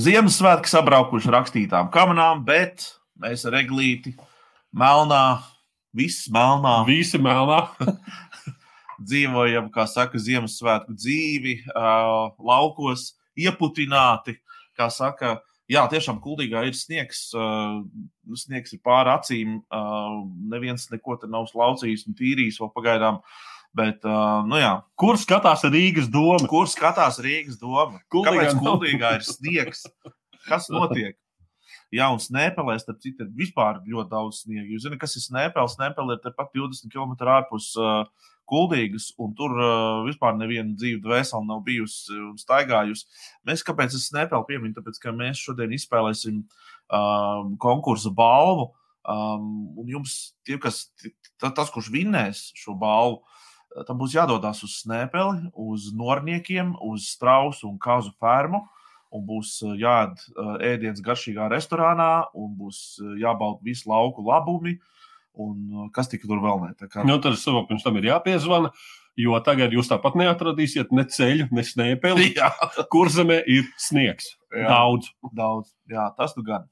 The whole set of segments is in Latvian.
Ziemassvētki sabraukuši rakstītām kamerām, bet mēs ar eglīti melnā, viss melnā. Visi melnā. dzīvojam, kā saka, Ziemassvētku dzīvi, uh, laukos, ieputināti. Kā saka, jā, tiešām kuldīgā ir sniegs. Uh, sniegs ir pāri acīm. Uh, neviens neko te nav slaucījis un tīrījis vēl pagaidām. Bet, uh, nu jā. Kur skatās Rīgas doma? Kur skatās Rīgas doma? Kuldīgā Kāpēc kuldīgā ir sniegs? Kas notiek? Jā, un Snēpelē, starp citu, ir vispār ļoti daudz sniega. Jūs zināt, kas ir Snēpels? Snēpelē ir tepat 20 km ārpus uh, Kuldīgas, un tur uh, vispār neviena dzīve dvēsele nav bijusi un staigājusi. Mēs kāpēc es Snēpeli pieminu? Tāpēc, ka mēs šodien izspēlēsim uh, konkursu balvu. Um, un jums, tie, kas, ta- tas, kurš vinnēs šo balvu, tam būs jādodas uz Snēpeli, uz Norniekiem, uz Strausu un Kazu fermu. Un būs jāēd ēdienas garšīgā restorānā, un būs jābauda visu lauku labumi. Un kas tik tur vēl? Tā kā- Nu, tad es saprotu, pirms tam ir jāpiezvana, jo tagad jūs tāpat neatradīsiet ne ceļu, ne snēpeli. Kur zemē ir sniegs? Jā. Daudz. daudz. Jā, tas nu gan.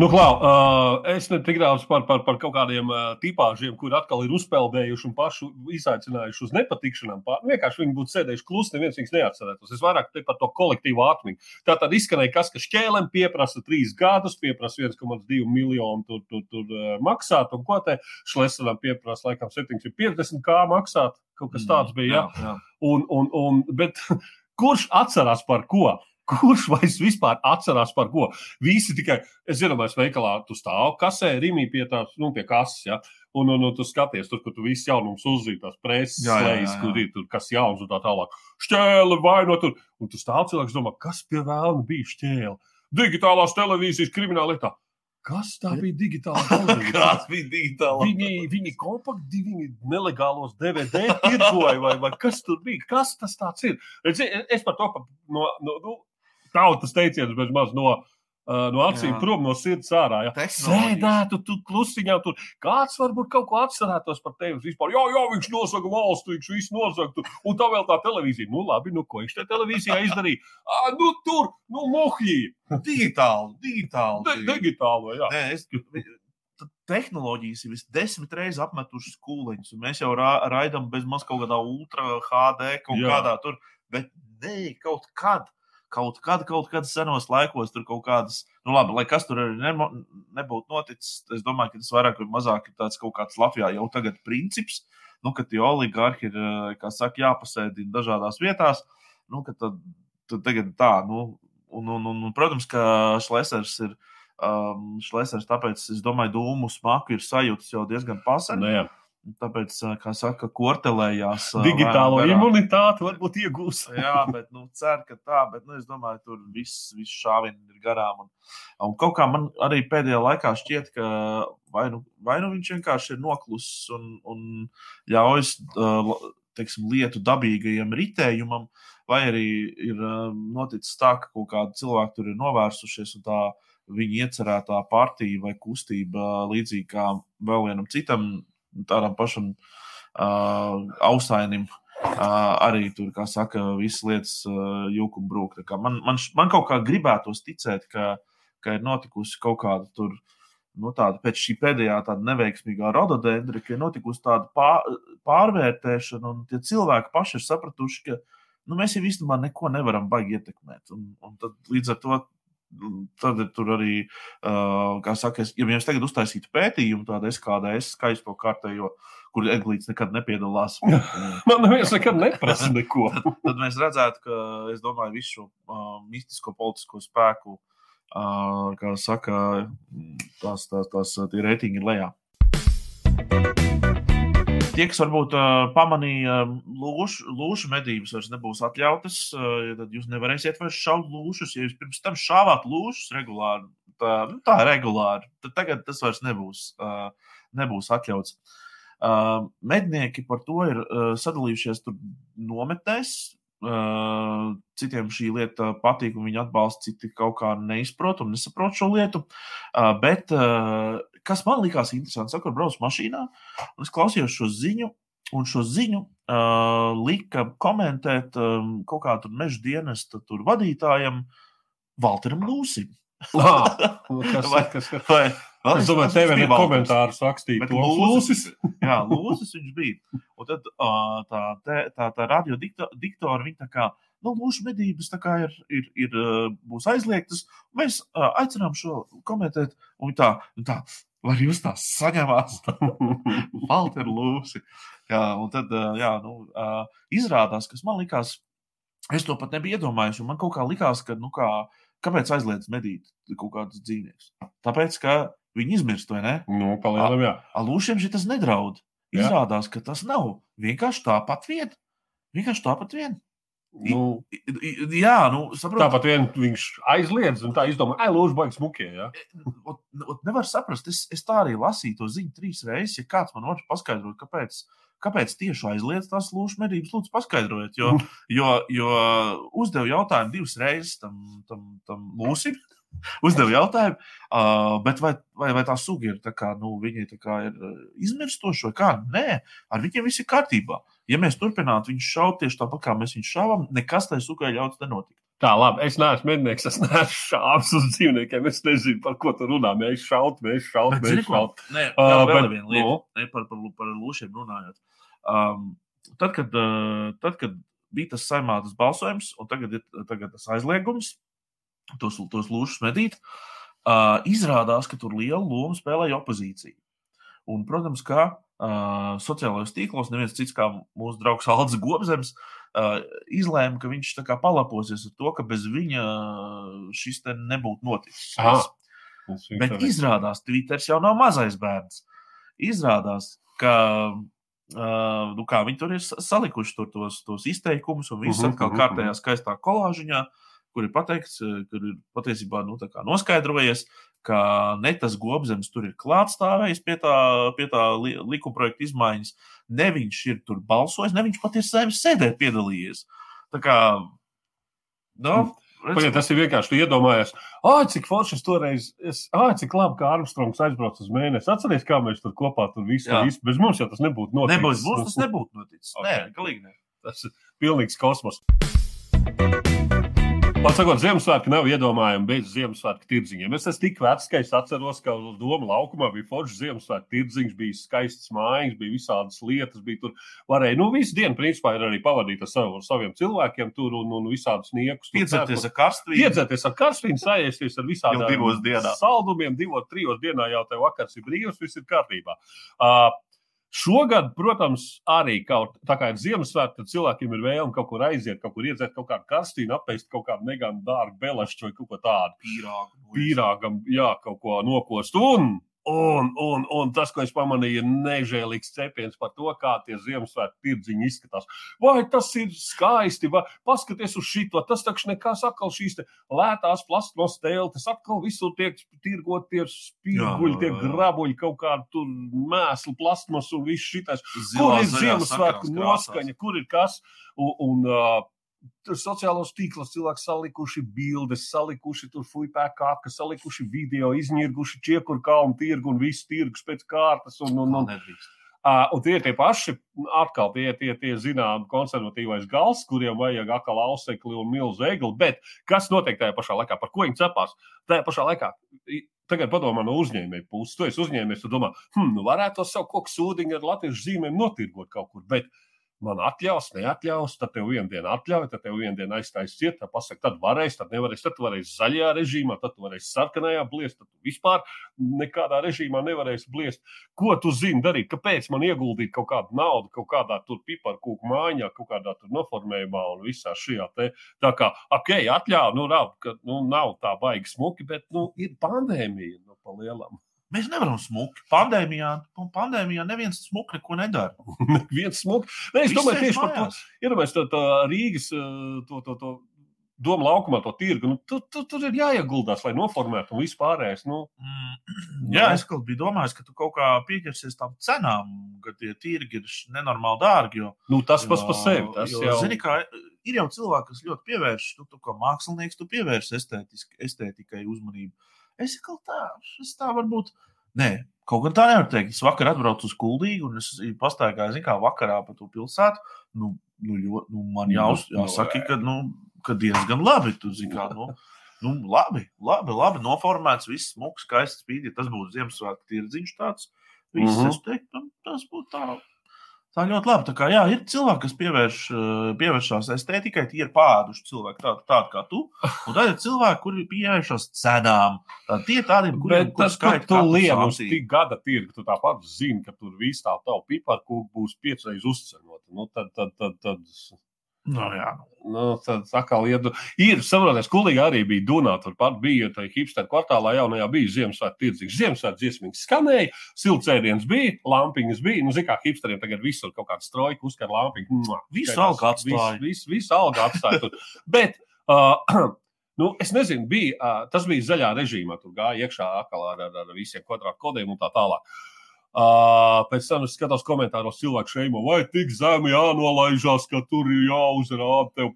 Nu, Klau, uh, es ne tik daudz par, par, par kaut kādiem uh, tipāžiem, kur atkal ir uzpeldējuši un pašu izaicinājuši uz nepatikšanām. Pār, vienkārši viņi būtu sēdējuši klusi, neviens viņus neatcerētos. Es vairāk par to kolektīvu atmiņu. Tā tad izskanēja, kas, ka šķēlēm pieprasa trīs gadus, pieprasa 1,2 miljonu tur, tur, tur uh, maksāt, un ko te šlesenam pieprasa, laikam, 750 kā maksāt. Kaut kas tāds bija. Jā. jā. Un, un, un, bet kurš atcerās par ko? Kurš vairs vispār atcerās par ko? Visi tikai, es zinu, mēs veikalā tu stāv kasē, rīmī pie tās, nu, pie kases, ja? Un, un, un tu skaties, tur, kur tu viss jaunums preses, jā, jā, slēdz, jā. kur ir tur kas jauns un tā tālāk. Šķēle vai no tur. Un tu stāv cilvēks domā, kas pie vēlna bija šķēle? Digitālās televīzijas krimināla lietā. Kas tā bija digitālā televīzija? Kāds bija digitālais? Viņi, viņi kompakti, viņi nelegālos DVD tirgoja, vai, vai kas tur bija? Kas tas tāds ir? Es, es par to pa, no, no, no tautas teicienus bez maz no, uh, no acīm Jā. prom, no sirds ārā. Ja. Sēdētu tu klusiņā, tur kāds varbūt kaut ko atcerētos par tevi vispār. Jā, jā, viņš nozaga valstu, viņš visu nozagtu. Un tā vēl tā televīzija. Nu, labi, nu, ko viņš te televīzijā izdarīja? À, nu, tur, nu, mohļī. Digitāli, digitāli. De, digitālo, jā. Nē, es, tehnoloģijas ir desmit reizes apmetušas kūliņus, mēs jau ra raidām bez maz kaut kādā ultra HD, kaut Jā. Kādā tur. Bet nē, kaut kad. Kaut kad, kaut kad senos laikos tur kaut kādas, nu, labi, lai kas tur arī nemo, nebūtu noticis, es domāju, ka tas vairāk vai mazāk ir tāds kaut kāds Latvijā jau tagad princips, nu, ka tie oligarhi ir, eh, kā saka, jāpasēdina dažādās vietās, nu, ka tad, tad tagad tā, nu, un, un, un, un protams, ka Šlesers ir, um, Šlesers, tāpēc es domāju, dūmu smaku ir sajūtas jau diezgan pasen. Tāpēc, kā saka, kortelējās. Digitālo vairāk- imunitāti varbūt iegūs. Jā, bet nu, ceru, ka tā, bet nu, es domāju, tur viss, viss šāvieni ir garām. Un, un kaut kā man arī pēdējā laikā šķiet, ka vai nu, vai nu viņš vienkārši ir noklusis un, un ļaujas teiksim, lietu dabīgajam ritējumam, vai arī ir noticis tā, ka kaut kādi cilvēki tur ir novērsušies un tā viņa iecerētā partija vai kustība līdzīgi kā vēl vienam citam tādam pašam uh, ausainim. Uh, arī tur, kā saka, visas lietas uh, jūka un brūk. Man, man, man kaut kā gribētos ticēt, ka, ka ir notikusi kaut kāda tur, nu, tāda pēc šī pēdējā tāda neveiksmīgā rododendra, ka ir notikusi tāda pār, pārvērtēšana, un tie cilvēki paši ir sapratuši, ka nu, mēs jau īstenībā neko nevaram baigi ietekmēt. Un, un tad līdz ar to. Tad tur arī, kā saka, es- ja mēs tagad uztaisītu pētījumu, tādu SKDS skaisto kārtējo, kur Eglīts nekad nepiedalās, Man neviens nekad neprasa neko. tad mēs redzētu, ka, es domāju, visu šo uh, mistisko politisko spēku, uh, kā saka, tās, tās, tās tie reitingi lejā. Tie, kas varbūt pamanīja, lūšu, lūšu medības vairs nebūs atļautas, tad jūs nevarēsiet vairs šaut lūšus. Ja jūs pirms tam šāvāt lūšus regulāri, tā, nu, tā regulāri, tad tagad tas vairs nebūs, nebūs atļauts. Mednieki par to ir sadalījušies nometnēs. Citiem šī lieta patīk, un viņi atbalsta, citi kaut kā neizprot un nesaprot šo lietu. Bet kas man likās interesanti, sakot, braucu mašīnā, un es klausījos šo ziņu, un šo ziņu lika komentēt kaut kā tur meža dienesta tur vadītājam Valteram Lūsim. Ah, kas, Vai- kas, kas, Vai, es domāju, tev ir Valters. komentārus rakstīt. Lūsis, jā, Lūsis viņš bija. Un tad uh, tā, te- tā, tā radio diktora, viņa tā kā, nu, lūšu medības tā kā ir, ir, ir būs aizliegtas. Mēs uh, aicinām šo komentēt, un tā, tā, vai jūs tā saņemās? Valter Lūsi. Jā, un tad, uh, jā, nu, uh, izrādās, kas man likās, es to pat nebiju iedomājies, un man kaut kā likās, ka, nu, kā, kāpēc aizliedz medīt kaut kādus dzīvniekus? Tāpēc, ka viņi izmirst, vai ne? Nu, palielam, jā. Alūšiem šis nedraud. Izrādās, ka tas nav vienkārši tāpat vien. Vienkārši tāpat vien. Nu, Jā, nu, saprotu. tāpat vien viņš aizliedz, un tā izdomā, ai, lūdzu, baigs mukie. Ja? Ot, ot, nevar saprast, es, es tā arī lasīju to ziņu trīs reizes. Ja kāds man var paskaidrot, kāpēc, kāpēc tieši aizliedz tās lūšas medības, lūdzu, paskaidrojiet. Jo, jo, jo uzdevu jautājumu divas reizes tam, tam, tam lūsim. Uzdevu jautājumu, uh, bet vai, vai, vai tā suga ir, tā kā, nu, viņi tā kā ir uh, izmirstoši vai kā? Nē, ar viņiem viss ir kārtībā. Ja mēs turpinātu viņus šaut tieši tāpat, kā mēs viņus šāvām, nekas tai sugai ļauts nenotikt. Tā, labi, es neesmu mednieks, es neesmu šāds uz dzīvniekiem. Es nezinu, par ko tu runā. Mēs šaut, mēs šaut, Bet, mēs šaut. Nē, vēl bet, viena lieta, nu? ne, par, par, par lūšiem runājot. Um, tad, kad, uh, tad, kad bija tas saimātas balsojums, un tagad ir tagad tas aizliegums, tos, tos lūšus medīt, uh, izrādās, ka tur lielu lomu spēlēja opozīcija. Un, protams, kā uh, sociālajos tīklos neviens cits kā mūsu draugs Alans Gobzems uh, izlēma, ka viņš palaposies ar to, ka bez viņa šis te nebūtu noticis. Es Bet izrādās, Twitter jau nav mazais bērns. Izrādās, ka uh, nu kā, viņi tur ir sa- salikuši tur tos, tos izteikumus, un viss Mhm, atkal mhm, kārtējā skaistā kolāžiņā, kur ir pateikts, eh, kur ir patiesībā nu, noskaidrojies, ka ne tas gobzems tur ir klātstāvējis pie tā, pie tā li, likumprojekta izmaiņas, ne viņš ir tur balsojis, ne viņš pat ir saimnes sēdē piedalījies. Tā kā, nu, Pagaid, tas ir vienkārši iedomājies, ah, cik forši es toreiz, ah, cik labi, ka Armstrongs aizbrauca uz mēnesi. Atcerieties, kā mēs tur kopā tur Jā. visi bez mums jau tas nebūtu noticis. nebūs, mums tas nebūtu noticis. Ok. Nē, galīgi ne. Tas ir pilnīgs kosmos. Man sakot, Ziemassvētku nav iedomājami bez Ziemassvētku tirdziņiem. Es esmu tik vecs, ka es atceros, ka Doma laukumā bija foršs Ziemassvētku tirdziņš, bija skaists mājas, bija visādas lietas, bija tur. Varēja, nu, visu dienu, principā, ir arī pavadīt ar savu, saviem cilvēkiem tur un, un visādus niekus. Piedzerties ar karstvīnu. Piedzerties ar karstīnu, sajiesties ar visādiem divos dienā. saldumiem, divos, trijos dienā jau tev vakars ir brīvs, viss ir kārtībā. Uh, Šogad, protams, arī kaut tā kā ir Ziemassvētka, tad cilvēkiem ir vēlme kaut kur aiziet, kaut kur iedzert kaut kādu karstīnu, apēst kaut kādu neganu dārgu belašķu vai kaut ko tādu. pīrāgu. Pīrāgam, jā, kaut ko nokost. Un, un, un, un tas, ko es pamanīju, ir nežēlīgs cepiens par to, kā tie Ziemassvētku tirdziņi izskatās. Vai tas ir skaisti, vai paskaties uz šito, tas taču nekas atkal šīs lētās plasmas teltis, atkal visur tiek tirgot tie spīguļi, tie grabuļi, kaut kāda tur mēslu plasmas un viss šitais. Kur ir Ziemassvētku noskaņa, kur ir kas? Un, un uh, tur sociālos tīklos cilvēki salikuši bildes, salikuši tur fuipēkā, kas salikuši video, izņirguši čiekuru kalnu tirgu un visu tirgus pēc kārtas. Un, un, un, nedrīkst. Uh, un tie ir tie paši, atkal tie, tie, tie zinām, konservatīvais gals, kuriem vajag atkal ausekli un milzu egli. Bet kas notiek tajā pašā laikā? Par ko viņi cepās? Tajā pašā laikā. Tagad padomā no uzņēmēja puses. Tu esi uzņēmējs, tu domā, hm, nu varētu to savu koku sūdiņu ar latviešu zīmēm notirgot kaut kur. Bet man atļaus, neatļaus, tad tev vienu dienu atļauj, tad tev vienu dienu aizstājas ciet, tad pasaka, tad varēs, tad nevarēs, tad tu varēsi zaļajā režīmā, tad tu varēsi sarkanajā bliest, tad vispār nekādā režīmā nevarēsi bliest. Ko tu zini darīt? Kāpēc man ieguldīt kaut kādu naudu, kaut kādā tur piparkūku mājā, kaut kādā tur noformējumā un visā šajā te. Tā kā, ok, atļauj, nu, nav, nu, nav tā baigi smuki, bet, nu, ir pandēmija, nu, pa lielam. Mēs nevaram smuki. Pandēmijā, pandēmijā neviens smuki neko nedara. Viens smuki. Nē, es Viss domāju, tieši par to. mājās. Iedomājieties, to, to Rīgas eh, to, to, to domu laukumā, to tirgu. Nu, tu, tu, tur ir jāieguldās, lai noformētu un vispārējais. Nu, Mm, Jā, es biju domājis, ka tu kaut kā pieķersies tam cenām, ka tie tirgi ir nenormāli dārgi. Jo, nu, tas pats par sevi. Tas jo, jau Zini, kā, ir jau cilvēki, kas ļoti pievērš, tu, tu kā mākslinieks, tu estētisk- estētikai uzmanību. Es kaut tā, es tā varbūt Nē, kaut kā tā nevar teikt. Es vakar atbraucu uz Kuldīgu un es pastaigāju, zinu, kā vakarā pa to pilsētu. Nu, nu, ļo, nu, man jāuz, jāsaka, ka, nu, ka diezgan labi. Tu, zini, kā, nu, nu, labi, labi, labi noformēts, viss smuks, skaists spīd. Ja tas būtu Ziemassvētku tirdziņš tāds, viss, mm -hmm. es teiktu, nu, tas būtu tā. Tā ļoti labi. Tā kā, jā, ir cilvēki, kas pievērš, pievēršās estētikai, tie ir pāduši cilvēki, tādi, tādi kā tu. Un tad ir cilvēki, kuri pievēršas cenām. Tad tie tādiem, kuriem tas skaits tu lien uz tik gada tirgu, tu tāpat zini, ka tur viss tā tavu piparkūku būs piecreiz uzcenota. Nu, tad, tad, tad, tad, Nu, jā. Nu, tad atkal ir, ir saprotiet, skolīgi arī bija Dunā. Turpat bija tā hipster kvartālā, jaunajā bija Ziemassvētku tirdznieks. Ziemassvētku dziesmīgi skanēja, siltsēdienas bija, lampiņas bija. Nu, mērā, hipsteriem tagad visur kaut kāda strojka uzkar lampiņu. Visu algu atstāja. Visu, visu, visu algu atstāja. Bet, uh, Nu, es nezinu, bija, uh, tas bija zaļā režīmā. Tur gāja iekšā atkal ar, ar, ar visiem kvadrātkodiem un tā tālāk. Uh, pēc tam es skatos komentāros, cilvēku šeimo, vai tik zemi jānolaižās, ka tur ir jāuzrāda tev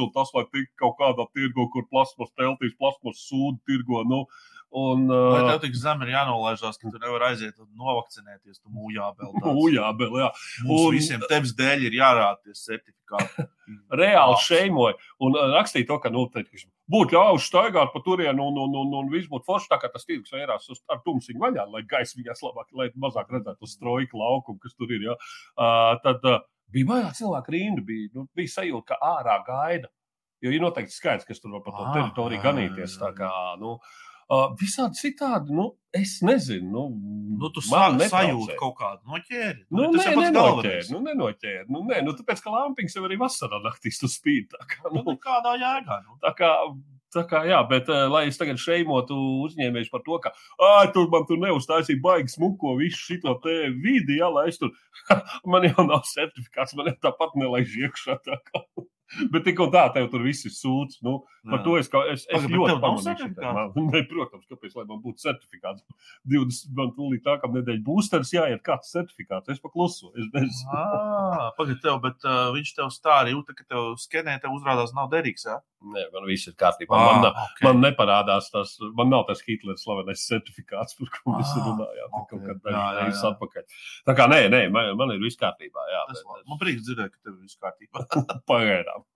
un tas, lai tik kaut kādā tirgo, kur plasmas teltīs, plasmas sūdu tirgo. Nu, Un, uh, Vai tev tik zem ir jānolaižās, ka tu nevari aiziet un novakcinēties? Tu mūjābēl. Mūjābēl, jā. Mums un visiem tevis dēļ ir jārāda certifikāti. Reāli šeimoja. Un rakstīja to, ka, nu, būtu ļauts staigāt pa turienu un, un, un, un viss būtu forši, tā kā tas tirgus vērās uz ar tumsiņu vaļā, lai gaisa viņās labāk, lai mazāk redzētu uz strojku laukumu, kas tur ir. Jā. Uh, tad uh, bija vairāk cilvēku rindu, bija, nu, bija sajūta, ka ārā gaida. Jo ir noteikti skaits, kas tur var pa to teritoriju ganīties. Tā kā, nu, Uh, visādi citādi, nu, es nezinu. Nu, nu, tu sajūti kaut kādu noķēri. Nu, nu, nē, nenoķēri. Nu, nenoķēri. Nu, nē, nu, tāpēc, ka lampiņas jau arī vasarā naktīs tu spīd. Tā kā, nu, nu, kādā jēgā. Nu. Tā kā, Tā kā, jā, bet, uh, lai es tagad šeimotu uzņēmējus par to, ka tur man tur neuztaisīja baigi smuko visu šo te vidi, jā, lai es tur, man jau nav certifikāts, man jau tāpat nelaiž iekšā. Tā kā. Bet tik un tā, tev tur viss ir sūds. Nu, par to es, es, es Pagad, ļoti pamanīju. Ne, protams, kāpēc, lai man būtu certifikāts. 20, man tūlīt tā, kam nedēļa būsteris jāiet kāds certifikāts. Es paklusu. Es bez... Pagad, tev, bet uh, viņš tev stāri jūta, ka tev skenē, tev uzrādās nav derīgs, jā? Nē, man viss ir kārtībā. Ah, man, okay. man neparādās tas, man nav tas Hitlers slavenais certifikāts, par ko mēs ah, runājām. Okay. Kaut kad dažreiz atpakaļ. Tā kā nē, nē, man, man ir viss kārtībā. Jā, tas bet, man prieks dzirdēt, ka tev ir viss kārtībā. Pagaidām.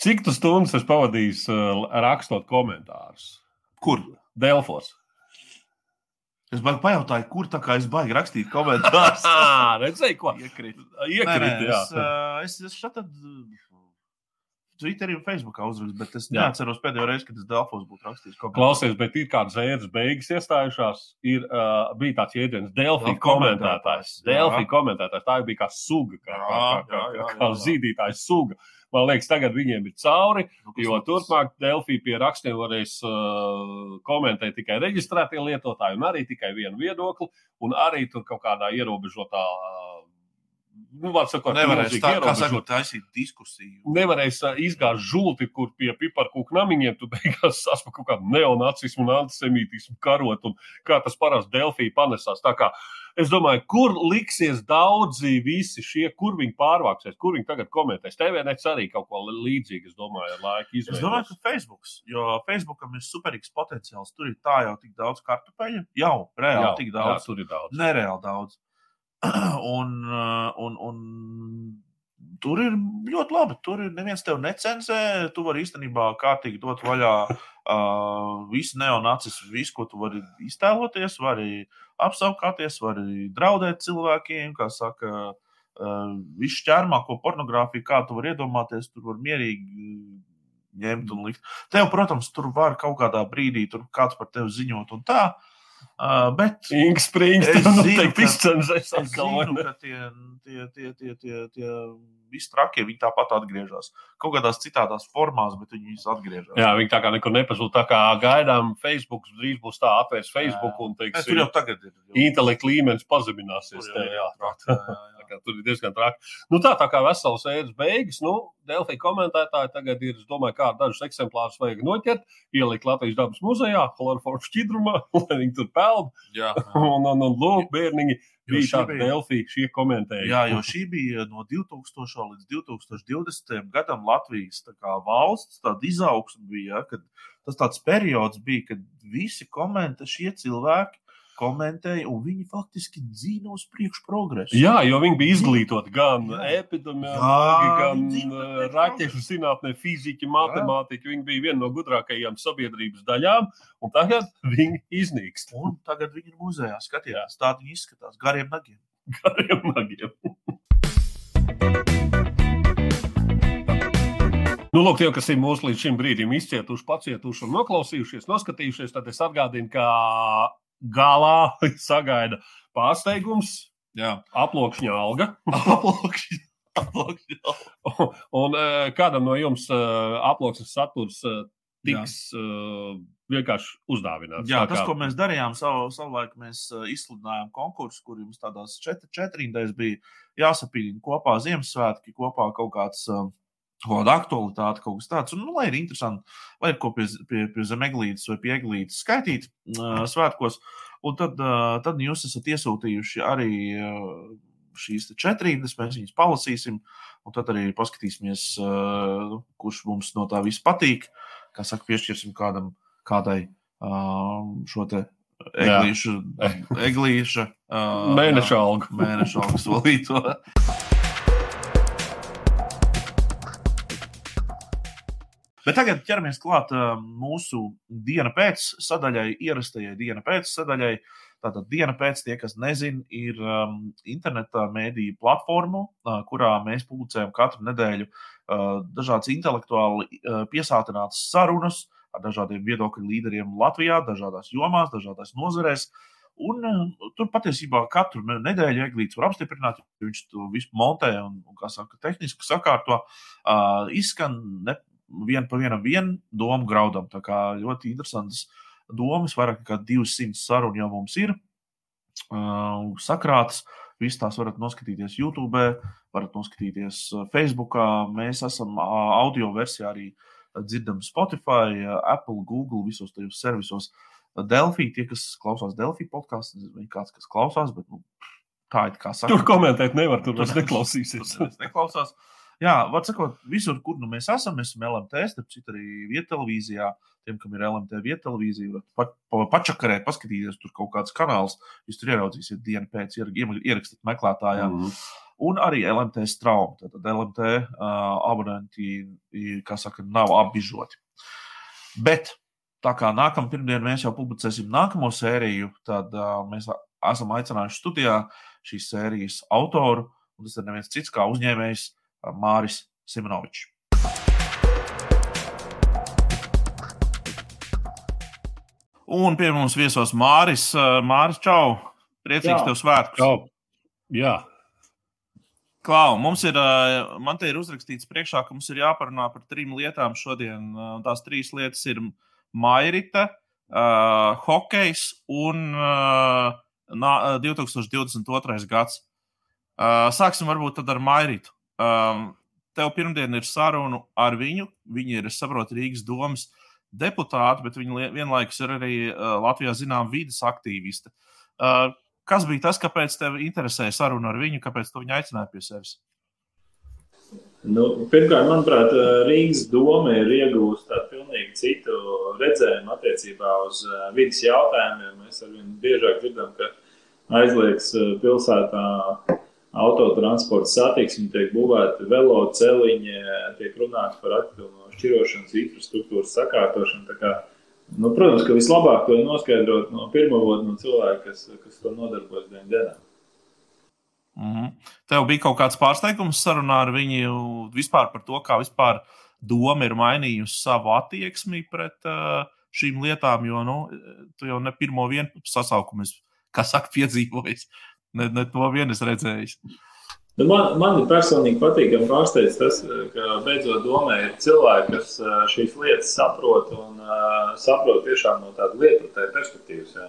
Cik tu stundas esi pavadījis uh, rakstot komentārus? Kur? Delfos. Es baigi pajautāju, kur tā kā es baigi rakstīt komentārus. Ah, redzēji, ko? Iekrīt. Iekrīt, nē, nē, jā. es, uh, es, es šeit tad Twitterī un Facebookā uzrakstu, bet es neatceros pēdējo reizi, kad es Delfos būtu rakstījis. Klausies, bet ir kādas ēdas beigas iestājušās. Ir, uh, bija tāds jēdziens, Delfi komentētājs. jā. Delfi komentētājs. Tā bija kā suga, kā, kā, kā, Jā, kā, jā, jā, kā jā. zīdītājs suga. Man liekas, tagad viņiem ir cauri, Nu, jo turpmāk Delfī pie rakstiem varēs uh, komentēt tikai reģistrētie lietotāji un arī tikai vienu viedokli, un arī tur kaut kādā ierobežotā. Uh, Nu, sakot, Nevarēs tā, saka, taisīt diskusiju. nevarēs ā, izgāzt žulti, kur pie piparkūku namiņiem tu beigās sasprāst kaut kādu neonacismu un antisemītismu karot, un kā tas parasti Delfī panesās. Tā kā es domāju, kur liksies daudzi visi šie, kur viņi pārvāksies, kur viņi tagad komentēs. TVNets arī kaut ko līdzīgu, es domāju, ar laiku Es domāju, ka Facebook, jo Facebookam ir superīgs potenciāls. Tur ir tā jau tik daudz kartupeļu, jau reāli Jā, tik jā, daudz. tur ir daudz. Nereāli daudz. un, uh, un, un tur ir ļoti labi. Tur neviens tevi necenzē. Tu vari īstenībā kārtīgi dot vaļā uh, visu neonacis, visu, ko tu vari iztēloties, vari apsaukāties, vari draudēt cilvēkiem, kā saka. Uh, visu ķermāko pornogrāfiju, kā tu vari iedomāties, tur var mierīgi ņemt un likt. Tev, protams, tur var kaut kādā brīdī tur kāds par tevi ziņot un tā. Uh, bet Inks Springs, zinu, noteikti ka- izcenzēs Es atkal. zinu, ka tie, tie, tie, tie, tie, tie visi trakie viņi tāpat atgriežas. Kaut kādās citādās formās, bet viņi atgriežas. Jā, viņi tā kā nekur nepazūd. Tā kā gaidām, Facebook drīz būs tā, atvērs Facebook un Nē, teiks, tur jau tagad ir. Intelekta līmenis pazemināsies. ir jā, traki, jā, jā, jā. Kā Tur ir diezgan traki. Nu, tā, tā kā veselas ēdas beigas, nu, Delfī komentētāji tagad ir, es domāju, kā dažus eksemplārus vajag noķert, ielikt Latvijas dabas muzejā, chloroformu šķidrumā, lai viņi tur peld. Jā, Un, un, un lūk, bērniņi, bija bija- Delfī, šie komentēji. jā, jo šī bija no 2000 līdz 2020 gadam Latvijas tā kā valsts tāda izaugsme bija, ja, tas tāds periods bija, kad visi komentē šie cilvēki komentēja, un viņi faktiski dzīvo uz priekšu progresu. Jā, jo viņi bija izglītoti gan epidemiologi, gan eh, raķešu zinātnē, fizika, matemātika. Viņi bija viena no gudrākajām sabiedrības daļām, un tagad viņi iznīkst. Un tagad viņi ir muzejā. Skatieties, tādi viņi izskatās gariem nagiem. Gariem nagiem. Nu, lūk, tie, kas ir mūsu līdz šim brīdim izcietuši, pacietuši un noklausījušies, noskatījušies, tad es atgādinu, ka galā sagaida pārsteigums, Jā, aplokšņa alga. aplokšņi. Aplokšņi. Un eh, kādam no jums eh, aploksnes saturs eh, tiks eh, vienkārši uzdāvināts. Jā, Tā tas, kā- ko mēs darījām savu, savulaik, mēs izsludinājām konkursu, kur jums tādās četri, četrindēs bija jāsapīna kopā Ziemassvētki, kopā kaut kāds. Uh, Kaut kāda aktualitāte, kaut kas tāds, un, nu, lai ir interesanti, lai ir ko pie, pie, pie zemeglītes vai pie eglītes skaitīt uh, svētkos. Un tad, uh, tad jūs esat iesūtījuši arī uh, šīs te četrīdes, mēs viņus palasīsim, un tad arī paskatīsimies, uh, kurš mums no tā viss patīk. Kā saka, piešķirsim kādam, kādai uh, šo te eglīšu, eglīša uh, Mēneša alga. mēneša algu solīto. Bet tagad ķeramies klāt uh, mūsu diena pēc sadaļai, ierastajai diena pēc sadaļai. Tātad diena pēc tie, kas nezina, ir um, interneta mēdīņu platforma, uh, kurā mēs publicējam katru nedēļu uh, dažādas intelektuāli uh, piesātinātas sarunas ar dažādiem viedokļu līderiem Latvijā, dažādās jomās, dažādās nozarēs. Un, uh, tur patiesībā katru ne- nedēļu Eglīts var apstiprināt, jo viņš to visu montē un, un kā saka, tehniski sakārto. Uh, izskan ne, vien pa vienam vien domu graudam. Tā kā ļoti interesantas domas, vairāk nekā 200 sarunu jau mums ir uh, sakrātas. Visas tās varat noskatīties YouTube, varat noskatīties uh, Facebook. Mēs esam uh, audio versijā arī uh, dzirdami Spotify, Apple, Google, visos tajos servisos. Delphi, tie, kas klausās Delphi podkāstu, vai kāds, kas klausās, bet nu, tā ir kā saka. Tur komentēt nevar, tur vairs neklausīsies. Neviens neklausās. Jā, var sakot, visur, kur nu mēs esam, mēs esam LMT, starp citu arī viettelevīzijā. Tiem, kam ir LMT viettelevīzija, varat pa, pa, pačakarēt, paskatīties, tur kaut kāds kanāls. Jūs tur ieraudzīsiet dienu pēc, ier- ier- ierakstīt meklētājā. Mm. Un arī LMT straumi. Tad LMT uh, abonenti, kā saka, nav apbižoti. Bet tā kā nākamā pirmdiena mēs jau publicēsim nākamo sēriju, tad uh, mēs esam aicinājuši studijā šīs sērijas autoru. Un tas ir neviens cits kā uzņēmējs Māris Simonovičs. Un pie mums viesos Māris. Māris, čau! Priecīgs Jā. tev svētkus! Čau. Jā, Klau, mums ir, man te ir uzrakstīts priekšā, ka mums ir jāparunā par trim lietām šodien. Tās trīs lietas ir Mairita, uh, hokejs un uh, 2022. gads. Uh, sāksim varbūt tad ar Mairitu. Um, tev pirmdien ir saruna ar viņu. Viņa ir, saprotu, Rīgas domas deputāti, bet viņa lie- vienlaikus ir arī uh, Latvijā zinām vidas aktīviste. Uh, kas bija tas, kāpēc tev interesēja saruna ar viņu, kāpēc tu viņu aicināji pie sevis? Nu, pirmkārt, manuprāt, Rīgas doma ir iegūsta tādu pilnīgi citu redzējumu attiecībā uz eh, vidas jautājumiem. Mēs arvien biežāk dzirdam, ka aizliegts eh, pilsētā autotransporta satiksmi, tiek būvēti veloceliņi, tiek runāts par atpilnu šķirošanas infrastruktūras sakārtošanu. Kā, nu, protams, ka vislabāk to noskaidrot no pirmā voda no cilvēka, kas, kas to nodarbojas dienas dienā. Mm -hmm. Tev bija kaut kāds pārsteigums sarunā ar viņu vispār par to, kā vispār doma ir mainījusi savu attieksmi pret uh, šīm lietām, jo nu, tu jau ne pirmo vienu sasaukumu, kā saka, piedzīvojis. Ne, ne to vien es redzēju. Nu, man, man personīgi patīkami pārsteigts tas, ka beidzot domē ir cilvēki, kas šīs lietas saprot un uh, saprot tiešām no tādas lietotāja perspektīvas. Jā.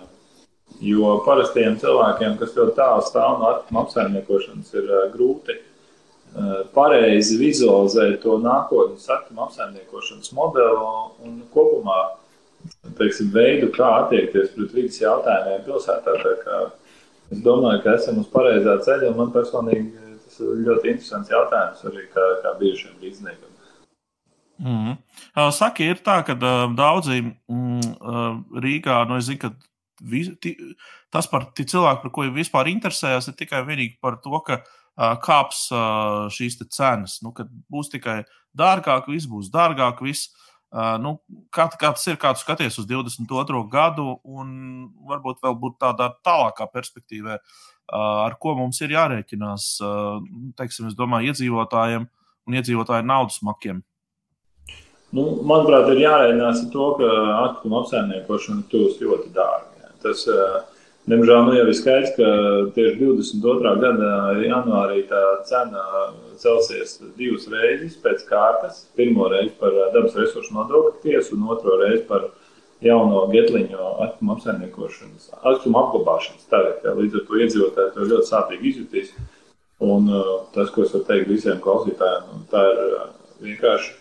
Jo parastiem cilvēkiem, kas ļoti tālu stāv no atkrituma apsaimniekošanas, ir uh, grūti uh, pareizi vizualizēt to nākotnes atkrituma apsaimniekošanas modeli un kopumā teiksim, veidu, kā attiekties pret vidas jautājumiem pilsētā. Es domāju, ka esam uz pareizā ceļa, man personīgi tas ir ļoti interesants jautājums arī kā, kā bijušiem līdzniekam. Mm. Saki, ir tā, ka daudzi mm, Rīgā, nu, es zinu, ka vis, ti, tas par cilvēku, par ko vispār interesējas, ir tikai vienīgi par to, ka kāps šīs cenas. Nu, kad būs tikai dārgāk, viss būs dārgāk, viss. Uh, nu, kā, kā tas ir, kā tu skaties uz 22. gadu, un varbūt vēl būt tādā tālākā perspektīvā, uh, ar ko mums ir jārēķinās, uh, teiksim, es domāju, iedzīvotājiem un iedzīvotāju naudas makiem. Nu, manuprāt, ir jārēķinās ar to, ka atkrituma apsaimniekošana kļūst ļoti dārga. Tas, diemžēl, nu jau ir skaidrs, ka tieši 22. gada janvārī tā cena celsies divas reizes pēc kārtas. Pirmo reizi par dabas resursu nodokļu tiesu, un otro reizi par jauno getliņu atkrituma apsaimniekošanas, atkrituma apglabāšanas tarifu. Līdz ar to iedzīvotāji to ļoti sāpīgi izjutīs. Un tas, ko es varu teikt visiem klausītājiem, tā ir vienkārši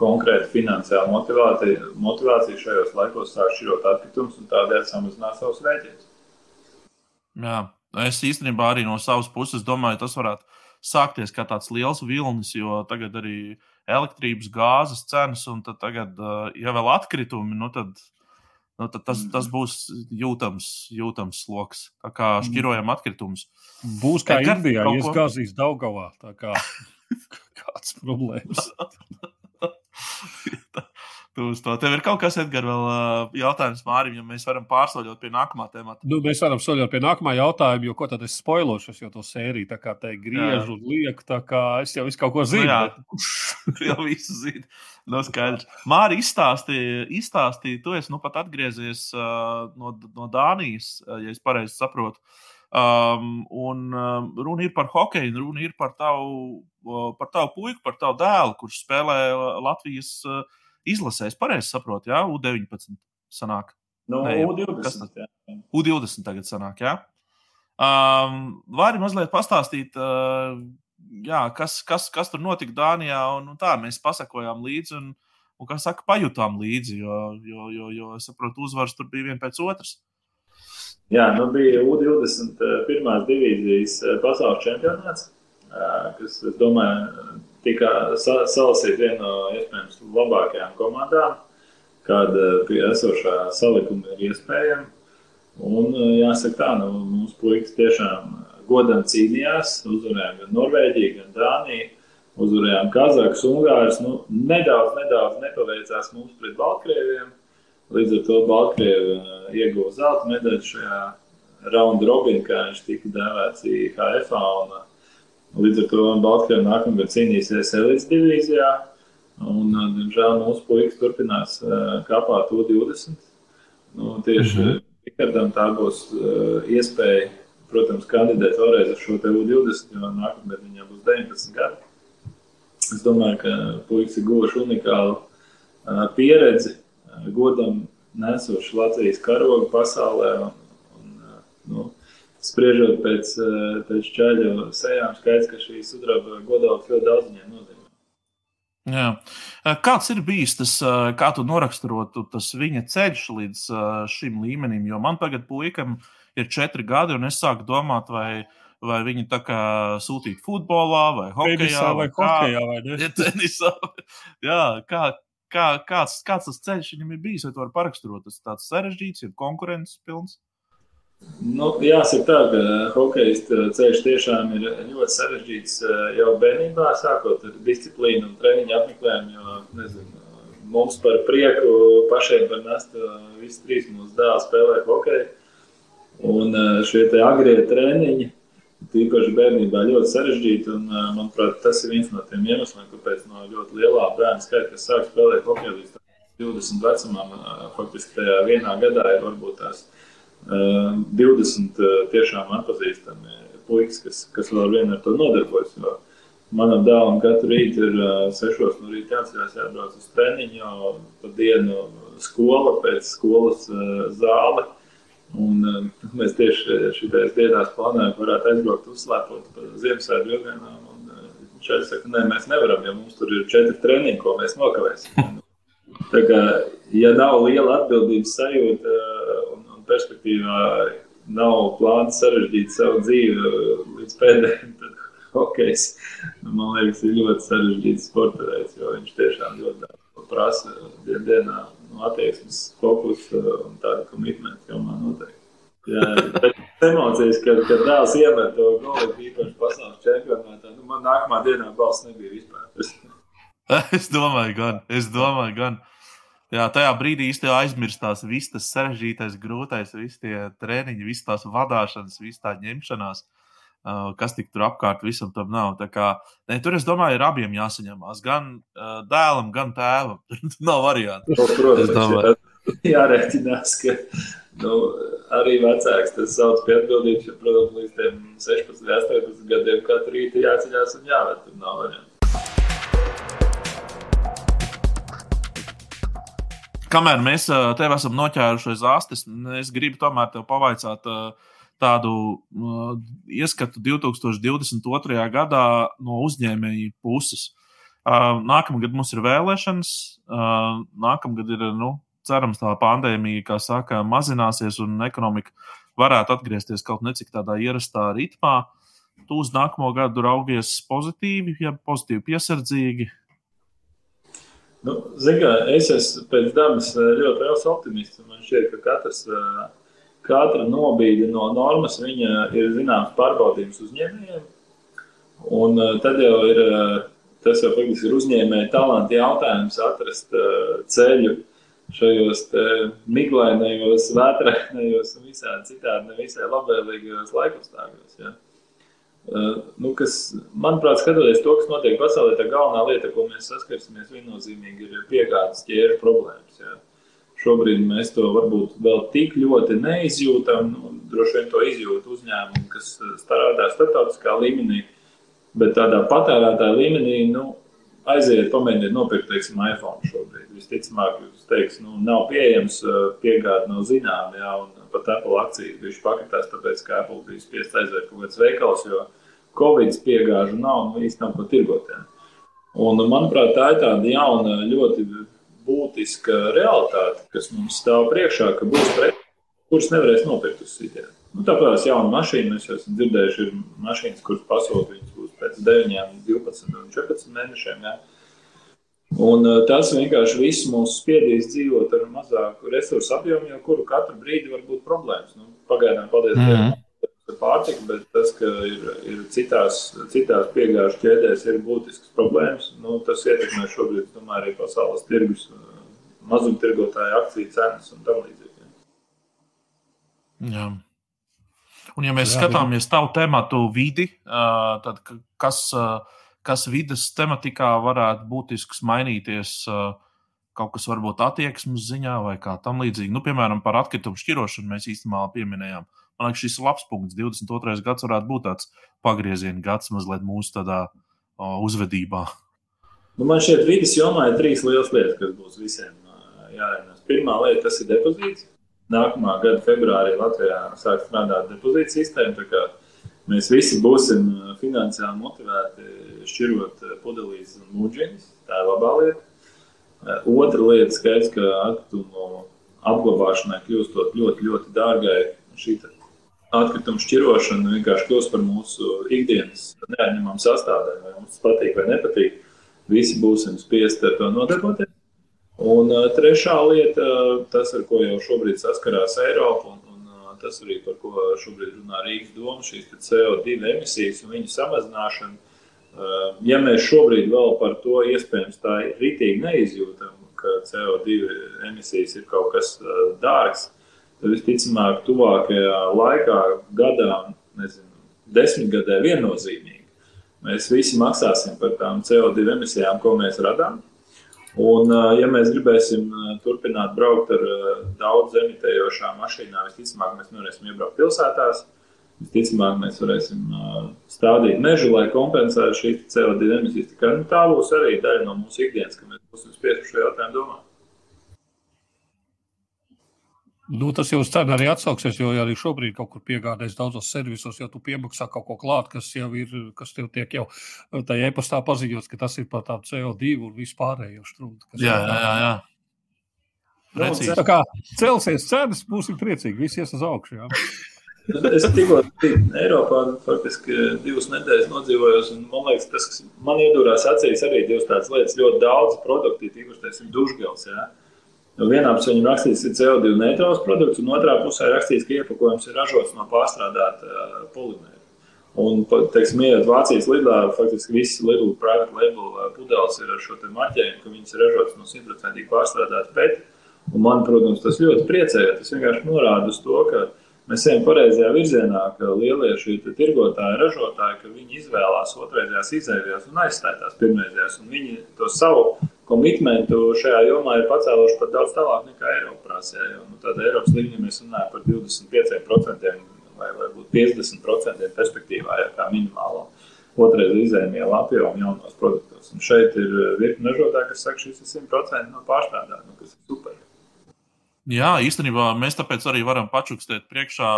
konkrēta finansiāla motivācija, motivācija šajos laikos sāk šķirot atkritumus un tādēļ samazināt savus rēķinus. Jā, es īstenībā arī no savas puses domāju, tas varētu sākties kā tāds liels vilnis, jo tagad arī elektrības, gāzes cenas, un tagad, ja vēl atkritumi, nu tad, nu tad tas, tas būs jūtams, jūtams sloks. Tā kā šķirojam atkritumus. Būs kā Indijā, ja gāzīs Daugavā. Tā kā kāds problēmas. Uz to tev ir kaut kas, Edgars, vēl jautājums Mārim, ja mēs varam pārsoļot pie nākamā temata. Nu, mēs varam soļot pie nākamā jautājuma, jo ko tad es spoilošu, es jau to sēriju tā kā te griežu un lieku, tā kā es jau visu kaut ko zinu. Nu, jā, jau visu zinu. No nu, skaidrs. Māri izstāstīja, izstāstīja, tu esi nu pat atgriezies uh, no, no Dānijas, ja es pareizi saprotu. Um, un um, runa ir par hokeju, runa ir par tavu, par tavu puiku, par tavu dēlu, kurš spēlē Latvijas uh, izlasēs. Pareizi saprotu, jā, U19 sanāk. No, Nē, U20. U20 tagad sanāk, jā. Um, vari mazliet pastāstīt, uh, jā, kas, kas, kas tur notika Dānijā, un, un tā mēs pasakojām līdzi, un, un kā saka, pajutām līdzi, jo, jo, jo, jo es saprotu, uzvaras tur bija viena pēc otras. Jā, nu bija U21 eh, divīzijas pasaules čempionāts, kas, es domāju, tika salasīts viena no iespējams labākajām komandām, kāda pie esošā salikuma ir iespējama. Un jāsaka tā, nu, mums puikas tiešām godam cīnījās, uzvarējām gan Norvēģiju, gan Dāniju, uzvarējām Kazahstānu, Ungārijas. Nu, nedaudz, nedaudz nepaveicās mums pret Baltkrieviem. Līdz ar to Baltkrievija uh, ieguva zelta medaļu šajā raunda robinā, kā viņš tika dēvēts IHF. Un, līdz ar to Baltkrievija nākamgad cīnīsies elites divīzijā. Un, uh, diemžēl mūsu puikas turpinās kāpāt U20. Nu, tieši mm -hmm. Rikardam tā būs iespēja, protams, kandidēt vēlreiz ar šo U20, jo nākamgad viņam būs 19 gadi. Es domāju, ka puikas ir guvuši unikālu pieredzi godam nesoši Latvijas karogu pasaulē. Un, un, nu, spriežot pēc, pēc čaļu sejām, skaidrs, ka šī sudraba godalks ļoti daudz viņai nozīmē. Jā. Kāds ir bijis tas, kā tu noraksturotu tas viņa ceļš līdz šim līmenim? Jo man tagad puikam ir četri gadi, un es sāku domāt, vai, vai viņi tā kā sūtīt futbolā, vai hokeja, vai, vai hokeja, vai ne? Tenisā. Jā, kā, kā, kāds, kāds tas ceļš viņam ir bijis, vai to var paraksturot? Tas ir tāds sarežģīts, ir konkurences pilns. Nu, jāsaka, tā, ka hokeja ceļš tiešām ir ļoti sarežģīts eh, jau bērnībā, sākot ar disciplīnu un treniņu apmeklējumu. Jo, nezinu, mums par prieku pašiem var nest, eh, visi trīs mūsu dēli spēlē hokeju. Un eh, šie agrie treniņi, Tīpaši bērnībā ļoti sarežģīti, un manuprāt, tas ir viens no tiem iemesliem, kāpēc no ļoti lielā bērna skaita, kas sāk spēlēt hokeju līdz 20 vecumam, faktiski tajā vienā gadā ir varbūt tās 20 tiešām atpazīstami puikas, kas, kas vēl vien ar to nodarbojas. Jo manam dēlam katru rītu ir 6 no rīta jāatcerās jābrauc uz treniņu, pa dienu skola, pēc skolas zāle Un, mēs tieši šajās dienās plānojam, ka varētu aizbraukt uzslēpot par Ziemassvētku brīvdienām. Viņš arī saka, nē, mēs nevaram, jo mums tur ir četri treniņi, ko mēs nokavēsim. Tā kā, ja nav liela atbildības sajūta un perspektīvā nav plāns sarežģīt savu dzīvi līdz pēdējiem, tad hokejs, man liekas, ir ļoti sarežģīts sporta veids, jo viņš tiešām ļoti daudz prasa dienā no attieksmes fokusu un tādu komitmentu jomā noteikti. Jā, emocijas, kad, kad dēls iemet to golu, īpaši pasaules čempionātā, nu, man nākamā dienā balss nebija vispār. es domāju, gan. Es domāju, gan. Jā, tajā brīdī īstenībā aizmirstās viss tas sarežģītais, grūtais, visi tie treniņi, visas tās vadīšanas, visas tā ņemšanās, uh, kas tik tur apkārt visam tam nav. Tā kā, ne, tur es domāju, ir abiem jāsaņemās. Gan uh, dēlam, gan tēvam. Tur nav variantu. Protams, jā, jārēķinās, ka nu, arī vecāks tas sauc pie atbildības, jo, protams, līdz 16, 18 gadiem katru rītu jāceļās un jāved. Tur nav variantu. Kamēr mēs tev esam noķēruši aiz astes, es gribu tomēr te pavaicāt tādu ieskatu 2022. gadā no uzņēmēju puses. Nākamgad mums ir vēlēšanas, nākamgad ir, nu, cerams, tā pandēmija, kā saka, mazināsies un ekonomika varētu atgriezties kaut necik tādā ierastā ritmā. Tu uz nākamo gadu raugies pozitīvi, ja pozitīvi piesardzīgi, Nu, kā, es esmu pēc dabas eh, ļoti liels optimists. Man šķiet, ka katrs, eh, katra nobīde no normas ir zināms pārbaudījums uzņēmējiem. Un eh, tad jau ir tas, jau ir uzņēmēja talanta jautājums, atrast ceļu šajos miglainajos, vētrainajos un visādi citādi nevisai labvēlīgajos laikapstākļos. Ja? Uh, nu, kas, manuprāt, skatoties to, kas notiek pasaulē, tā galvenā lieta, ko mēs saskarsimies, viennozīmīgi ir piegādes ķēra problēmas. Jā. Šobrīd mēs to varbūt vēl tik ļoti neizjūtam. Nu, droši vien to izjūt uzņēmumi, kas uh, strādā starptautiskā līmenī, bet tādā patērētāja līmenī nu, aiziet, pamēģiniet nopirkt, teiksim, iPhone šobrīd. Visticamāk, jūs teiksiet, nu, nav pieejams, uh, piegāde nav zināma, un pat Apple akcijas bija pakritās, tāpēc, ka Apple bija spiests aizvērt kaut kāds veikals, jo Covid piegāžu nav, nu īsti nav ko tirgot. Jā. Un, manuprāt, tā ir tāda jauna, ļoti būtiska realitāte, kas mums stāv priekšā, ka būs preci, kuras nevarēs nopirkt uz sitienu. Nu, tāpēc tās jauna mašīna, mēs jau esam dzirdējuši, ir mašīnas, kuras pasūta viņas būs pēc 9, 12 un 14 mēnešiem. Jā. Un uh, tas vienkārši viss mūs spiedīs dzīvot ar mazāku resursu apjomu, jo kuru katru brīdi var būt problēmas. Nu, pagaidām, paldies mm -hmm. Pārtika, bet tas, ka ir, ir citās, citās piegāžu ķēdēs, ir būtisks problēmas. Nu, tas ietekmē šobrīd, domāju, arī pasaules tirgus, mazumtirgotāju akciju cenas un tam līdzīgi. Jā. Un, ja mēs jā, skatāmies tavu tematu vidi, tad kas, kas vidas tematikā varētu būtiski mainīties, kaut kas varbūt attieksmes ziņā vai kā tam līdzīgi. Nu, piemēram, par atkritumu šķirošanu mēs īstenībā pieminējām. Man liekas, šis labs punkts. 22. gads varētu būt tāds pagrieziena gads mazliet mūsu tādā o, uzvedībā. Nu, man šķiet, vidas jomā ir trīs lielas lietas, kas būs visiem jārēnās. Pirmā lieta tas ir depozīts nākamā gada februārī Latvijā sāk strādāt depozīta sistēma. Mēs visi būsim finansiāli motivēti šķirot pudelīs un mūģiņus. Tā ir labā lieta. Uh, otra lieta skaidrs, ka atkritumu apglabāšanai kļūstot ļoti, ļoti dārgai. Šī atkrituma šķirošana vienkārši kļūst par mūsu ikdienas neatņemamu sastāvdaļu. Vai mums patīk vai nepatīk, visi būsim spiesti ar to nodarboties. Un trešā lieta, tas, ar ko jau šobrīd saskarās Eiropa, un, un tas arī par ko šobrīd runā Rīgas doma, šīs CO2 emisijas un viņu samazināšana. Ja mēs šobrīd vēl par to iespējams tā ritīgi neizjūtam, ka CO2 emisijas ir kaut kas dārgs, tad visticamāk, tuvākajā laikā, gadā, nezinu, desmitgadē viennozīmīgi, mēs visi maksāsim par tām CO2 emisijām, ko mēs radām. Un, ja mēs gribēsim turpināt braukt ar daudz emitējošām mašīnām, visticamāk, mēs nevarēsim iebraukt pilsētās. Visticamāk, mēs varēsim stādīt mežu, lai kompensētu šīs CO2 emisijas. Nu, tā būs arī daļa no mūsu ikdienas, ka mēs būsim spiesti par šo jautājumu domāt. Nu, tas jau cenu arī atsauksies, jo arī šobrīd kaut kur piegādājas daudzos servisos, jo tu piemaksā kaut ko klāt, kas jau ir, kas tev tiek jau tajā e-pastā paziņots, ka tas ir par tādu CO2 un vispārējo strūdu. Jā, jā, jā. jā. Precīzi. Tā kā celsies cenas, būsim priecīgi. Visi ies uz augšu. Jā. Es tikko Eiropā faktiski divas nedēļas nodzīvojos, un man liekas, tas, kas man iedūrās acīs, arī divas tādas lietas, ļoti daudz produktu, tīpaši, teiksim, dušgels. Ja? Nu, vienā pusē viņam rakstīts, ka CO2 neitrāls produkts, un otrā pusē rakstīts, ka iepakojums ir ražots no pārstrādāta polimēra. Un, teiksim, ejot Vācijas lidlā, faktiski viss Lidl private label pudeles ir ar šo marķējumu, ka viņas ir ražotas no simtprocentīgi pārstrādāta pēta. Un man, protams, tas ļoti priecēja. Tas vienkārši norāda uz to, ka mēs ejam pareizajā virzienā, ka lielie šie tirgotāji, ražotāji, ka viņi izvēlās otrreizējās izēvielas un aizstāj tās pirmreizējās. Un viņi to savu komitmentu šajā jomā ir pacēluši pat daudz tālāk nekā Eiropa prasīja. Nu, tad Eiropas līmenī mēs runājam par 25% vai varbūt 50% perspektīvā, ja kā minimālo otrreiz izējumie apjomu jaunos produktos. Un šeit ir virkni ražotāji, kas saka, šis ir 100% no pārstrādājuma, nu, kas ir super. Jā, īstenībā mēs tāpēc arī varam pačukstēt priekšā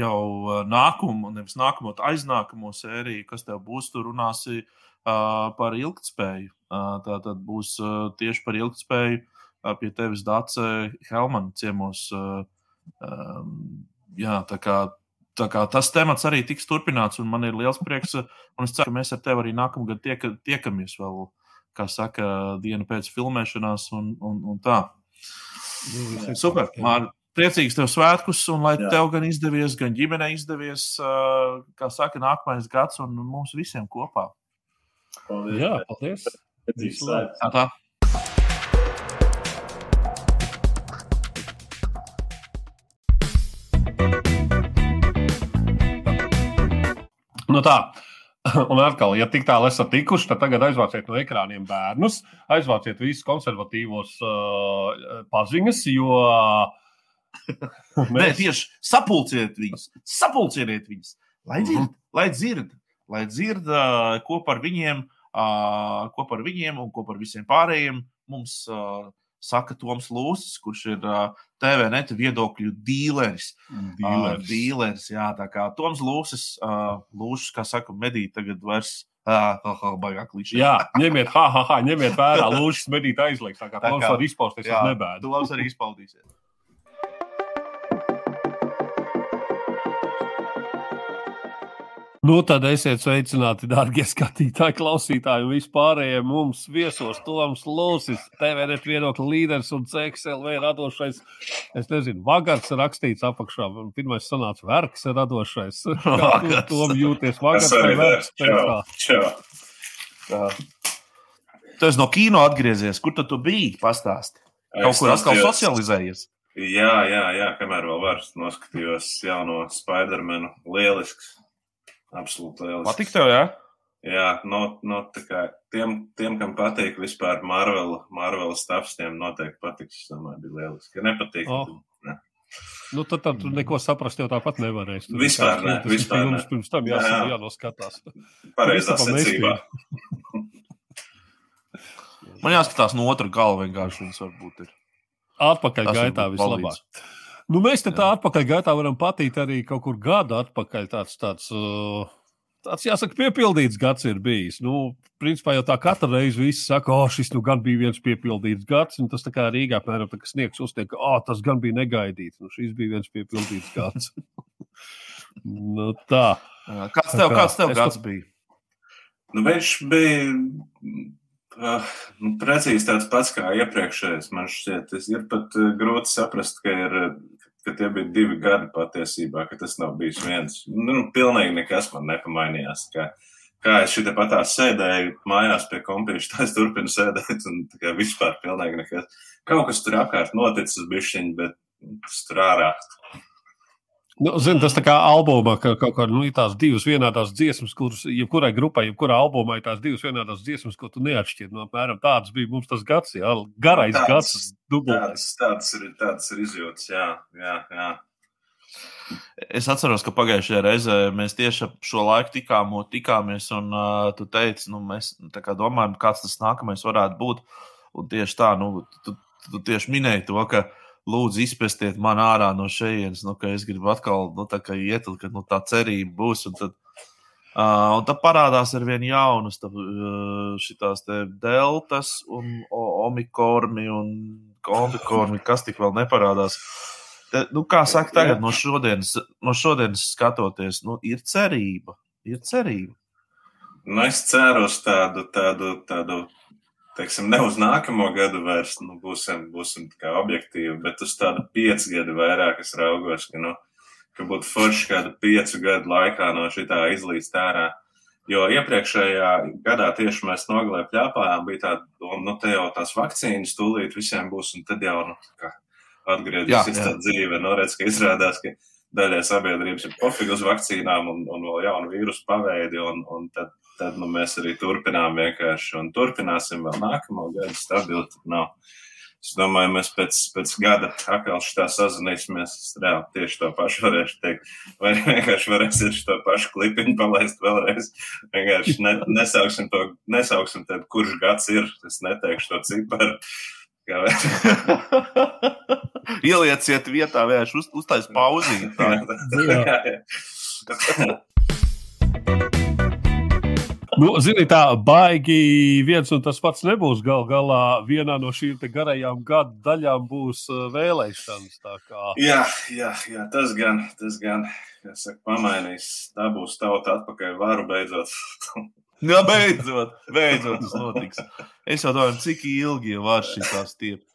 jau nākamo, nevis nākamo, aiznākamo sēriju, kas tev būs. Tur runāsi uh, par ilgspēju. Tā tad būs tieši par ilgspēju pie tevis Dāce Helmana ciemos. Jā, tā kā, tā kā tas temats arī tiks turpināts, un man ir liels prieks. Un es ceru, ka mēs ar tevi arī nākamgad tiek, tiekamies vēl, kā saka, dienu pēc filmēšanās un, un, un tā. Jā, Super. Man priecīgs tev svētkus, un lai Jā. tev gan izdevies, gan ģimenei izdevies, kā saka, nākamais gads un mums visiem kopā. Paldies. Jā, paldies. Tā, tā. Nu tā, Un atkal, ja tik tālu esat tikuši, tad tagad aizvāciet no ekrāniem bērnus, aizvāciet visus konservatīvos uh, paziņas, jo. mēs... Nē, tieši sapulciet viņus, sapulciet viņus, lai dzird, mm -hmm. lai dzird, lai dzird uh, ko par viņiem, uh, ko par viņiem un ko par visiem pārējiem mums saka Toms Lūsis, kurš ir TV neta viedokļu dīleris. Dīlers. Uh, dīleris jā, tā kā Toms Lūsis, Lūsis, kā saka, medīt tagad vairs. Baigāk līdz šim. Jā, ņemiet, ha, ha, ha, ņemiet vērā, Lūsis medīt aizliegt. Tā kā Toms var izpausties, tas nebēd. Toms arī izpaudīsies. Nu, tad esiet sveicināti, darbie skatītāji, klausītāji un vispārējie mums viesos. Toms Lūsis, TVNet viedokļa līderis un CXLV radošais. Es nezinu, Vagars rakstīts apakšā. Pirmais sanāca Verks radošais. Kā tu tom jūties? Vagars vai Verks? Čau, čau. Tu esi no kino atgriezies. Kur tu biji? Pastāsti. Kaut kur atkal socializējies. Jā, jā, jā, kamēr vēl varu noskatījos jauno Spider-Manu. Lielisks Absolūti lieliski. Patīk tev, jā? Jā, no, no kā, tiem, tiem, kam patīk vispār Marvel, Marvel stāvs, tiem noteikti patiks. Es domāju, bija lieliski. Nepatīk, oh. ne. Nu, tad, tad tu neko saprast jau tāpat nevarēsi. Tur vispār ne, vispār ne. Pirms tam jās, jā, jā. jānoskatās. Pareizā secībā. Man jāskatās no otra gala vienkārši, viņas varbūt ir. Atpakaļ Tas gaitā vislabāk. Palīdz. Nu, mēs te tā atpakaļ gaitā varam patīt arī kaut kur gadu atpakaļ. Tāds, tāds, uh, tāds jāsaka, piepildīts gads ir bijis. Nu, principā jau tā katra reize visi saka, o, oh, šis nu gan bija viens piepildīts gads, un tas tā kā Rīgā, piemēram, tā, sniegs uztiek, o, oh, tas gan bija negaidīts. Nu, šis bija viens piepildīts gads. nu, tā. Kāds tev, kāds tev gads pat... bija? Nu, viņš bija uh, nu, precīzi tāds pats kā iepriekšējais. Man šķiet, tas ir pat uh, grūti saprast, ka ir ka tie bija divi gadi patiesībā, ka tas nav bijis viens. Nu, nu pilnīgi nekas man nepamainījās. Kā, kā es šeit patā sēdēju mājās pie kompīša, tā es turpinu sēdēt, un kā, vispār pilnīgi nekas. Kaut kas tur apkārt noticis bišķiņ, bet tas tur ārā. Nu, zin, tas tā kā albumā, ka kaut kādā nu, tās divas vienādas dziesmas, kuras jebkurai grupai, jebkurā albumā ir tās divas vienādas dziesmas, ko tu neatšķiri. Nu, apmēram tāds bija mums tas gads, jā, garais tāds, gads, dubultais. Tāds, tāds, ir, tāds ir izjūts, jā, jā, jā. Es atceros, ka pagājušajā reizē mēs tieši ap šo laiku tikām, tikāmies, un uh, tu teici, nu, mēs kā domājam, kāds tas nākamais varētu būt. Un tieši tā, nu, tu, tu tieši minēji to, ka uh, lūdzu, izpestiet man ārā no šejienes, nu, ka es gribu atkal nu, iet, ka nu, tā cerība būs. Un tad, uh, un tad parādās ar vien jaunas tā, šitās deltas un omikorni un omikorni, kas tik vēl neparādās. Te, nu, kā saka, tagad no šodienas, no šodienas skatoties, nu, ir cerība. Ir cerība. Nu, es ceru uz tādu, tādu, tādu teiksim, ne uz nākamo gadu vairs, nu, būsim, būsim objektīvi, bet uz tādu piecu gadu vairāk es raugos, ka, nu, ka būtu forši kādu piecu gadu laikā no šitā izlīst ārā. Jo iepriekšējā gadā tieši mēs nogalē pļāpājām, bija tāda doma, nu, te jau tās vakcīnas tūlīt visiem būs, un tad jau, nu, kā atgriezīsies tā dzīve. Nu, redz, ka izrādās, ka daļai sabiedrības ir pofīgi uz vakcīnām un, un vēl jaunu vīrusu paveidi, un, un tad tad nu, mēs arī turpinām vienkārši un turpināsim vēl nākamo gadu stabili. Nav. Es domāju, mēs pēc, pēc gada atkal šitā sazināsimies. Es reāli tieši to pašu varēšu teikt. Vai vienkārši varēsiet šo pašu klipiņu palaist vēlreiz. Vienkārši ne, nesauksim to, nesauksim tad, kurš gads ir. Es neteikšu to ciparu. Ielieciet vietā, vienkārši uz, uztaisīt pauzi. Nu, Ziniet, tā baigi viens un tas pats nebūs. Gal galā vienā no šīm garajām gadu daļām būs uh, vēlēšanas. Kā... Jā, jā, jā, tas gan, tas gan saka, pamainīs. Tā būs tauta atpakaļ varu beidzot. Jā, beidzot, beidzot tas notiks. Es jau domāju, cik ilgi jau var šī tā stiep.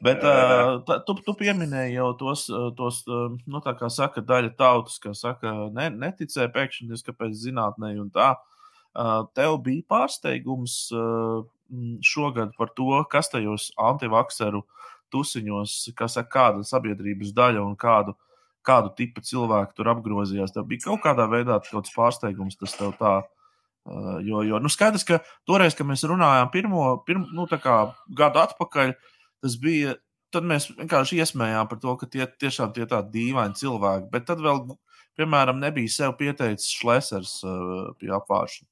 Bet uh, tā, tu, tu pieminēji jau tos, tos nu, tā kā saka, daļa tautas, kas saka, ne, neticēja pēkšņi, kāpēc zinātnē un tā. Uh, Tev bija pārsteigums šogad par to, kas tajos antivakseru tusiņos, kas ir kāda sabiedrības daļa un kādu, kādu tipu cilvēku tur apgrozījās. Tev bija kaut kādā veidā kaut kāds pārsteigums, tas tev tā. Jo, jo nu skaidrs, ka toreiz, kad mēs runājām pirmo, pirmo nu, gadu atpakaļ, tas bija tad mēs vienkārši iesmējām par to, ka tie tiešām tie tādi dīvaini cilvēki. Bet tad vēl, piemēram, nebija sev pieteicis šlēsers pie apgājuma.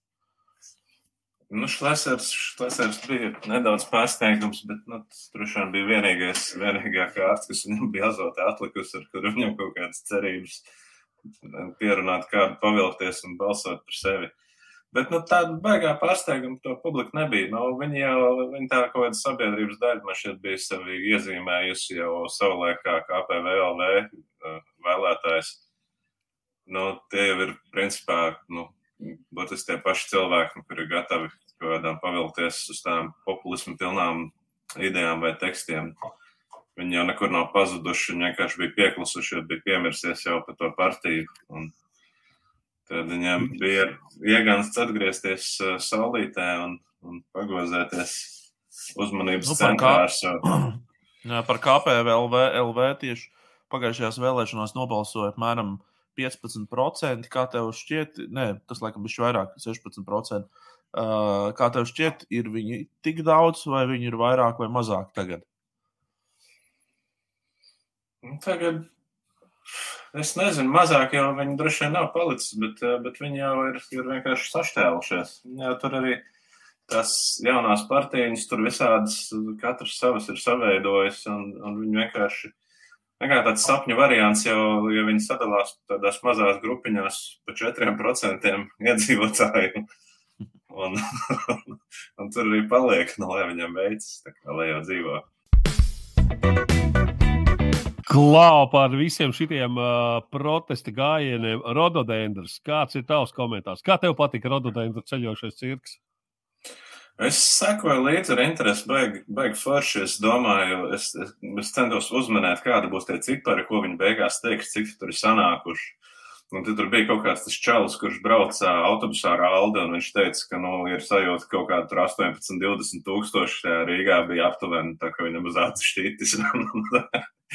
Nu, Šlesers, šlesers bija nedaudz pārsteigums, bet nu, tas droši vien bija vienīgais, vienīgā kārta, kas viņam bija azotē atlikusi, ar kuru viņam kaut kādas cerības pierunāt kādu pavilkties un balsot par sevi. Bet nu, tāda baigā pārsteiguma to publiku nebija. Nu, viņi jau viņi tā kaut kāda sabiedrības daļa man šeit bija sevi iezīmējusi jau savulaik kā KPVLV uh, vēlētājs. Nu, tie jau ir principā nu, būtiski tie paši cilvēki, kuri ir gatavi kaut kādām pavilties uz tām populismu pilnām idejām vai tekstiem. Viņi jau nekur nav pazuduši, viņi vienkārši bija pieklusuši, bija piemirsies jau par to partiju. Un tad viņiem bija iegansts atgriezties uh, saulītē un, un pagozēties uzmanības nu, centrās. Kā, jā, par KPVLV LV tieši pagājušajās vēlēšanās nobalsoja apmēram 0,5 15%, kā tev šķiet, nē, tas laikam bija vairāk, 16%. Uh, kā tev šķiet, ir viņi tik daudz, vai viņi ir vairāk vai mazāk tagad? Nu, tagad es nezinu, mazāk jau viņi droši vien nav palicis, bet, uh, bet viņi jau ir, ir vienkārši saštēlušies. Jā, tur arī tās jaunās partijas, tur visādas, katrs savas ir saveidojis, un, un viņi vienkārši Vienkārši tāds sapņu variants, jau, ja viņi sadalās tādās mazās grupiņās pa 4% iedzīvotāju. Un, un tur arī paliek, nu, lai viņam veicas, tā kā lai jau dzīvo. Klau par visiem šiem uh, protesta gājieniem. Rododendrs, kāds ir tavs komentārs? Kā tev patika rododendra ceļošais cirks? Es sekoju līdzi ar interesi, baigi, baigi forši. Es domāju, es, es, es centos uzmanēt, kāda būs tie cipari, ko viņi beigās teiks, cik tur ir sanākuši. Un tad tur bija kaut kāds čalis, kurš brauca autobusā ar Aldi, un viņš teica, ka, nu, ir sajūta kaut kāda 18, 20 tūkstoši Rīgā bija aptuveni, tā ka viņam uz acu šķītis.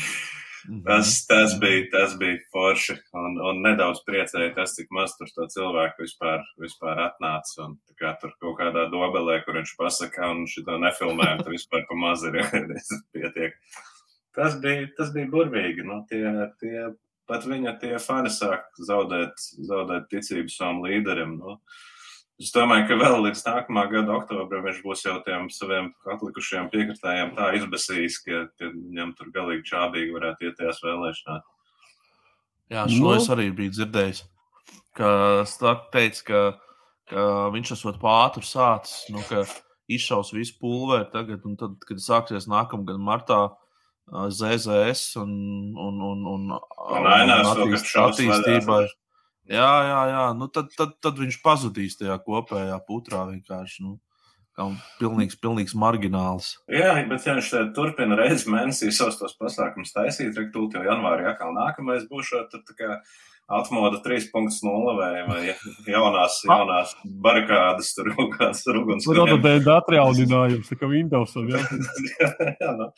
Tas, mhm. tas, bija, tas bija forši. Un, un nedaudz priecēja tas, cik maz tur to cilvēku vispār, vispār atnāca. Un kā tur kaut kādā dobelē, kur viņš pasakā, un šito nefilmējumu, tad vispār pa maz ir pietiek. Tas bija, tas bija burvīgi. Nu, tie, tie, pat viņa tie fani sāk zaudēt, zaudēt ticību savam līderim. Nu. Es domāju, ka vēl līdz nākamā gada oktobrim viņš būs jau tiem saviem atlikušajiem piekritējiem tā izbasījis, ka viņam tur galīgi čābīgi varētu iet tajās vēlēšanās. Jā, šo no. Nu. es arī biju dzirdējis. Ka Stark teica, ka, ka viņš esot pātru sācis, nu, ka izšaus visu pulveri tagad, un tad, kad sāksies nākamgad martā, ZZS un, un, un, un, Un Ainārs vēl attīst- attīstībai. vedās. Jā, jā, jā. Nu, tad, tad, tad viņš pazudīs tajā kopējā putrā vienkārši. Nu, pilnīgs, pilnīgs margināls. Jā, bet ja viņš turpina reizes mēnesī savus tos pasākumus taisīt, tad tūlīt jau janvārī atkal nākamais būs šo tad tā kā atmoda 3.0 vai, vai jaunās, jaunās barikādas tur kaut kādas ruguns. Tur atbildēja atjauninājums, tā kā Windows. Ja? jā, nu,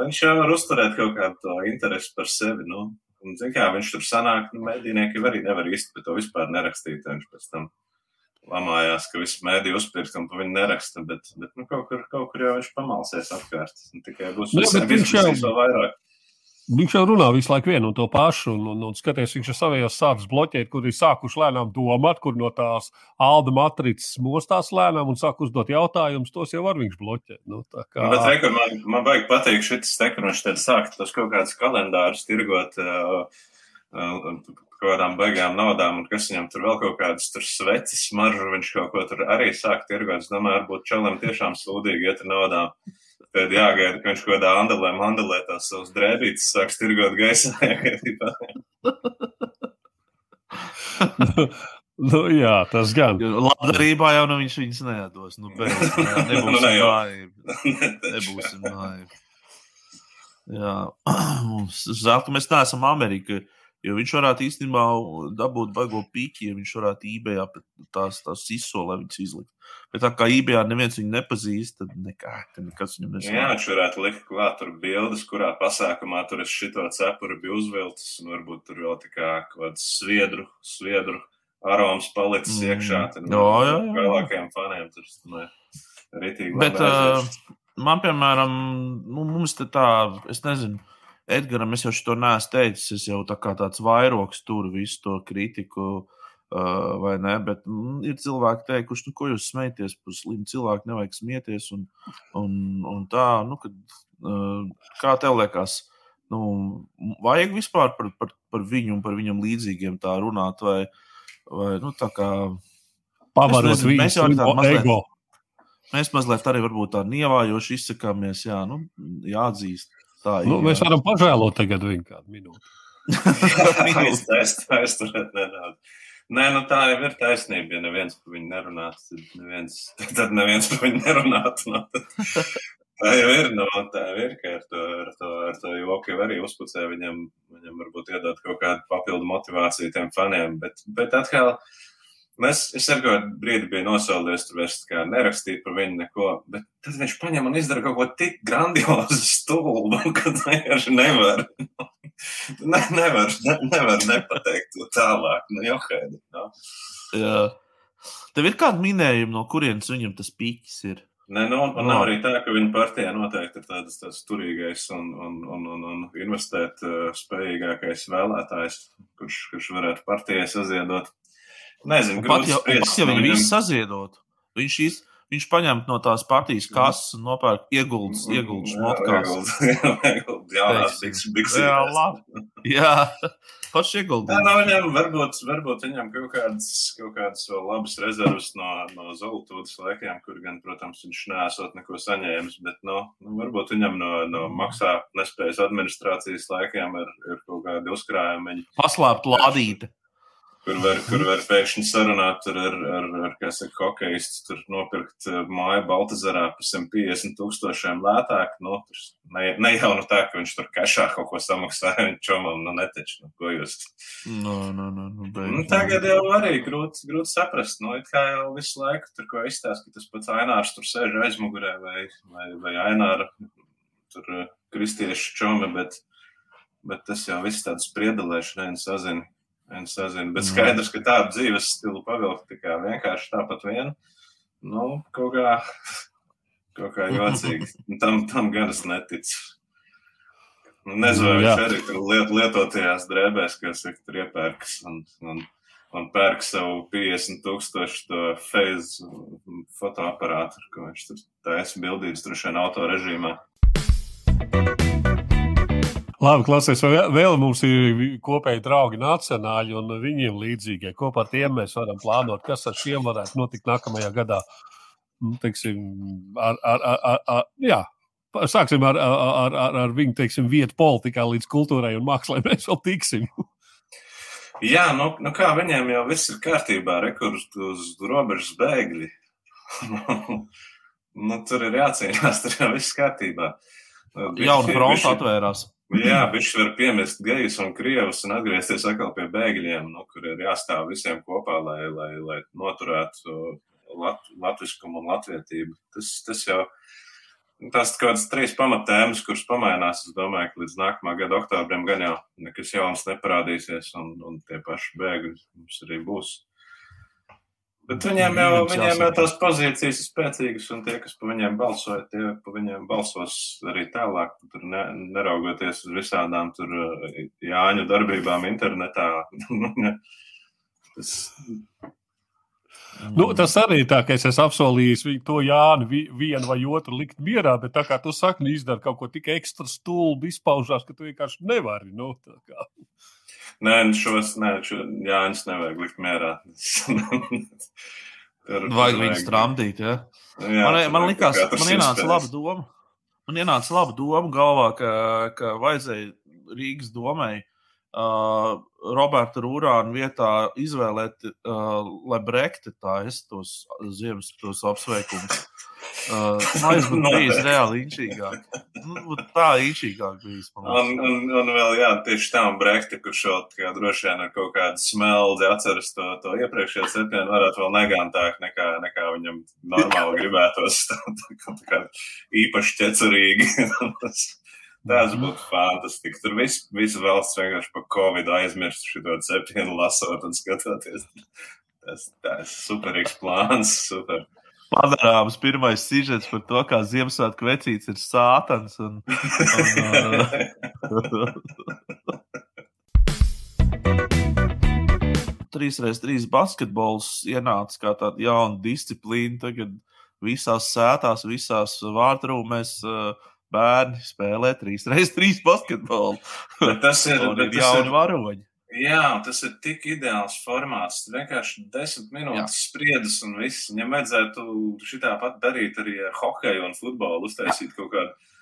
viņš jau var uzturēt kaut kādu to interesi par sevi. Nu. Un, zin, kā, viņš tur sanāk, nu, mēdīnieki arī nevar īsti par to vispār nerakstīt. Viņš pēc tam lamājās, ka viss mēdī uzpirkt un pa viņu neraksta, bet, bet nu, kaut, kur, kaut kur jau viņš pamalsies apkārt. Un tikai būs Nu, visiem bet viņš jau- vairāk. Viņš jau runā visu laiku vienu un to pašu, un, un, un skaties, viņš ir savējos sācis bloķēt, kur ir sākuši lēnām domāt, kur no tās alda matricas mostās lēnām un sāk uzdot jautājumus, tos jau var viņš bloķēt. Nu, kā... Bet reku, man, man vajag pateikt, šis te, ka viņš tad sāk tos kaut kādus kalendārus tirgot uh, uh, kaut kādām baigām naudām, un kas viņam tur vēl kaut kādas sveces smaržu, viņš kaut ko tur arī sāk tirgot. Es domāju, varbūt čalam tiešām sūdīgi iet ar naudām. Tad jāgaida, ka viņš kaut kādā andelē, mandelē tās savus drēbītes sāks tirgot gaisā. jāgaidībā. nu, jā, tas gan. Labdarībā jau nu viņš viņus nedos. Nu, nē, Nu, nebūsim ne jau. naivi. Nebūsim naivi. Jā, mums ka mēs neesam Amerika. Jo viņš varētu īstenībā dabūt baigo pīķi, ja viņš varētu eBay tās, tās izsolē viņas izlikt. Bet tā kā eBay neviens viņu nepazīst, tad nekā, nekas viņam Jā, nesaka. viņš varētu likt klāt tur bildes, kurā pasākumā tur es šito cepuri biju uzvilcis, un varbūt tur vēl tā kā kaut kāds sviedru, sviedru aroms palicis Mm. iekšā. Tad, Jā, jā, jā. Vēlākajiem faniem tur, nu, ritīgi. Bet uh, man, piemēram, nu, mums te tā, es nezinu, Edgars, es jau šo neesmu teicis, es jau tā kā tāds vairogs tur visu to kritiku. Uh, vai ne? Bet mm, ir cilvēki, teikuši, nu, ko jūs smējaties par slimu cilvēku, nevajag smieties. Un, un, un tā, nu, kad, uh, kā tev liekas, nu, vajag vispār par, par, par viņu un par viņam līdzīgiem tā runāt, vai, vai nu, tā kā Pavarot viņu slimu mazliet- ego. mēs mazliet arī varbūt tā nievājoši izsakāmies, jā, nu, jāatzīst. Tā ir. Nu, mēs varam pažēlot tagad viņu kādu minūti. Minūte. Aiz- Aizturēt nedaudz. Nē, nu tā jau ir taisnība. Ja neviens par viņu nerunātu, tad neviens, tad neviens par viņu nerunātu. No, tā jau ir. No, tā jau ir, ka ar to, ar to, ar to joku jau arī uzpucē viņam, viņam varbūt iedot kaut kādu papildu motivāciju tiem faniem. Bet, bet atkal, mēs, es ar kādu brīdi biju nosaulies, tur vairs nerakstīt par viņu neko. Bet tad viņš paņem un izdara kaut ko tik grandiozu, stulbu, ka vienkārši nevar. Ne, nevar, ne, nevar nepateikt to tālāk. Nu, jau kādi. No. Jā. Tev ir kāda minējuma, no kurienes viņam tas pīķis ir? Nē, nu, un No. nav arī tā, ka viņa partijā noteikti ir tāds, tāds turīgais un, un, un, un, un investēt uh, spējīgākais vēlētājs, kurš, kurš varētu partijai saziedot. Nezinu, Pat ja, spriest, pat, ja nu, viņi viņam- visi saziedot, viņš, iz, viņš paņem no tās partijas kases un nopērk ieguldus, ieguldus motkās. Ieguld jaunās Teiksim. biks. Jā, labi. Jā, pats Jā, ieguldījums. no viņam varbūt, varbūt viņam kaut kādas, kaut kādas vēl labas rezerves no, no Zolotūdas laikiem, kur gan, protams, viņš nesot neko saņēmis, bet, no, nu, varbūt viņam no, no maksā nespējas administrācijas laikiem ir, ir kaut kādi uzkrājumi, Paslēpt lādīte. Kur var, kur var pēkšņi sarunāt tur ar, ar, ar kā saka, hokeistu, tur nopirkt eh, māju Baltazarā par 150 tūkstošiem lētāk. Nu, tur ne, ne jau nu tā, ka viņš tur kešā kaut ko samaksāja, un čomam, nu, netaču, nu, ko jūs. No, no, no, no, Nu, tagad jau arī grūti, grūti saprast. Nu, it kā jau visu laiku tur ko izstāsta, ka tas pats Ainārs tur sēž aizmugurē vai, vai, vai Aināra tur eh, kristiešu čomi, bet, bet tas jau viss tāds spriedelēšana, viens sazina. Viens sazina. Bet Mm. skaidrs, ka tādu dzīves stilu pavilkt tikai vienkārši tāpat vien, nu, kaut kā, kaut kā jocīgi. Tam, tam gan es neticu. Nu, Nezinu, vai Jā. viņš arī tur liet, lietotajās drēbēs, kas ir tur iepērks un, un, un pērk savu 50 tūkstošu to phase fotoaparātu, ko viņš tur taisa bildītas droši vien auto režīmā. Labi, klasies, vēl, vēl mums ir kopēji draugi nacionāļi un viņiem līdzīgie. Kopā ar tiem mēs varam plānot, kas ar šiem varētu notikt nākamajā gadā. Nu, teiksim, ar, ar, ar, ar, ar, jā, Sāksim ar, ar, ar, ar viņu teiksim, vietu politikā līdz kultūrai un mākslai. Mēs vēl tiksim. Jā, nu, nu kā viņiem jau viss ir kārtībā, rekurs uz robežas bēgļi. nu, tur ir jācīnās, tur jau viss kārtībā. Jauna fronte atvērās. Jā, viņš var piemest gejus un krievus un atgriezties atkal pie bēgļiem, nu, kur ir jāstāv visiem kopā, lai, lai, lai noturētu lat, latviskumu un latvietību. Tas, tas jau tās kaut kādas trīs pamatēmas, kuras pamainās. Es domāju, ka līdz nākamā gada oktobrim gan jau nekas jauns neparādīsies, un, un tie paši bēgļi mums arī būs. Bet viņiem jau, viņiem jau tās pozīcijas ir spēcīgas, un tie, kas par viņiem balsoja, tie par viņiem balsos arī tālāk. Tur ne, neraugoties uz visādām tur eh, Jāņu darbībām internetā. tas, Nu, tas arī ir tā, ka es esmu apsolījis to Jānu vienu vai otru likt mierā, bet tā kā tu saki, nu, izdara kaut ko tik ekstra stulbi, izpaužās, ka tu vienkārši nevari. Nu, Nē, nu šos nē, šo Jānis nevajag likt mierā. tur, vajag viņu stramdīt, ja? Jā, man, man likās, man ienāca laba doma. Man ienāca laba doma galvā, ka, ka vajadzēja Rīgas domai uh, Roberta Rūrāna vietā izvēlēt, uh, lai Brekte taisa tos ziemas tos apsveikumus. Uh, būtu bijis reāli īņķīgāk. Nu, tā īņķīgāk bijis. Un, un, un vēl, jā, tieši un Brekti, kurš jau kā, droši vien ar kaut kādu smeldzi atceras to, to iepriekšējo septienu, varētu vēl negantāk nekā, nekā viņam normāli gribētos. Tā, tā, tā kā īpaši ķecerīgi. Tas būtu fantastiski. Tur viss vis valsts vienkārši par Covid aizmirst šo septienu lasot un skatoties. Tas, tas ir superīgs plāns. Super padarāms pirmais sižets par to, kā Ziemassvētku vecīts ir sātans. Un, un, Trīs reizes trīs basketbols ienāca kā tāda jauna disciplīna. Tagad visās sētās, visās vārtrūmēs uh, bērni spēlē trīs reizes trīs basketbolu. tas ir, ir jauni varoņi. Jā, tas ir tik ideāls formāts. Vienkārši desmit minūtes Jā. spriedzes un viss. Viņam vajadzētu šitā pat darīt arī ar hokeju un futbolu, uztaisīt kaut kādu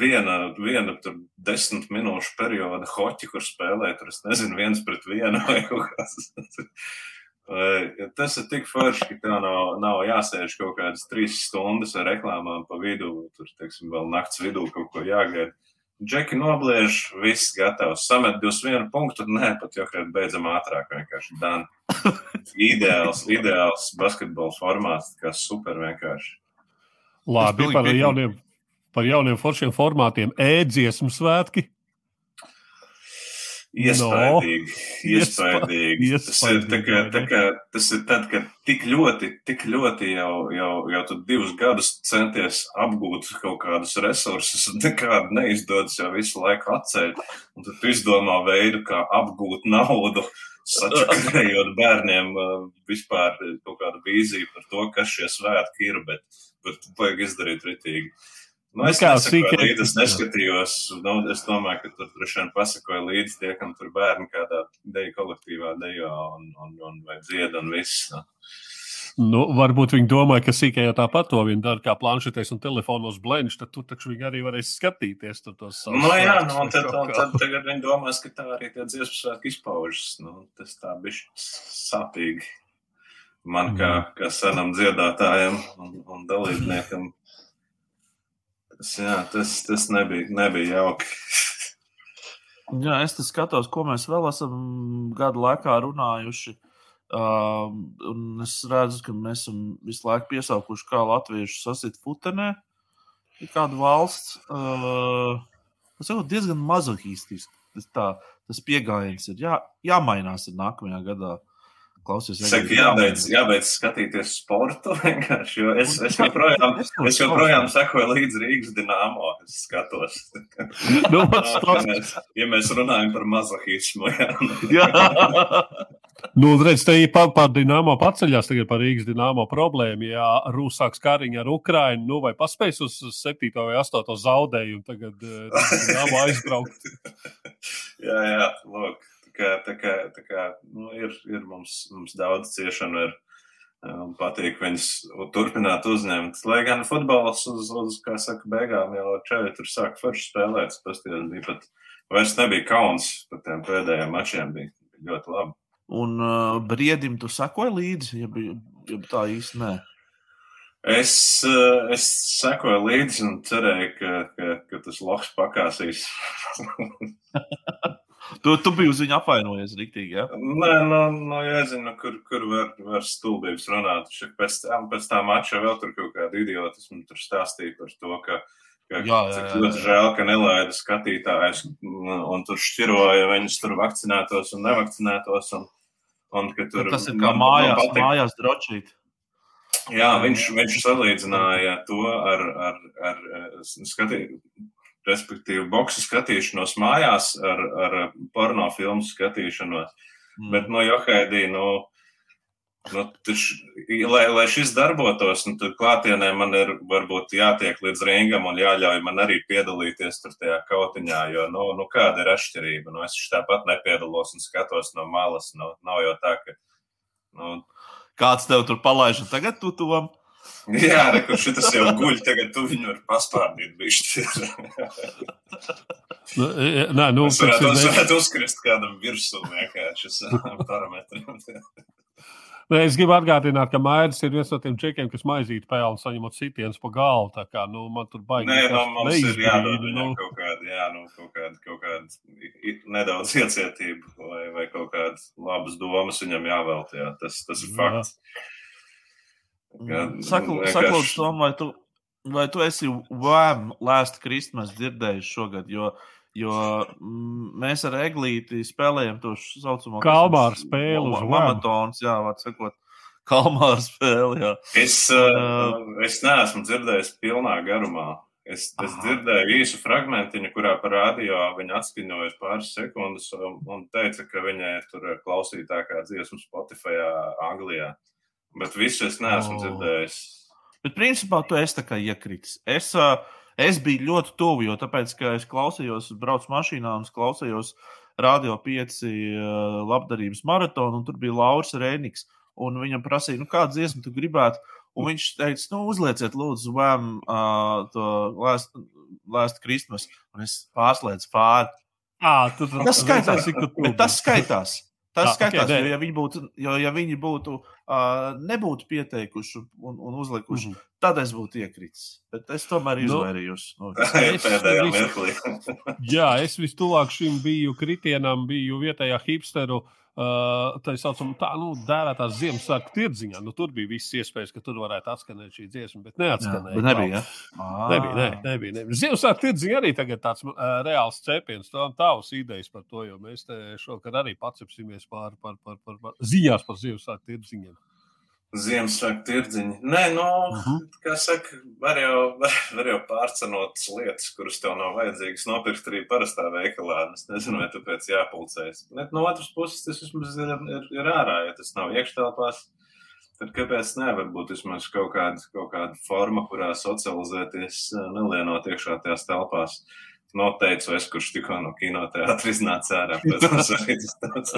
viena, viena tur desmit minūšu perioda hoķi, kur spēlē, tur es nezinu, viens pret vienu vai kaut kas. Tas ir tik forši, ka tev nav, nav jāsēž kaut kādas trīs stundas ar reklāmām pa vidu, tur, teiksim, vēl nakts vidū kaut ko jāgaida. Džeki nobliež, viss gatavs. Samet 21 punktu, nē, pat jau kādā beidzam ātrāk, vienkārši dan. ideāls, ideāls basketbola formāts, kā super vienkārši. Labi, par jauniem, par jauniem foršiem formātiem. Ēdziesmu svētki. Iespaidīgi, no. iespaidīgi. Tas ir, tā kā, tā kā, tas ir tad, kad tik ļoti, tik ļoti jau, jau, jau divus gadus centies apgūt kaut kādus resursus, un nekādi neizdodas jau visu laiku atceļ. Un tad izdomā veidu, kā apgūt naudu, sačakarējot bērniem vispār kaut kādu vīziju par to, kas šie svētki ir, bet, bet vajag izdarīt ritīgi. Nu, es nesakoju līdzi, es neskatījos. Nu, es domāju, ka tur droši vien pasakoja līdzi tie, kam tur bērni kādā deju kolektīvā dejo un, un, un vai dzied un viss. Nu. Nu, varbūt viņi domāja, ka sīkā jau tāpat to viņi dara, kā planšetēs un telefonos blēņš, tad tu taču viņi arī varēs skatīties. Tur tos savus. Nu, jā, nu, un tad, un tad tagad viņi domās, ka tā arī tie dziesmu svētki izpaužas. Nu, tas tā bišķi sāpīgi. Man kā, mm. kā senam dziedātājam un, un dalībniekam Tas, jā, tas, tas nebija, nebija jauki. jā, es skatos, ko mēs vēl esam gadu laikā runājuši. Uh, es redzu, ka mēs esam visu laiku piesaukuši, kā latvieši sasit futenē. Ir kāda valsts. Uh, tas ir diezgan mazohistiski. Tas, tā, tas pieejams ir jā, jāmainās nākamajā gadā. Uh, Klausies, Saka, jābeidz, jābeidz skatīties sportu. Jo es, es joprojām, es joprojām sekoju līdzi Rīgas dīnāmo. Es skatos, nu, ja, mēs, ja mēs runājam par mazohismu. Jā. nu, redz, te ir par, par dīnāmo paceļās, tagad par Rīgas dīnāmo problēmu. Ja Rūs sāks kariņu ar Ukrainu, nu, vai paspēs uz 7. vai 8. zaudējumu, tagad dīnāmo aizbraukt. jā, jā, lūk kā, tā kā, tā kā nu, ir, ir mums, mums daudz ciešanu ar, Um, patīk viņus turpināt uzņemt. Lai gan futbols uz, uz kā saka, beigām jau čeļi tur sāk forši spēlēt. Pasties, bija pat, vairs nebija kauns par tiem pēdējiem mačiem, bija ļoti labi. Un uh, briedim tu sakoji līdzi, ja, bija, ja tā īsti nē. Es, uh, es sekoju līdzi un cerēju, ka, ka, ka tas loks pakāsīs. Tu, tu biji uz viņu apvainojies, rīktīgi. Ja? Nē, nu, nu jāzina, kur, kur var, var stulbības runāt. Pēc tam, pēc tā mača vēl tur kaut kāda idiotismu tur stāstīja par to, ka, ka jā, jā, cik ļoti žēl, ka nelaida skatītājus un tur šķiroja viņus tur vakcinētos un nevakcinētos. Un, un, tur, tas ir kā mājās, patik... mājās drošīt. Jā, viņš, viņš salīdzināja to ar, ar, ar, ar skatīt, respektīvi, boxe skatīšanos mājās ar, ar porno filmu skatīšanos. Mm. Bet, no Johaidī, nu, nu taš, lai, lai šis darbotos, nu, tad klātienē man ir varbūt jātiek līdz ringam un jāļauj man arī piedalīties tur tajā kautiņā, jo, nu, nu kāda ir atšķirība? Nu, es tāpat nepiedalos un skatos no malas. Nu, nav jau tā, ka. Nu, Kāds tev tur palaiž, un tagad tu tom? Jā, kur šis jau guļ, tagad tu viņu vari paspārdīt. nu, nē, nu, es varētu, es varētu uzkrist kādam virsū vienkārši parametriem. Nē, es gribu atgādināt, ka Maijas ir viens no tiem čekiem, kas maizīt pelnu, saņemot sitienus pa galvu. Tā kā nu, man tur baigi. Nē, no, nu, mums ir jādod nu. kaut kāda, jā, nu, kaut kāda, kaut kāda nedaudz iecietība vai, vai kaut kādas labas domas viņam jāvēlt. Jā. Tas, tas ir fakts. Jā. Saklūdzu, Tom, vai tu, vai tu esi Wham Last Christmas dzirdējis šogad? Jo, jo mēs ar Eglīti spēlējam to saucamo kalmāru spēli uz Mamatons, jā, var sakot. Kalmāra spēle. Jā. Es, uh, es neesmu dzirdējis pilnā garumā. Es, es dzirdēju īsu fragment, kurā parādījā viņa atskaņojas pāris sekundes un teica, ka viņai tur ir klausītākā dziesma Spotify Anglijā. Bet visu es neesmu oh. dzirdējis. Bet principā tu esi tā kā iekritis. Es, es biju ļoti tuvu, jo tāpēc, ka es klausījos, braucu mašīnā un klausījos Radio 5 labdarības maratonu, un tur bija Lauris Rēniks. Un viņam prasīja, nu, kādu dziesmu tu gribētu. Un viņš teica, nu, uzlieciet, lūdzu, vēm uh, to last, last Christmas. Un es pārslēdzu pāri. À, tu, tas skaitās, tas skaitās. Tas ah, skaitās, okay, jo, ja viņi būtu, jo, ja viņi būtu uh, nebūtu pieteikuši un, un uzlikuši, mm -hmm. tad es būtu iekritis. Bet es tomēr nu, izvairījos. No, es, mirklī. jā, es vistuvāk šim biju kritienam, biju vietējā hipsteru uh, Uh, tā saucamā, tā nu, dēvētās Ziemassvētku tirdziņā. Nu, tur bija visas iespējas, ka tur varētu atskanēt šī dziesma, bet neatskanēja. Jā, bet nebija. Ja? Nebija, ne, nebija, nebija. Ziemassvētku tirdziņā arī tagad tāds uh, reāls cepiens. Tā tavs idejas par to, jo mēs te šokar arī pacepsimies pār, par, par, par, par ziņās par Ziemassvētku tirdziņiem. Ziemassvētku tirdziņi. Nē, nu, uh. -huh. kā saka, var jau, var, var jau pārcenot lietas, kuras tev nav vajadzīgas nopirkt arī parastā veikalā. Es nezinu, vai tāpēc jāpulcēs. Bet no otras puses, tas vismaz ir, ir, ir ārā, ja tas nav iekštelpās. Tad kāpēc nevar būt vismaz kaut kāda, kaut kāda forma, kurā socializēties, nelienot iekšā tajās telpās? Noteicu es, kurš tikko no kinoteātra iznāca ārā. Protams, arī tas tāds.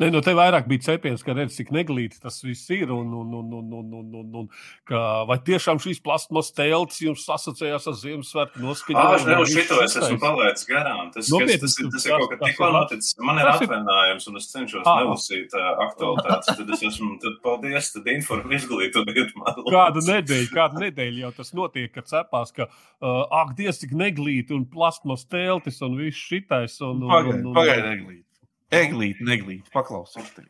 Nē, no te vairāk bija cepiens, ka redz, cik neglīti tas viss ir. Un, un, un, un, un, un, un, un, ka, vai tiešām šīs plasmas telts jums asociējās ar Ziemassvētku noskaņojumu? Jā, es šito es esmu palaidis garām. Tas, Nopietni, tas, tas, tas ir kaut kas tikko noticis. Man ir atvainājums, un es cenšos à. nelasīt uh, aktualitātes. Tad es esmu, tad paldies, tad informu izglītojiet man. Kādu nedēļu, kādu nedēļu jau tas notiek, kad cepās, ka, uh, ak, diez cik neglīti un plasmas teltis un viss šitais. Pagaid, pagaid, neglīti. Eglīte, neglīte, paklausieties.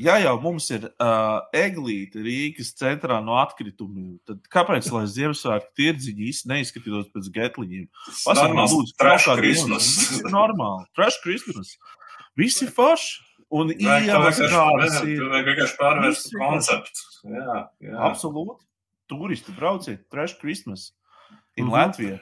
Ja jau mums ir uh, eglīte Rīgas centrā no atkritumiem, tad kāpēc lai Ziemassvētku tirdziņi neizskatītos pēc getliņiem? Pasakiet, lūdzu, trash Christmas. Normāli, trash Christmas. Visi forši. Un ielas kādas ir. Tu vajag vienkārši pārvērst konceptu. Jā, jā. Absolūti. Turisti brauciet, trash Christmas in mm -hmm. Latviju.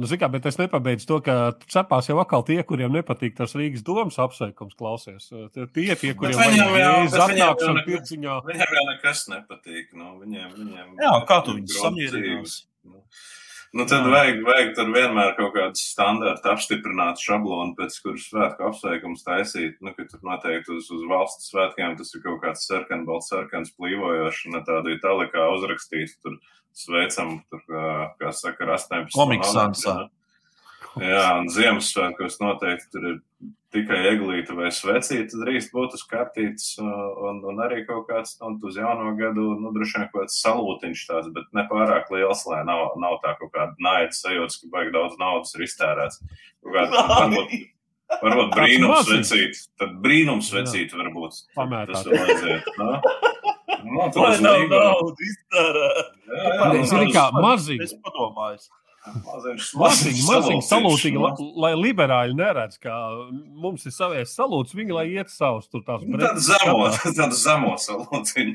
Nu, kā, bet es nepabeidzu to, ka cepās jau atkal tie, kuriem nepatīk tas Rīgas domas apsveikums, klausies. Tie, tie kuriem vajag atnākšanu pirciņā. Viņiem jau nekas nepatīk. Nu, viņiem, viņiem Jā, kā tu viņus samierināsi? Nu. Nu, tad vajag, vajag tur vienmēr kaut kādu standartu apstiprinātu šablonu, pēc kuras svētku apsveikums taisīt. Nu, ka tur noteikti uz, uz valsts svētkiem tas ir kaut kāds sarkan, balts sarkans plīvojošs, un tādu itālikā uzrakstīs, tur sveicam, tur, kā, saka, ar 18. Komiks Sansā. Jā, un Ziemassvētkos noteikti tur ir tikai eglīte vai svecīte, drīz būt uz kartītes, un, un arī kaut kāds, un uz jauno gadu, nu, droši vien kaut kāds salūtiņš tāds, bet ne pārāk liels, lai nav, nav tā kaut kāda naida sajūta, ka baigi daudz naudas ir iztērēts. Kaut kāda, varbūt, varbūt brīnums vecīt, tad brīnums vecīt varbūt. Pamētāt. Tas vēl aiziet, no? Nu, Lai tas nav Pareizi, nu, zini, kā maziņi. Es padomāju. Maziņi salūtiņš, salūtīgi, lai, lai liberāļi neredz, ka mums ir savies salūts, viņi lai iet savus tur tās Nu, Tāda bretes zemo, tāda zemo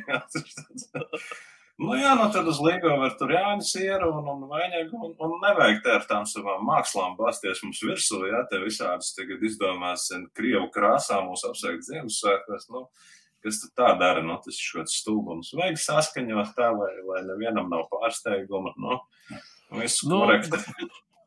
tāds. Nu jā, nu tad uz var tur jāņas ieru un, un vainagu, un, un nevajag te ar tām savām mākslām basties mums virsū, jā, te visādas tagad izdomās Krievu krāsā mūs apsveikt Ziemassvētkos, nu, kas tā dara, nu, tas ir šots stulbums. Vajag saskaņot tā, lai, lai nevienam nav pārsteiguma, nu, viss Nu, korekti.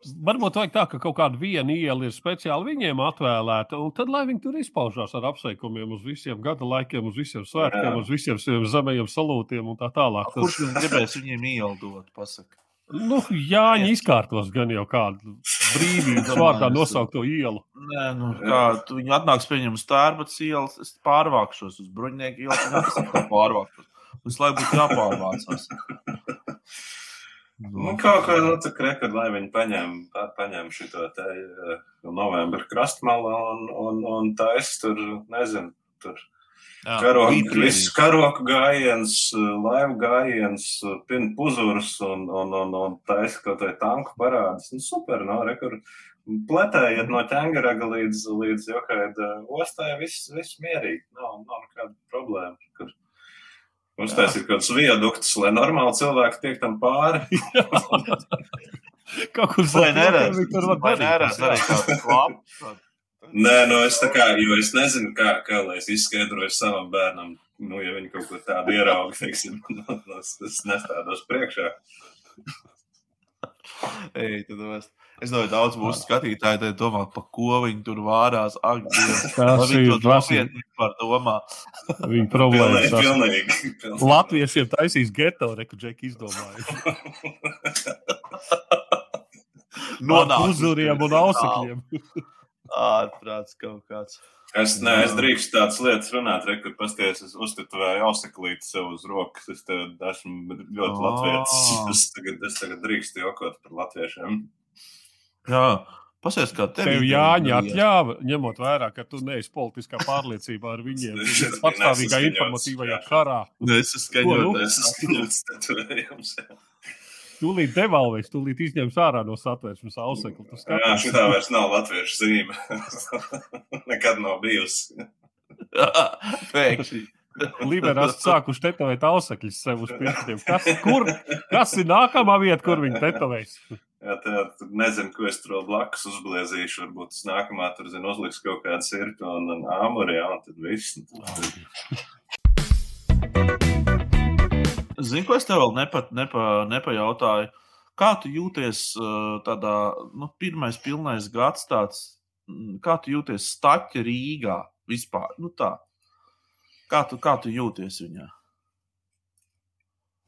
Varbūt vajag tā, ka kaut kāda viena iela ir speciāli viņiem atvēlēta, un tad lai viņi tur izpaužās ar apsveikumiem uz visiem gada laikiem, uz visiem svētkiem, Jā. uz visiem saviem zemajiem salūtiem un tā tālāk. Tas, Kurš gribēs viņiem ieldot? Pasaka. Nu, Jāņa izkārtos gan jau kādu brīvības vārdā nosaukto ielu. Nē, nu, kā tu viņu atnāks pieņem uz tērpats ielas, es pārvākšos uz bruņnieku ielas, un es atkal pārvākšos. Visu laiku būtu jāpārvācās. Nu, kaut kā tā krekad, lai viņi paņem, pa- paņem šito te eh, novembra krastmalu un, un, un taisa tur, nezinu, tur Bija viss karoku gājiens, laivu gājiens, pin puzurs un, un, un, un taisa kaut vai tanku parādus. Nu, super, no, re, kur pletējiet no ķengaraga līdz, līdz jokaida ostai, viss, viss mierīgi, nav, nav nekāda problēma. Kur Uztaisīt kaut kādus viaduktus, lai normāli cilvēki tiek tam pāri. Kaut kur Vai neredz? Viņi tur var neredz arī jā. kādu klapu? Nē, nu es tā kā, jo es nezinu, kā, kā lai es izskaidroju savam bērnam, nu, ja viņi kaut ko tādu ierauga, teiksim, nu, es, es nestādos priekšā. Ej, tad es, es domāju, daudz mūsu skatītāji te domā, pa ko viņi tur vārās. Ak, Tas ir nopietni par domā. Viņa problēmas. Pilnīgi, tās- pilnīgi. Latviešiem taisīs geto, reku džeki izdomāja. Ar uzuriem un ausekļiem. Ārprāts kaut kāds. Es, ne, es drīkstu tādas lietas runāt, re, kur pasties, es uztetovēju auseklīti sev uz rokas. Es te esmu ļoti Ā. latvietis. Es tagad, es tagad drīkstu jokot par latviešiem. Jā, pasies, kā tev Tev jāņem atļāva, ņemot vērā, ka tu neesi politiskā pārliecībā ar viņiem. Tu esi Pastāvīgā informatīvajā jā. karā. Es esmu nu? skaņot. Es esmu jā. Tūlīt devalvēs, tūlīt izņems ārā no satversmes ausekli. Tu Jā, skaties, šitā vairs nav latviešu zīme. Nekad nav bijusi. Pēkšņi. liberāli sākuši tetovēt ausekļus sev uz pirkstiem. Kas, kur, kas ir nākamā vieta, kur viņi tetovēs? Jā, tā tur nezinu, ko es tur blakus uzbliezīšu. Varbūt tas nākamā tur, zinu, uzliks kaut kādu sirpi un, un āmuri, jā, un tad viss. Un tad- Zinu, ko es tev vēl nepa, nepa, nepajautāju. Kā tu jūties tādā, nu, pirmais pilnais gads, tāds, kā tu jūties staķa Rīgā vispār? Nu, tā. Kā tu, kā tu jūties viņā?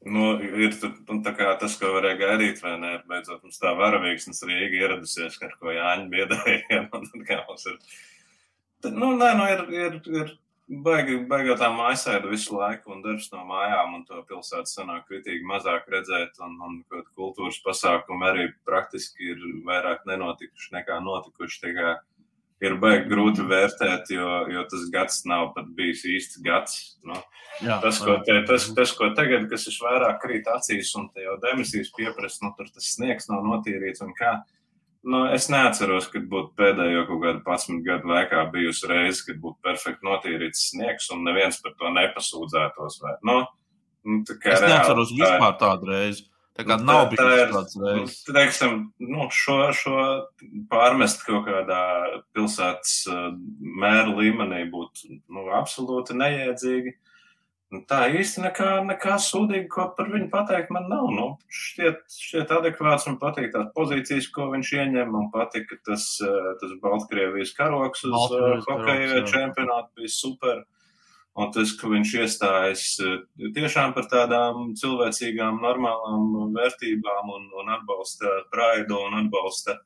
Nu, ir un tā kā tas, ko varēja gaidīt, vai ne? Beidzot, mums tā varavīksnes Rīga ieradusies, ar ko Jāņa ir. Tad, nu, nē, nu, ir, ir, ir baigi, baigā tā mājasēda visu laiku un darbs no mājām, un to pilsētu sanāk kritīgi mazāk redzēt, un, un kaut kultūras pasākumi arī praktiski ir vairāk nenotikuši nekā notikuši. Ir baigi grūti vērtēt, jo, jo tas gads nav pat bijis īsts gads. Nu, Jā, Tas, ko, te, tas, tas, ko tagad, kas ir vairāk krīt acīs, un te jau demisijas pieprasa, nu, tur tas sniegs nav notīrīts. un kā. Nu, es neatceros, kad būtu pēdējo kaut kādu 11 gadu laikā bijusi reize, kad būtu perfekti notīrīts sniegs, un neviens par to nepasūdzētos. Vai, nu, nu, Es reāli neatceros tā vispār tādu reizi. Tā kā Nu, nav tā- tā bijis ir- tāds reizes. Nu, teiksim, nu, šo, šo pārmest kaut kādā pilsētas uh, mēra līmenī būtu nu, absolūti neiedzīgi. Nu, tā īsti nekā, nekā sūdīga, ko par viņu pateikt, man nav. Nu, šķiet, šķiet adekvāts un patīk tās pozīcijas, ko viņš ieņem. Man patīk, ka tas, eh, tas Baltkrievijas karoks uz Baltkrievijas hokeja čempionātu bija super. Un tas, ka viņš iestājas eh, tiešām par tādām cilvēcīgām, normālām vērtībām un, un atbalsta praidu un atbalsta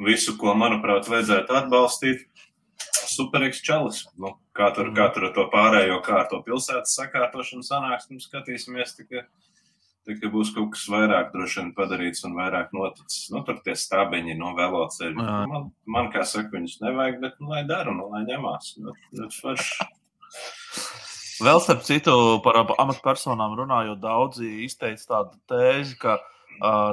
visu, ko, manuprāt, vajadzētu atbalstīt. Superīgs čalis. Nu, kā, tur, kā tur ar to pārējo, kā ar to pilsētas sakārtošanu sanāks, nu, skatīsimies. Tikai, tikai būs kaut kas vairāk vien padarīts un vairāk noticis. Nu, tur tie stabiņi no veloceļa. Jā. Man, man, kā saka, viņus nevajag, bet nu, lai dara, nu, lai ņemās. Nu, nu. Vēl starp citu, par amatpersonām runājot, daudzi izteica tādu tēzi, ka uh,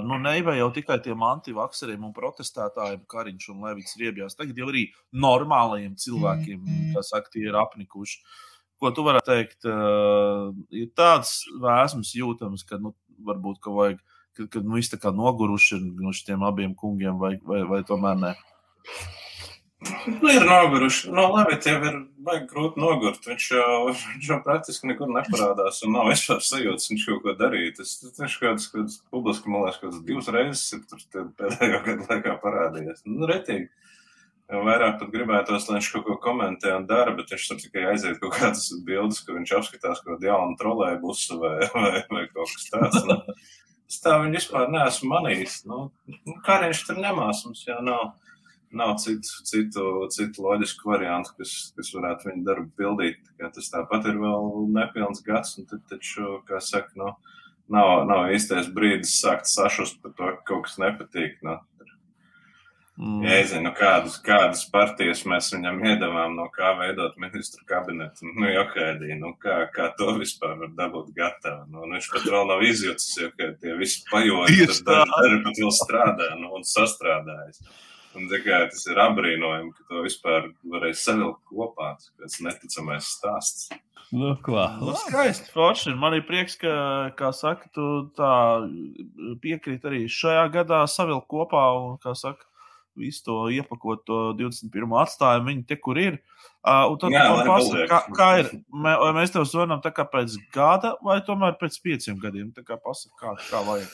nu, neiva jau tikai tiem antivakseriem un protestētājiem, Kariņš un Levits riebjās. Tagad jau arī normālajiem cilvēkiem, kas saka, tie ir apnikuši. Ko tu varētu teikt? Uh, ir tāds vēsmas jūtams, ka nu, varbūt ka vajag, ka, ka nu, noguruši no šiem abiem kungiem, vai, vai, vai tomēr ne? Nu, ir noguruši. No labi, tev ir baigi grūti nogurt. Viņš jau, viņš jau praktiski nekur neparādās un nav vispār sajūtas, viņš kaut ko darīja. Tas, viņš kaut kāds, publiski, man liekas, kāds divas reizes ir tur pēdējo gadu laikā parādījies. Nu, retīgi. Jau Vairāk pat gribētos, lai viņš kaut ko komentē un dara, bet viņš tur tikai aiziet kaut kādas bildes, kur viņš apskatās kaut kādu jaunu trolēju busu vai, vai, vai kaut kas tāds. Nu, es tā viņu vispār neesmu manījis. Nu, nu, kā viņš tur ņemās, mums jau nav nav citu, citu, citu loģisku variantu, kas, kas varētu viņu darbu pildīt. Tā Tas tāpat ir vēl nepilns gads, un tad, taču, kā saka, nu, nav, nav īstais brīdis sākt sašust par to, ka kaut kas nepatīk. Nu, Mm. Jēziņ, nu kādas, kādas partijas mēs viņam iedavām, no kā veidot ministru kabinetu. Nu, jokaidī, nu kā, kā to vispār var dabūt gatavu. Nu, un viņš pat vēl nav izjutis, jo tie visi pajoļi, Tieši tad daži daži pat vēl strādā nu, un sastrādājas. Un kā tas ir apbrīnojami, ka to vispār varēja savilkt kopā. Tas ir neticamais stāsts. Nu, klā. Nu, skaisti, forši. Man ir prieks, ka, kā saka, tu tā piekrīt arī šajā gadā savilkt kopā un, kā saka, visu to iepakot, to 21. atstājumu viņi te, kur ir. Uh, un tad Jā, man pasaka, kā, kā ir, mē, vai mēs tev zvanām tā kā pēc gada vai tomēr pēc pieciem gadiem? Tā kā pasaka, kā, kā vajag.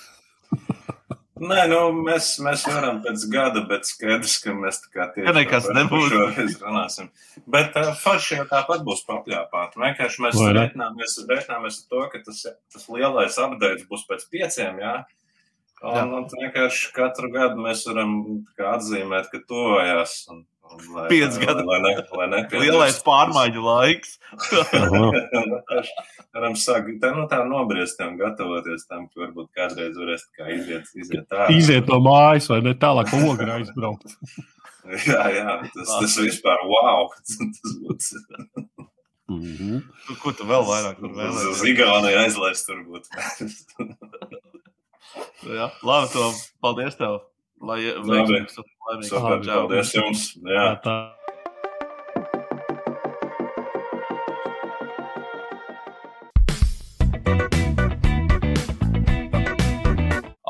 Nē, nu, mēs, mēs varam pēc gada, bet skaidrs, ka mēs tā kā tieši nekas nebūs. šoreiz runāsim. Bet uh, forši jau tāpat būs papļāpāt. Vienkārši mēs reiķināmies, reiķināmies ar to, ka tas, tas lielais update būs pēc pieciem, jā. Un, Jā. un vienkārši katru gadu mēs varam atzīmēt, ka tuvojās. Un, Pieci gadi. Lai, ne, lai ne, Lielais pārmaiņu laiks. varam sākt tā, nu, tā nobriest un gatavoties tam, ka varbūt kādreiz varēs tā kā iziet, iziet ārā. Iziet no mājas, vai ne tālāk, ogra aizbraukt. Jā, jā, tas, tas vispār wow. Tas būtu Mhm. Tu- Ko tu vēl vairāk tur uz vēlējies? Igauniju aizlaist, turbūt. Jā, labi, to paldies tev. Lai Labi. veiksmīgs un laimīgs. Super, Čau. paldies jums. Jā. Jā, tā.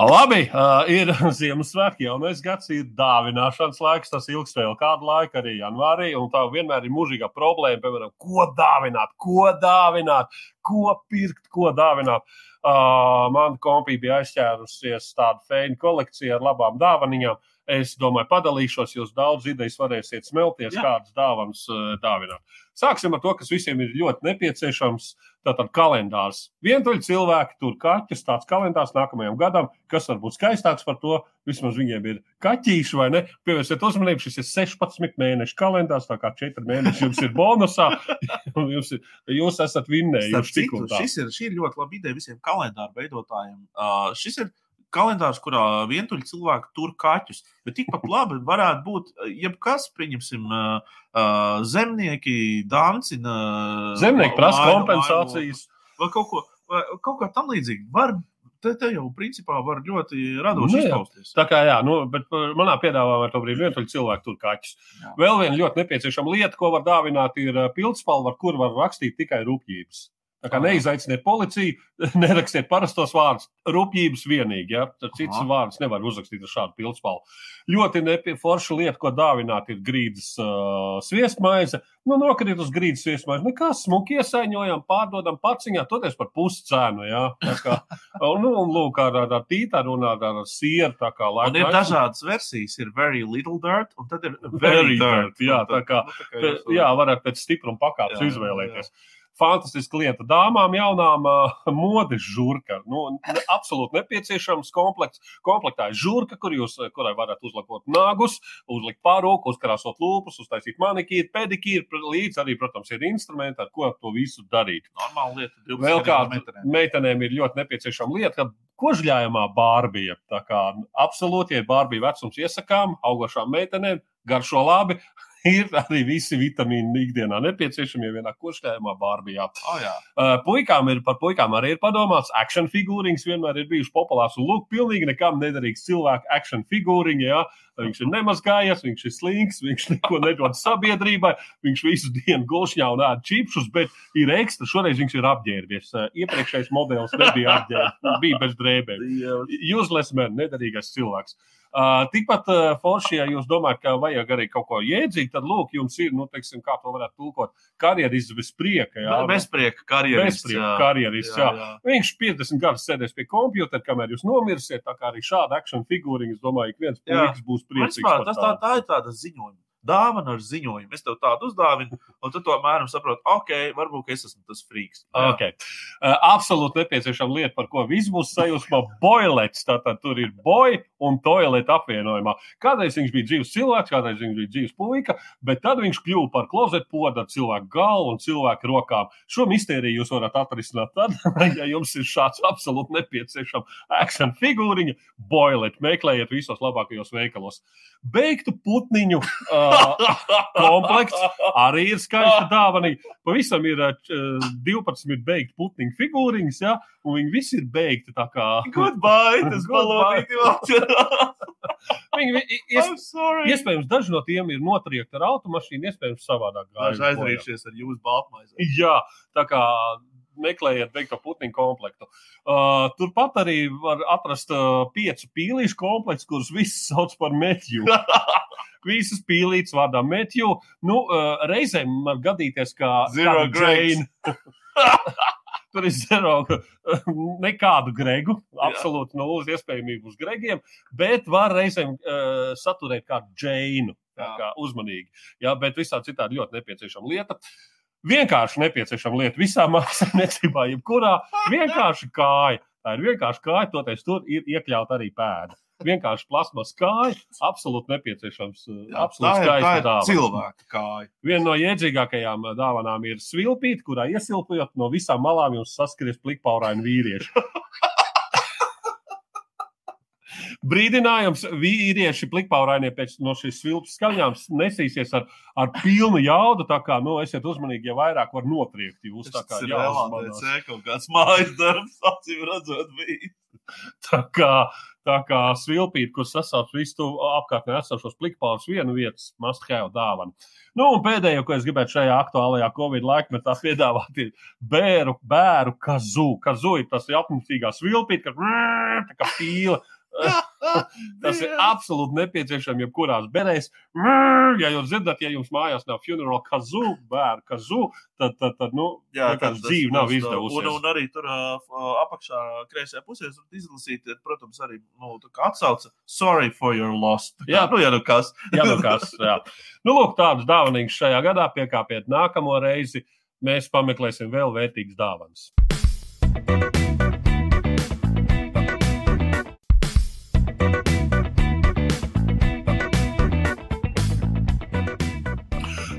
Labi, uh, ir Ziemassvētki, jaunais gads, ir dāvināšanas laiks. Tas ilgs vēl kādu laiku, arī janvārī. Un tā vienmēr ir mūžīgā problēma, piemēram, ko dāvināt, ko dāvināt, ko pirkt, ko dāvināt. Uh, man kompija bija aizķērusies tādu feinu kolekciju ar labām dāvanām. Es domāju, padalīšos, jūs daudz idejas varēsiet smelties, Jā. kādas dāvanas uh, dāvināt. Sāksim ar to, kas visiem ir ļoti nepieciešams. Tātad kalendārs. Vientuļi cilvēki tur kaķis, tāds kalendārs nākamajam gadam, kas var būt skaistāks par to. Vismaz viņiem ir kaķīši, vai ne? Pievērsiet uzmanību, šis ir 16 mēnešu kalendārs, tā kā 4 mēneši jums ir bonusā. un Jūs, ir, jūs esat vinnējuši šis ir, šī ir ļoti laba ideja visiem kalendāru veidotājiem. Uh, šis ir kalendārs, kurā vientuļi cilvēki tur kaķus. Bet tikpat labi varētu būt uh, jebkas, pieņemsim, uh, uh, zemnieki, dancina. Zemnieki prasa kompensācijas. Vai kaut ko, vai kaut kā tam līdzīga. Var, te, te jau principā var ļoti radoši Nu izpausties. Tā kā jā, nu, bet manā piedāvājumā to brīdi vientuļi cilvēki tur kaķus. Jā. Vēl viena ļoti nepieciešama lieta, ko var dāvināt, ir pildspalva, ar kuru var rakstīt tikai rūpības. Neizaiciniet policiju, nerakstiet parastos vārdus, rupjības vienīgi. Ja? Tad cits Aha. vārds nevar uzrakstīt ar šādu pildspalvu. Ļoti nepieforša lieta, ko dāvināt, ir grīdas uh, sviestmaize. Nu, nokrīt uz grīdas sviestmaize. Nekas, smuki iesaņojam, pārdodam paciņā, toties par puscēnu. Ja? Tā Kā, nu, un lūk, ar, ar tītāru un ar, sieru. Tā kā Un ir dažādas versijas. Ir very little dirt, un tad ir Very very dirt. dirt, jā, tā kā- nu, tā kā Jā, varētu pēc stipruma pakāpes Jā, jā, izvēlēties. Fantastiska lieta. Dāmām jaunām modes žurka. Nu, absolūti nepieciešams komplekts. Komplektā ir žurka, kur jūs, kurai varat uzlakot nagus, uzlikt pārūku, uzkrāsot lūpas, uztaisīt manikīru, pedikīru. Līdz arī, protams, ir instrumenti, ar ko to visu darīt. Normāla lieta. 12 Vēl kāda meitenēm. ir ļoti nepieciešama lieta, ka kožļājumā bārbija. Tā kā absolūti, ja bārbija vecums iesakām, augošām meitenēm, garšo labi. Ir arī visi vitamīni ikdienā nepieciešami, ja vienā košļājumā bārbijā. Oh, jā. Uh, puikām ir, par puikām arī ir padomāts. Action figūriņas vienmēr ir bijušas populāras. Un, lūk, pilnīgi nekam nederīgs cilvēks action figūriņa. Ja? Viņš ir nemazgājies, viņš ir slings, viņš neko nedod sabiedrībai, viņš visu dienu gulšņā un ēd čipsus, bet ir ekstra. Šoreiz viņš ir apģērbies. Uh, iepriekšējais modelis nebija apģērbs, bija bez drēbēm. Useless man, nederīgais cilvēks. Uh, tikpat forši, ja jūs domājat, ka vajag arī kaut ko jēdzīgu, tad, lūk, jums ir, nu, teiksim, kā to varētu tulkot, karjeras bez prieka. Jā, Bezprieka karjeras. Bezprieka karjerists, jā. Viņš 50 gadus sēdēs pie kompjutera, kamēr jūs nomirsiet. Tā kā arī šāda akciju figūriņa, es domāju, ka viens Jā. puisis būs priecīgs. Par tas tā, tā ir tāda ziņojuma. Dāvana ar ziņojumu. Es tev tādu uzdāvinu, un tu to mēram saproti, ok, varbūt es esmu tas frīks. Okay. Uh, absolūti nepieciešama lieta, par ko viss būs sajūsmā. Boilets, tātad tur ir boja un toileta apvienojumā. Kādreiz viņš bija dzīves cilvēks, kādreiz viņš bija dzīves puika, bet tad viņš kļuva par klozetu podu ar cilvēku galvu un cilvēku rokām. Šo mistēriju jūs varat atrisināt tad, ja jums ir šāds absolūti nepieciešams action figūriņa, boilet. Meklējiet visos labākajos veikalos. Beigtu putniņu uh, komplekts arī ir skaista dāvana. Pavisam ir uh, 12 beigti putniņu figūriņas, ja, un viņi visi ir beigti. tā Kā, Goodbye, tas Goodbye. balonīti atcerās. viņi, vi- ies, I'm sorry. iespējams, daži no tiem ir notriekti ar automašīnu, iespējams, savādāk. Daži aizrīšies ar jūsu baltmaizi. Jā, tā kā meklējiet beigto putniņu komplektu. Uh, turpat arī var atrast uh, piecu pīlīšu komplektu, kurus visi sauc par metju. Visas pīlītes vārdā metju. Nu, uh, reizēm var gadīties, ka Zero. Jane- Tur ir zero, nekādu gregu, absolūti nulles iespējamību uz gregiem, bet var reizēm uh, saturēt kādu džēnu. Tā kā uzmanīgi. Jā, bet visā citādi ļoti nepieciešama lieta. Vienkārši nepieciešama lieta visā māksliniecībā, jebkurā vienkārši kāja. Tā ir vienkārši kāja, toties tur ir iekļauta arī pēda. Vienkārši plasmas kāja, absolūti nepieciešams. Jā, Absolūti tā ir, tā ir dāvana. cilvēka kāja. Viena no iedzīgākajām uh, dāvanām ir svilpīte, kurā iesilpojot no visām malām jums saskaries plikpauraini vīrieši. Brīdinājums vīrieši plikpaurainie pēc no šīs svilpas skaņām nesīsies ar, ar pilnu jaudu. Tā kā nu, esiet uzmanīgi, ja vairāk var notriekt jūs. Tā kā jāuzmanās. LADC kaut kāds mājas darbs, acīm redzot, bija. Tā kā, tā kā svilpīt, kur sasauc visu apkārtnē esošos plikpārus, vienu vietas must have dāvana. Nu, un pēdējo, ko es gribētu šajā aktuālajā Covid laikmetā piedāvāt, ir bēru, bēru kazu. Kazu ir tas apnicīgā svilpīt, ka tā kā pīle. Tas ir absolūti nepieciešams jebkurās berēs. Ja jūs dzirdat, ja jums mājās nav funeral kazu, bēru kazu, tad, tad, tad nu, Jā, tas- dzīve nav izdevusies. Un, un arī tur apakšā, kreisajā pusē, var izlasīt, protams, arī nu, atsauce. Sorry for your loss. Jā. nu, ja nu kas. Jā, nu kas. Jā. Nu, lūk, tādas dāvanas šajā gadā piekāpiet nākamo reizi. Mēs pameklēsim vēl vērtīgas dāvanas.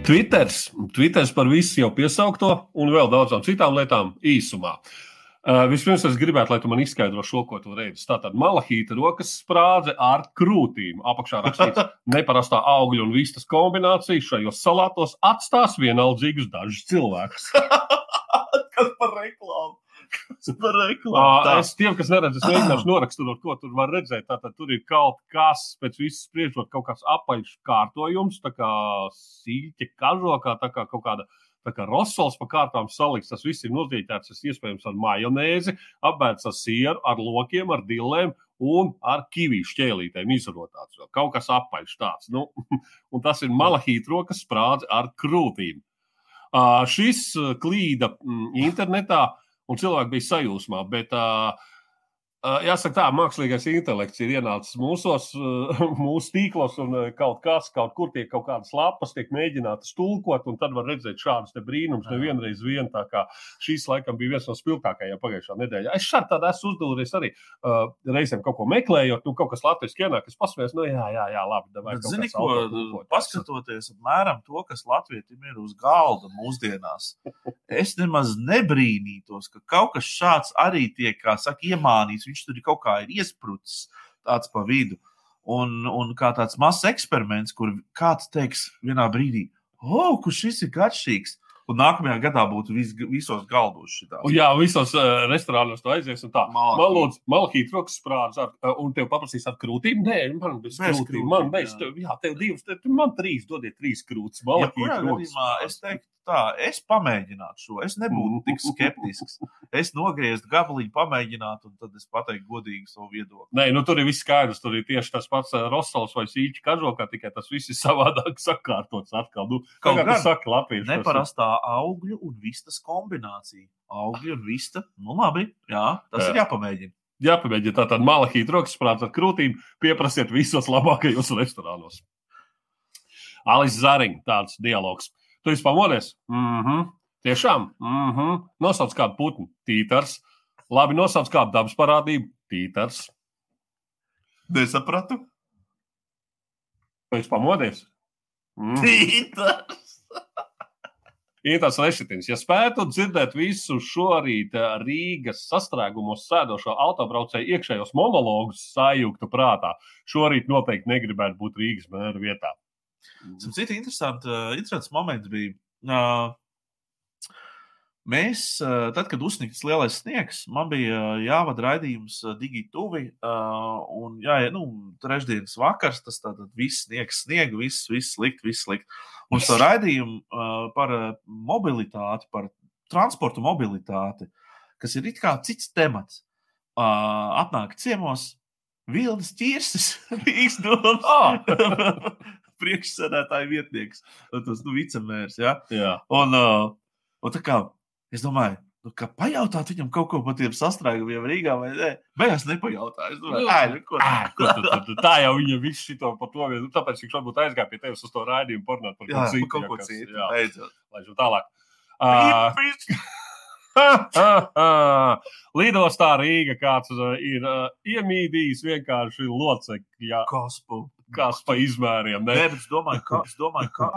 Twitters, Twitters par visu jau piesaukto un vēl daudzām citām lietām īsumā. Uh, vispirms es gribētu, lai tu man izskaidro šo, ko tu redzi. Tā tad malahīta rokas sprādze ar krūtīm. Apakšā rakstīts, neparastā augļu un vistas kombinācija šajos salātos atstās vienaldzīgus dažus cilvēkus. Kas par reklāmu? Par reklāmu. Es tiem, kas neredz, es mēģināšu noraksturot, ko tur var redzēt. Tātad tur ir kaut kas, pēc visas spriežot, kaut kāds apaļš kārtojums, tā kā sīķa kažokā, tā kā kaut kāda. Tā kā rosols pa kārtām salikts, tas viss ir nozīmēts, tas iespējams ar majonēzi, apbēdts ar sieru, ar lokiem, ar dilēm un ar kiviju šķēlītēm izrotāts. Vēl Kaut kas apaļš tāds. Nu, un tas ir malahīta rokas sprādze ar krūtīm. Uh, šis uh, klīda mm, internetā, un cilvēki bija sajūsmā. Bet, uh, jāsaka, tā mākslīgais intelekts ir ienācis mūsos, uh, mūsu tīklos, un uh, kaut kas, kaut kur tiek kaut kādas lapas, tiek mēģinātas tulkot, un tad var redzēt šādus brīnumus nevienreiz vien. Tā kā šīs laikam bija viens no spilgtākajiem pagājušā nedēļā. Es šādi tādā esmu uzdūries arī uh, reizēm kaut ko meklējot, nu kaut kas latviešu ienāk, es pasmējos, nu jā, jā, jā labi. Bet, zini, ko paskatoties apmēram to, kas Latvijam ir uz galda mūsdienās, es nemaz nebrīnītos, ka kaut kas šāds arī tiek, kā saka, iemānīts. Viņš tur kaut kā ir iesprucis tāds pa vidu. Un, un kā tāds mazs eksperiments, kur kāds teiks vienā brīdī, oh, kurš šis ir garšīgs. Un nākamajā gadā būtu vis, visos galdos šī tā. Un Jā, visos uh, restorānos tu aizies un tā. Man lūdzu, malakīt rokas sprādzes, ar, uh, un tev paprasīs ar krūtīm. Nē, man bez Bez krūtīm. krūtīm, Man bez, jā. tev, jā, tev divas, tev, man trīs, dodiet trīs krūtis. Ja Malakīt kurā rokas es teiktu, tā, es pamēģinātu šo. Es nebūtu tik skeptisks. Es nogrieztu gabaliņu, pamēģinātu, un tad es pateiktu godīgi savu viedokli. Nē, nu tur ir viss skaidrs. Tur ir tieši tas pats uh, Rostols vai Sīķa kažokā, tikai tas viss ir savādāk sakārtots atkal. Nu, Kaut kā tas ir- Neparastā augļu un vistas kombinācija. Augļi un vista. Nu, labi, jā, tas Jā. ir jāpamēģina. Jāpamēģina tā tāda malakīt rokas sprādzes ar krūtīm, pieprasiet visos labākajos restorānos. Alis Zariņš, tāds dialogs. Tu esi pamodies? Mhm. Tiešām. Mhm. Nosauc kādu putnu. Tītars. Labi, nosauc kādu dabas parādību. Tītars. Nesapratu. Tu esi pamodies? Mhm. Tītars. Intas Lešitins, ja spētu dzirdēt visu šorīt eh, Rīgas sastrēgumos sēdošo autobraucēju iekšējos monologus sajūgtu prātā, šorīt noteikti negribētu būt Rīgas mēra vietā. Cits interesants, interesants moments bija. ā, Mēs, ā, tad, kad uzsnigts lielais sniegs, man bija jāvada raidījums ā, Un, jā, nu, trešdienas vakars, tas tātad viss sniegs, sniega, viss, viss slikt, viss slikt. Un šo raidījumu par mobilitāti, par transportu mobilitāti, kas ir it kā cits temats, ā, atnāk ciemos Vilnis Čirsis, Rīgas doma. Priekšsēdētāja vietnieks, tas nu, vicemērs. Ja? Jā. Un, uh, un tā kā es domāju, nu, ka pajautāt viņam kaut ko par tiem sastrēgumiem Rīgā vai nē, beigās nepajautāju. Es domāju, Nu, nu, ko Ā, ko tu- tu- tu- Tā jau viņa visu šito par to vien. Tāpēc viņš varbūt aizgāja pie tevis uz to raidījumu, parunāt par Jā, citu. kaut ko kas- citu. Jā, Beidzot. laižam tālāk. Uh, Lidostā Rīga kāds uh, ir uh, iemīdījis vienkārši locekļi, ja, Kas pa? izmēriem. Ne? Nē, bet es domāju, ka, es domāju, kā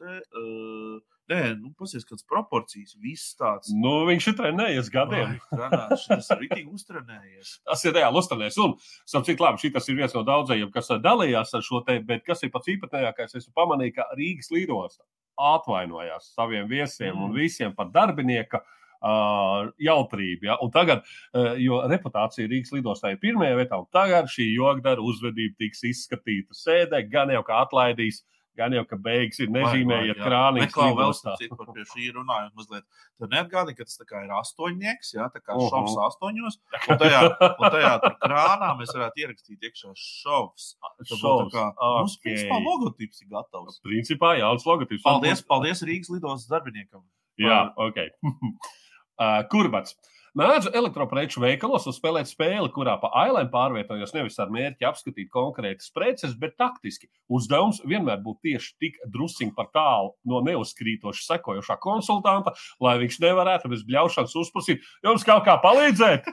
te, uh, nē, nu, pasies kāds proporcijas, viss tāds. Nu, viņš ir trenējies gadiem. Tas ir rītīgi uztrenējies. Tas ir reāli uzturējies. Un, starp citu, labi, šis ir viens no daudzajiem, kas ā, dalījās ar šo te, bet kas ir pats īpatnējākais, es pamanīju, ka Rīgas lidosta atvainojās saviem viesiem mm. un visiem par darbinieka. Uh, jautrība. Ja? Un tagad, uh, jo reputācija Rīgas lidostā ir pirmajā vietā, un tagad šī jogdara uzvedība tiks izskatīta sēdē, gan jau kā atlaidīs, gan jau kā beigas ir nezīmējiet krānīs Neklau vēl lidostā. citu par pie šī runājot mazliet. Tev neatgādina, ka tas tā kā ir astoņnieks, jā, tā kā Uhu. šovs astoņos. Un tajā, un tajā tur krānā mēs varētu ierakstīt iekšā šovs. Tā būtu tā Šovs. kā, mums, principā, logotips ir gatavs. Principā jauns logotips. Paldies, paldies Rīgas lidostas darbiniekam. Jā, ok. uh, Kurbats. Mēdzu elektropreču veikalos un spēlēt spēli, kurā pa ailēm pārvietojos nevis ar mērķi apskatīt konkrētas preces, bet taktiski. Uzdevums vienmēr būtu tieši tik drusciņš par tālu no neuzkrītoša sekojošā konsultanta, lai viņš nevarētu bez bļaušanas uzprasīt, jums kaut kā palīdzēt.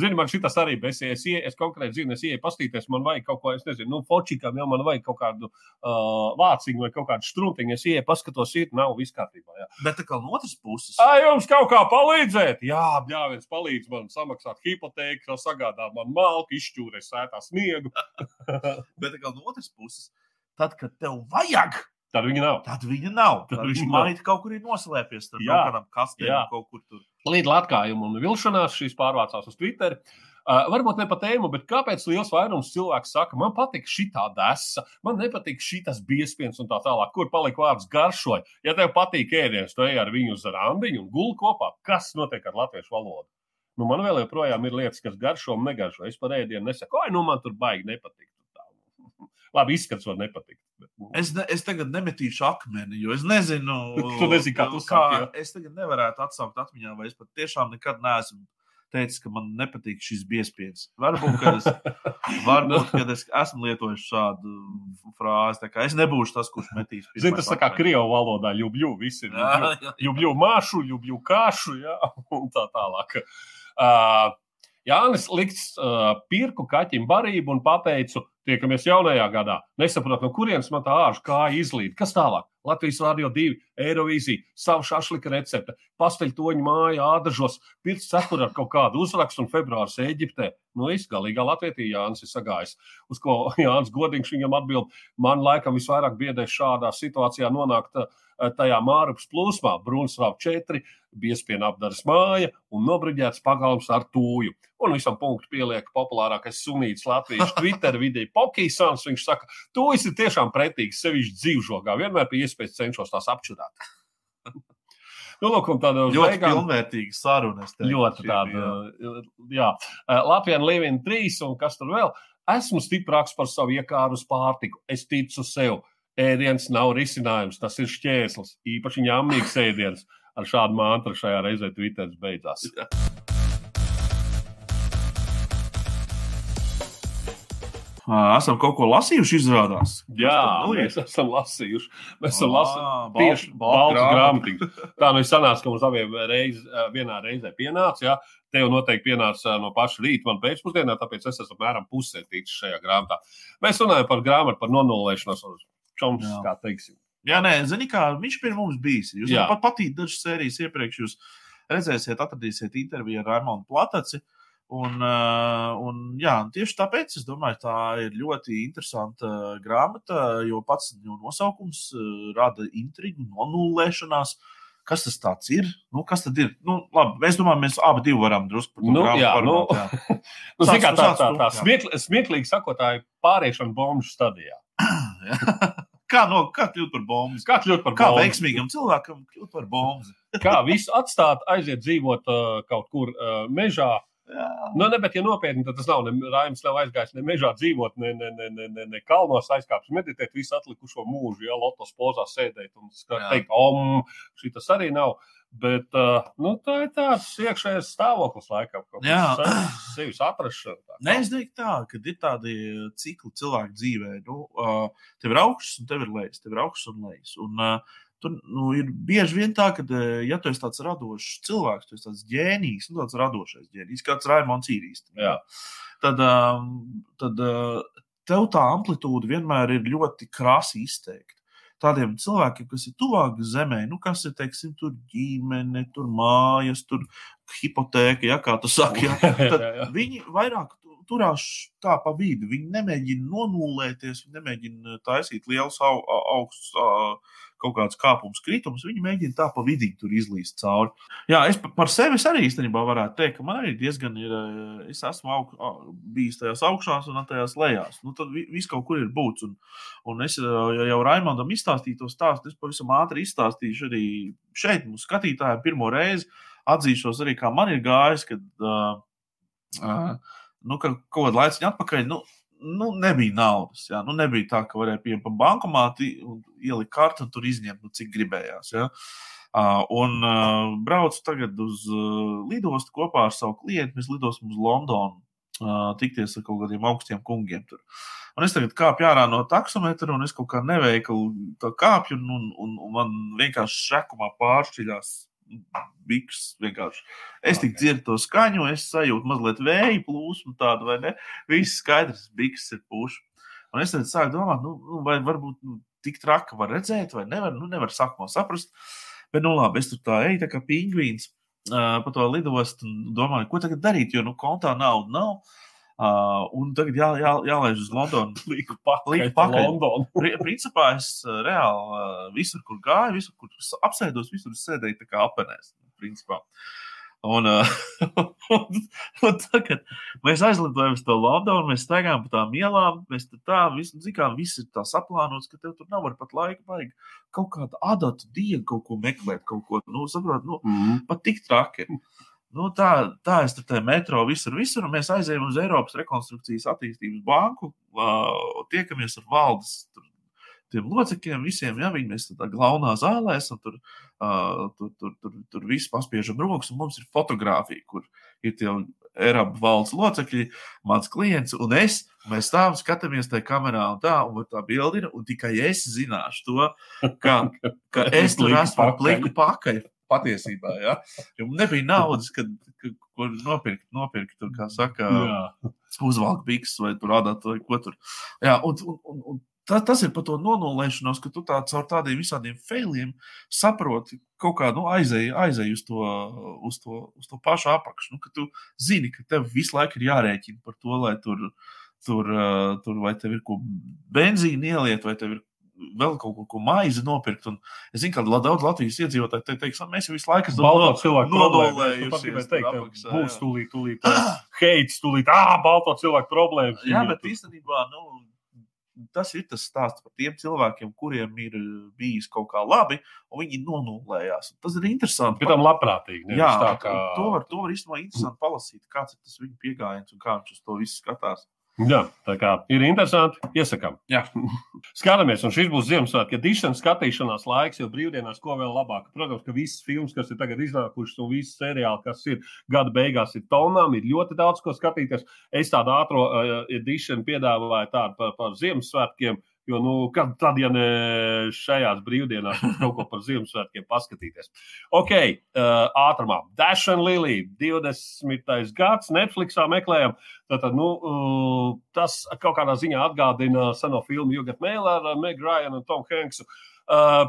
Zini, man šis arī bija. Es, es, es konkrēti zinu, es ienāku pastīties, man vajag kaut ko, es nezinu, nu, fočikam, jau man vajag kaut kādu uh, vāciņu vai kaut kādu struntiņu. Es ienāku, paskatos, ir, nav viss kārtībā. Jā. Bet tā kā no otras puses, Ai, jums kaut kā palīdzēt? Jā, jā, viens palīdz man samaksāt hipotēku, sagādāt man malku, izšķūrēt sētā sniegu. bet tā kā no otras puses, tad, kad tev vajag, Tad viņi nav. tad viņa nav. Tad Tad viņš viņa maigi kaut kur ir noslēpies. Tur Jā, kaut kādām kastēm jā. kaut kur tur. Līdz atkājumu un vilšanās šīs pārvācās uz Twitter. Uh, varbūt ne pa tēmu, bet kāpēc liels vairums cilvēku saka, man patīk šī tā desa, man nepatīk šī tas biespiens un tā tālāk, kur palika vārds garšoja. Ja tev patīk ēdiens, tu ej ar viņu uz randiņu un guli kopā. Kas notiek ar latviešu valodu? Nu, man vēl joprojām ir lietas, kas garšo un negaršo. Es par ēdienu nesaku, oi, nu man tur baigi nepatīk. Labi, izskats var nepatikt. Nu. Es, ne, es tagad nemetīšu akmeni, jo es nezinu, Tu nezini, kā saki, jā. es tagad nevarētu atsaukt atmiņā, vai es pat tiešām nekad neesmu teicis, ka man nepatīk šis biespiens. Varbūt, kad es, varbūt, kad es esmu lietojis šādu frāzi. Es nebūšu tas, kurš metīs. Zini, tas tā kā krievu valodā ļubļu, visi ir Jā, ļubļu. jā, Ljubļu māšu, ljubļu kāšu, jā, un tā tālāk. Uh, Jānis Likts uh, pirku kaķim barību un pateicu, tiekamies jaunajā gadā. Nesaprotu, no kurienes man tā ārša kā izlīd. Kas tālāk? Latvijas Rādio 2, Eirovīzija, savu šašlika recepte, pasteļtoņu māja, ādažos, pirts cepura ar kaut kādu uzrakstu un februārs Eģiptē. Nu, es galīgā Latvijā Jānis ir sagājis. Uz ko Jānis Godīgs viņam atbild, man laikam visvairāk biedē šādā situācijā nonākt uh, tajā mārupas plūsmā, Brunsvāra 4, biespiena apdaras māja un nobriģēts pagalms ar tūju. Un visam punktu pieliek populārākais sunīts Latvijas Twitter vidē Pokīsons. Viņš saka, tūjas ir tiešām pretīgs, sevišķi dzīvžogā. Vienmēr pie iespējas cenšos tās apčurāt. nu, lūk, tāda Ļoti pilnvērtīga saruna. teiktu, Ļoti tāda, bija. jā. Latvijas Līvina 3 un kas tur vēl. Esmu stiprāks par savu iekāru uz pārtiku. Es ticu sev. Ēdiens nav risinājums, tas ir šķērslis. Īpaši ņēmīgs ēdiens. Ar šādu mantru šajā reizē Twitter beidzās. Ā, Esam kaut ko lasījuši, izrādās. Jā, Nu, mēs esam lasījuši. Mēs esam lasījuši tieši baltu grāmatiņu. Tā nu ir sanāca, ka mums abiem reiz, vienā reizē pienāca. Jā. Tev noteikti pienāca no paša rīta, man pēcpusdienā, tāpēc es esmu apmēram pusē ticis šajā grāmatā. Mēs runājam par grāmatu, par nonulēšanos uz čoms, Jā. kā teiksim. Jā, nē, zini, kā viņš pie mums bijis. Jūs pat patīk dažas sērijas iepriekš. Jūs redzēsiet, atradīsiet interviju ar Raimonu Plataci. Uh, un, jā, un tieši tāpēc es domāju, tā ir ļoti interesanta grāmata, jo pats jau nosaukums uh, rada intrigu, nonulēšanās. Kas tas ir? Nu, kas tad ir? Nu, labi, mēs domājam, mēs abi varam drusku par to Nu, jā, parunāt, nu, jā. Nu, zini, kā tā, tā, tā jā. smiekli, smieklīgi sakot, tā ir pāriešana bombu stadijā. Kā, no, kā kļūt par bombu? Kā kļūt par Kā bombu? veiksmīgam cilvēkam kļūt par bombu? Kā visu atstāt, aiziet dzīvot uh, kaut kur uh, mežā. Jā. Nu, ne, bet, ja nopietni, tad tas nav. Raims nav aizgājis ne mežā dzīvot, ne, ne, ne, ne, ne, ne kalnos aizkāpis meditēt visu atlikušo mūžu, ja lotos pozā sēdēt un skat- teikt, om, šī tas arī nav. Bet uh, nu, tā ir tāds iekšējais stāvoklis, laikam, kaut Jā. kāds sevis atrašana. Nē, es teiktu, tā, ka ir tādi cikli cilvēku dzīvē. Nu, uh, tev ir augsts un tev ir lejas, tev ir augsts un lejas. Un, uh, tur nu, ir bieži vien tā, ka, uh, ja tu esi tāds radošs cilvēks, tu esi tāds ģēnijs, nu, tāds radošais ģēnijs, kāds Raimons īrīs. Jā. Tad, um, tad uh, tev tā amplitūda vienmēr ir ļoti krasi izteikta. Tādiem cilvēkiem, kas ir tuvāk zemē, nu, kas ir, teiksim, tur ģimene, tur mājas, tur hipotēka, ja kā tu saki, ja, tad viņi vairāk tu- turās tā pa vidu. Viņi nemēģina nonulēties, viņi nemēģina taisīt lielus au, au- augstus ā, kaut kādus kāpumus, kritumus. Viņi mēģina tā pa vidu tur izlīst cauri. Jā, es pa- par sevi arī īstenībā varētu teikt, ka man arī diezgan ir. ā, Es esmu aug, bijis tajās augšās un tajās lejās. Nu, tad vi- viss kaut kur ir būts. Un, un es ja jau Raimondam izstāstīju to stāstu. Es pavisam ātri izstāstīšu arī šeit, mūsu skatītājiem, pirmo reizi. Atzīšos arī, kā man ir gājis, kad uh, uh, nu, ka kaut kādu laiku atpakaļ nu, nu, nebija naudas. Jā. Nu, nebija tā, ka varēja pieņemt pa bankomāti un ielikt kartu un tur izņemt, nu, cik gribējās. Jā. Uh, un uh, braucu tagad uz uh, lidostu kopā ar savu klientu. Mēs lidosim uz Londonu, uh, tikties ar kaut kādiem augstiem kungiem. Tur. Un es tagad kāpju ārā no taksometra, un es kaut kā neveiklu kāpju, un, un, un man vienkārši šekumā pāršķiļās biks. Vienkārši. Es tik Ok. dzirdu to skaņu, es sajūtu mazliet vēja plūsmu, tādu vai ne. Viss skaidrs, biks ir puši. Un es sāku domāt, nu, nu, vai varbūt nu, tik traki var redzēt, vai nevar. Nu, nevar sākumā saprast. Bet, nu, labi, es tur tā eju, tā kā pingvīns uh, pa to lidostu un domāju, ko tagad darīt, jo, nu, kontā nauda nav. Uh, un tagad jā, jā, jālaiž uz Londonu. Pakaļ. Londonu. Pri, principā es uh, reāli uh, visur, kur gāju, visur, kur apsēdos, visur sēdēju tā kā apenēs. Principā. Un, uh, un, un tagad mēs aizlidojam uz to Londonu, mēs staigājam pa tām ielām. Mēs tā, visu, kā, viss ir tā saplānots, ka tev tur nav pat laika. Vajag kaut kādu adatu dienu, kaut ko meklēt, kaut ko nu, saprot, nu, mm -hmm. pat tik traki. Nu, tā, tā es tur tajā metro visur, visur. Mēs aizējām uz Eiropas Rekonstrukcijas attīstības banku, uh, tiekamies ar valdes tur, locekļiem, visiem, ja viņi mēs tādā galvenā zālē esam, tur, uh, tur, tur, tur, tur visi paspiežam rokas, un mums ir fotografija, kur ir tie Eiropas valsts locekļi, mans klients un es. Mēs stāvam, skatāmies tajā kamerā, un tā, un tā bildina, un tikai es zināšu to, ka, ka es tur esmu ar pliku pakaļ. Patiesībā, ja. Jo nebija naudas, kad, ko nopirkt, nopirkt tur, kā saka, uzvalkt bikses vai tur rādāt, vai ko tur. Jā, un, un, un, un Tā, tas ir par to nonulēšanos, ka tu tā, caur tādiem visādiem failiem saproti, kaut kā nu, aizēji aizēj uz, to, uz, to, uz to pašu apakšu. Nu, ka tu zini, ka tev visu laiku ir jārēķina par to, lai tur, tur, tur vai tev ir ko benzīna ieliet, vai tev ir vēl kaut ko, ko maizi nopirkt. Un es zinu, ka daudz Latvijas iedzīvotāji te teiks, mēs jau visu laiku esam balto cilvēku nodolējušies. Būs tūlīt, tūlīt, heits, tūlīt, ā, balto cilvēku problēmas. Jā, bet īstenībā, nu, tas ir tas stāsts par tiem cilvēkiem, kuriem ir eh, bijis kaut kā labi, un viņi nonulējās. Tas ir interesanti. Pēc tam labprātīgi. Jā, tā kā... to var, to var īstenībā interesanti palasīt, kāds ir tas viņa pieejams un kā viņš uz to visu skatās. Jā, tā kā ir interesanti. Iesakām. Skatāmies, un šis būs Ziemassvētku edišanas skatīšanās laiks, jo brīvdienās ko vēl labāk. Protams, ka visas filmas, kas ir tagad iznākušas, un visas seriāli, kas ir gada beigās, ir tonām, ir ļoti daudz ko skatīties. Es tādu ātrā uh, edišanu piedāvāju tādu par, par Ziemassvētkiem. Jo, nu, kad tad, ja ne šajās brīvdienās, mums kaut ko par Ziemassvētkiem paskatīties? Ok, uh, ātrumā. Dash and Lily, 20. gads, Netflixā meklējam. Tātad, nu, uh, tas kaut kādā ziņā atgādina seno filmu Jugat Mēlēru, Meg Ryan un Tom Hanksu. Uh,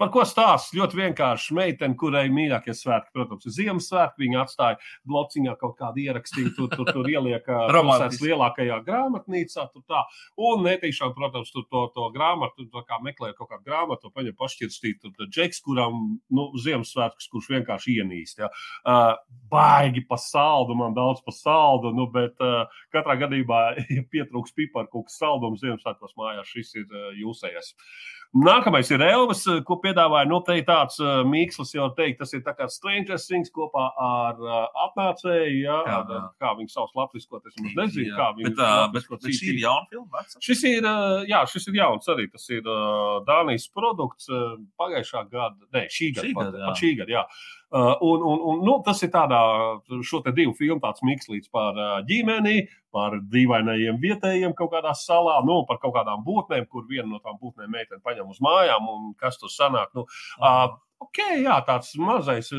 Par ko stāsta? Ļoti vienkārši meitene, kurai mīļākie svētki, protams, ir Ziemassvētki. Viņa atstāja blociņā kaut kādu ierakstīju, tur, tur, tur ieliek pilsētas lielākajā grāmatnīcā. Tā. Un netīšām, protams, tur to, to grāmatu, to kā meklē kaut kādu grāmatu, paņem pašķirstīt. Tur džeks, kuram nu, Ziemassvētkus, kurš vienkārši ienīst. Ja. Uh, baigi pa saldu, man daudz pa saldu, nu, bet uh, katrā gadījumā, ja pietrūks piparu kaut kas saldums Ziemassvētkos mājās, šis ir uh, jūsējais. Nākamais ir Elvis, ko piedāvāja. Te ir tāds uh, mīkslis, jau teikt, tas ir kā Stranger Things kopā ar uh, apmācēju, ja, jā, jā. kā viņi savus latviskot, es nezinu, jā. kā viņi bet, bet šī ir jauna filma. Šis ir, uh, jā, šis ir jauns arī, tas ir uh, Dānijas produkts uh, pagājušā gada, ne, šī gada, šī gada, pat, pat šī gada, jā. Uh, un, un, un, nu, tas ir tādā, šo te divu filmu tāds mikslīts par uh, ģimeni, par dīvainajiem vietējiem kaut kādā salā, nu, par kaut kādām būtnēm, kur viena no tām būtnēm meitene paņem uz mājām un kas tur sanāk. Nu, uh, Ok, jā, tāds mazais,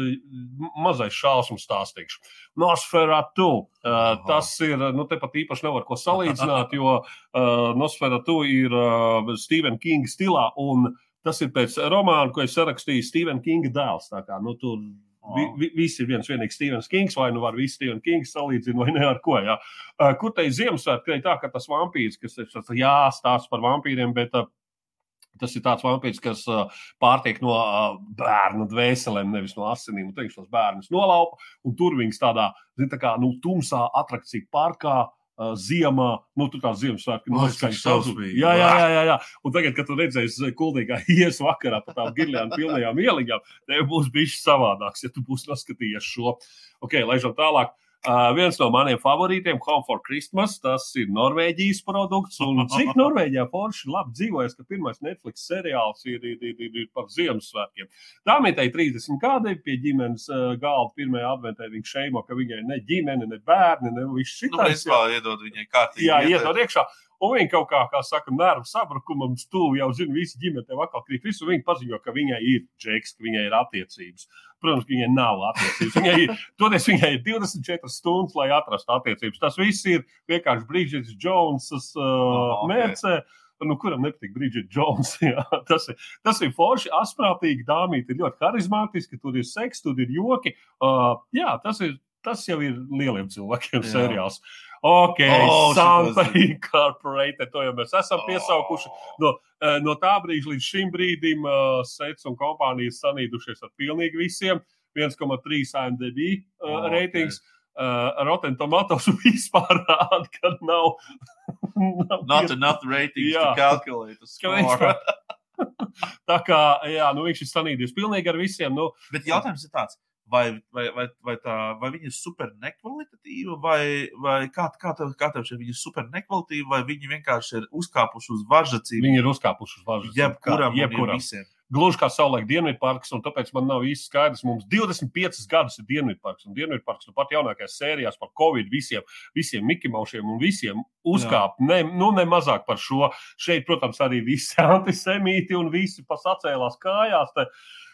mazais šausmu stāstīgs. Nosferatu. Uh, tas ir, nu, tepat īpaši nevar ko salīdzināt, jo uh, Nosferatu ir uh, Stephen King stilā, un tas ir pēc romāna, ko es sarakstīju Stephen Kinga dēls. Kā, nu, tur Vi, vi, visi ir viens vienīgs Stevens Kings, vai nu var visu Stevens Kings salīdzināt, vai ne ar ko. Jā. Kur te ir Ziemassvētku, tā ka tas vampīrs, kas ir jā, stāsts par vampīriem, bet Tas ir tāds vampīrs, kas uh, pārtiek no uh, bērnu dvēselēm, nevis no asinīm. Tur viņš tos bērnus nolaupa, un tur viņas tādā, zin, tā kā, nu, tumsā atrakciju parkā uh, ziemā, nu, tur tā Ziemassvētka noskaņas. Jā, jā, jā, jā, jā. Un tagad, kad tu redzēsi kuldīgā ies vakarā pa tām girļām pilnajām ieliņām, tev būs bijis savādāks, ja tu būsi noskatījies šo. Ok, laižam tālāk. Uh, viens no maniem favorītiem, Home for Christmas, tas ir Norvēģijas produkts. Un cik Norvēģijā forši labi dzīvojas, ka pirmais Netflix seriāls ir, ir, ir, ir, ir par Ziemassvētkiem. Dāmītei 30 gadi pie ģimenes uh, galda pirmajā adventē viņš šeimo, ka viņai ne ģimene, ne bērni, ne viss šis. Nu, vispār iedod viņai kārtīgi. Jā, iedod iekšā. Un viņa kaut kā, kā saka, nervu sabrukumam stūvi jau zina, visi ģimene tev atkal krīt visu. Viņa paziņo, ka viņai ir džeks, ka viņai ir attiecības. Protams, viņai nav attiecības. Viņai ir, toties viņai ir 24 stundas, lai atrastu attiecības. Tas viss ir vienkārši Brīdžets Džonsas uh, oh, okay. mērce. Nu, kuram nepatīk Brīdžets Jones? Jā, tas, ir, tas ir forši, asprātīgi, dāmīti, ir ļoti harizmātiski, tur ir seks, tur ir joki. Uh, jā, tas, ir, tas jau ir lieliem cilvēkiem jā. seriāls. Ok, oh, Santa Incorporated, to jau mēs esam piesaukuši. No, no tā brīža līdz šim brīdim uh, Sets un kompānijas sanīdušies ar pilnīgi visiem. 1,3 IMDb uh, O, ok. reitings. Uh, Rotten Tomatoes vispār rāda, ka nav. nav Not enough ratings Jā. to calculate. Tā kā jā, nu, viņš ir sanīdies pilnīgi ar visiem. Nu, Bet jautājums ir tāds. Vai, vai, vai, vai, tā, vai viņi ir super nekvalitatīvi, vai, vai kā, kā, tev, kā tev šķiet, viņi ir super nekvalitatīvi, vai viņi vienkārši ir uzkāpuši uz varžacību? viņi ir uzkāpuši uz važas. Jebkuram, jebkuram. visiem. Gluži kā savulaik Dienvidparks, un tāpēc man nav īsti skaidrs. Mums 25 gadus ir Dienvidparks, un Dienvidparks nu pat jaunākajās sērijās par Covid visiem, visiem Mikimaušiem un visiem uzkāpt. Ne, nu, ne mazāk par šo. Šeit, protams, arī visi antisemīti un visi pasacēlās kājās. Te,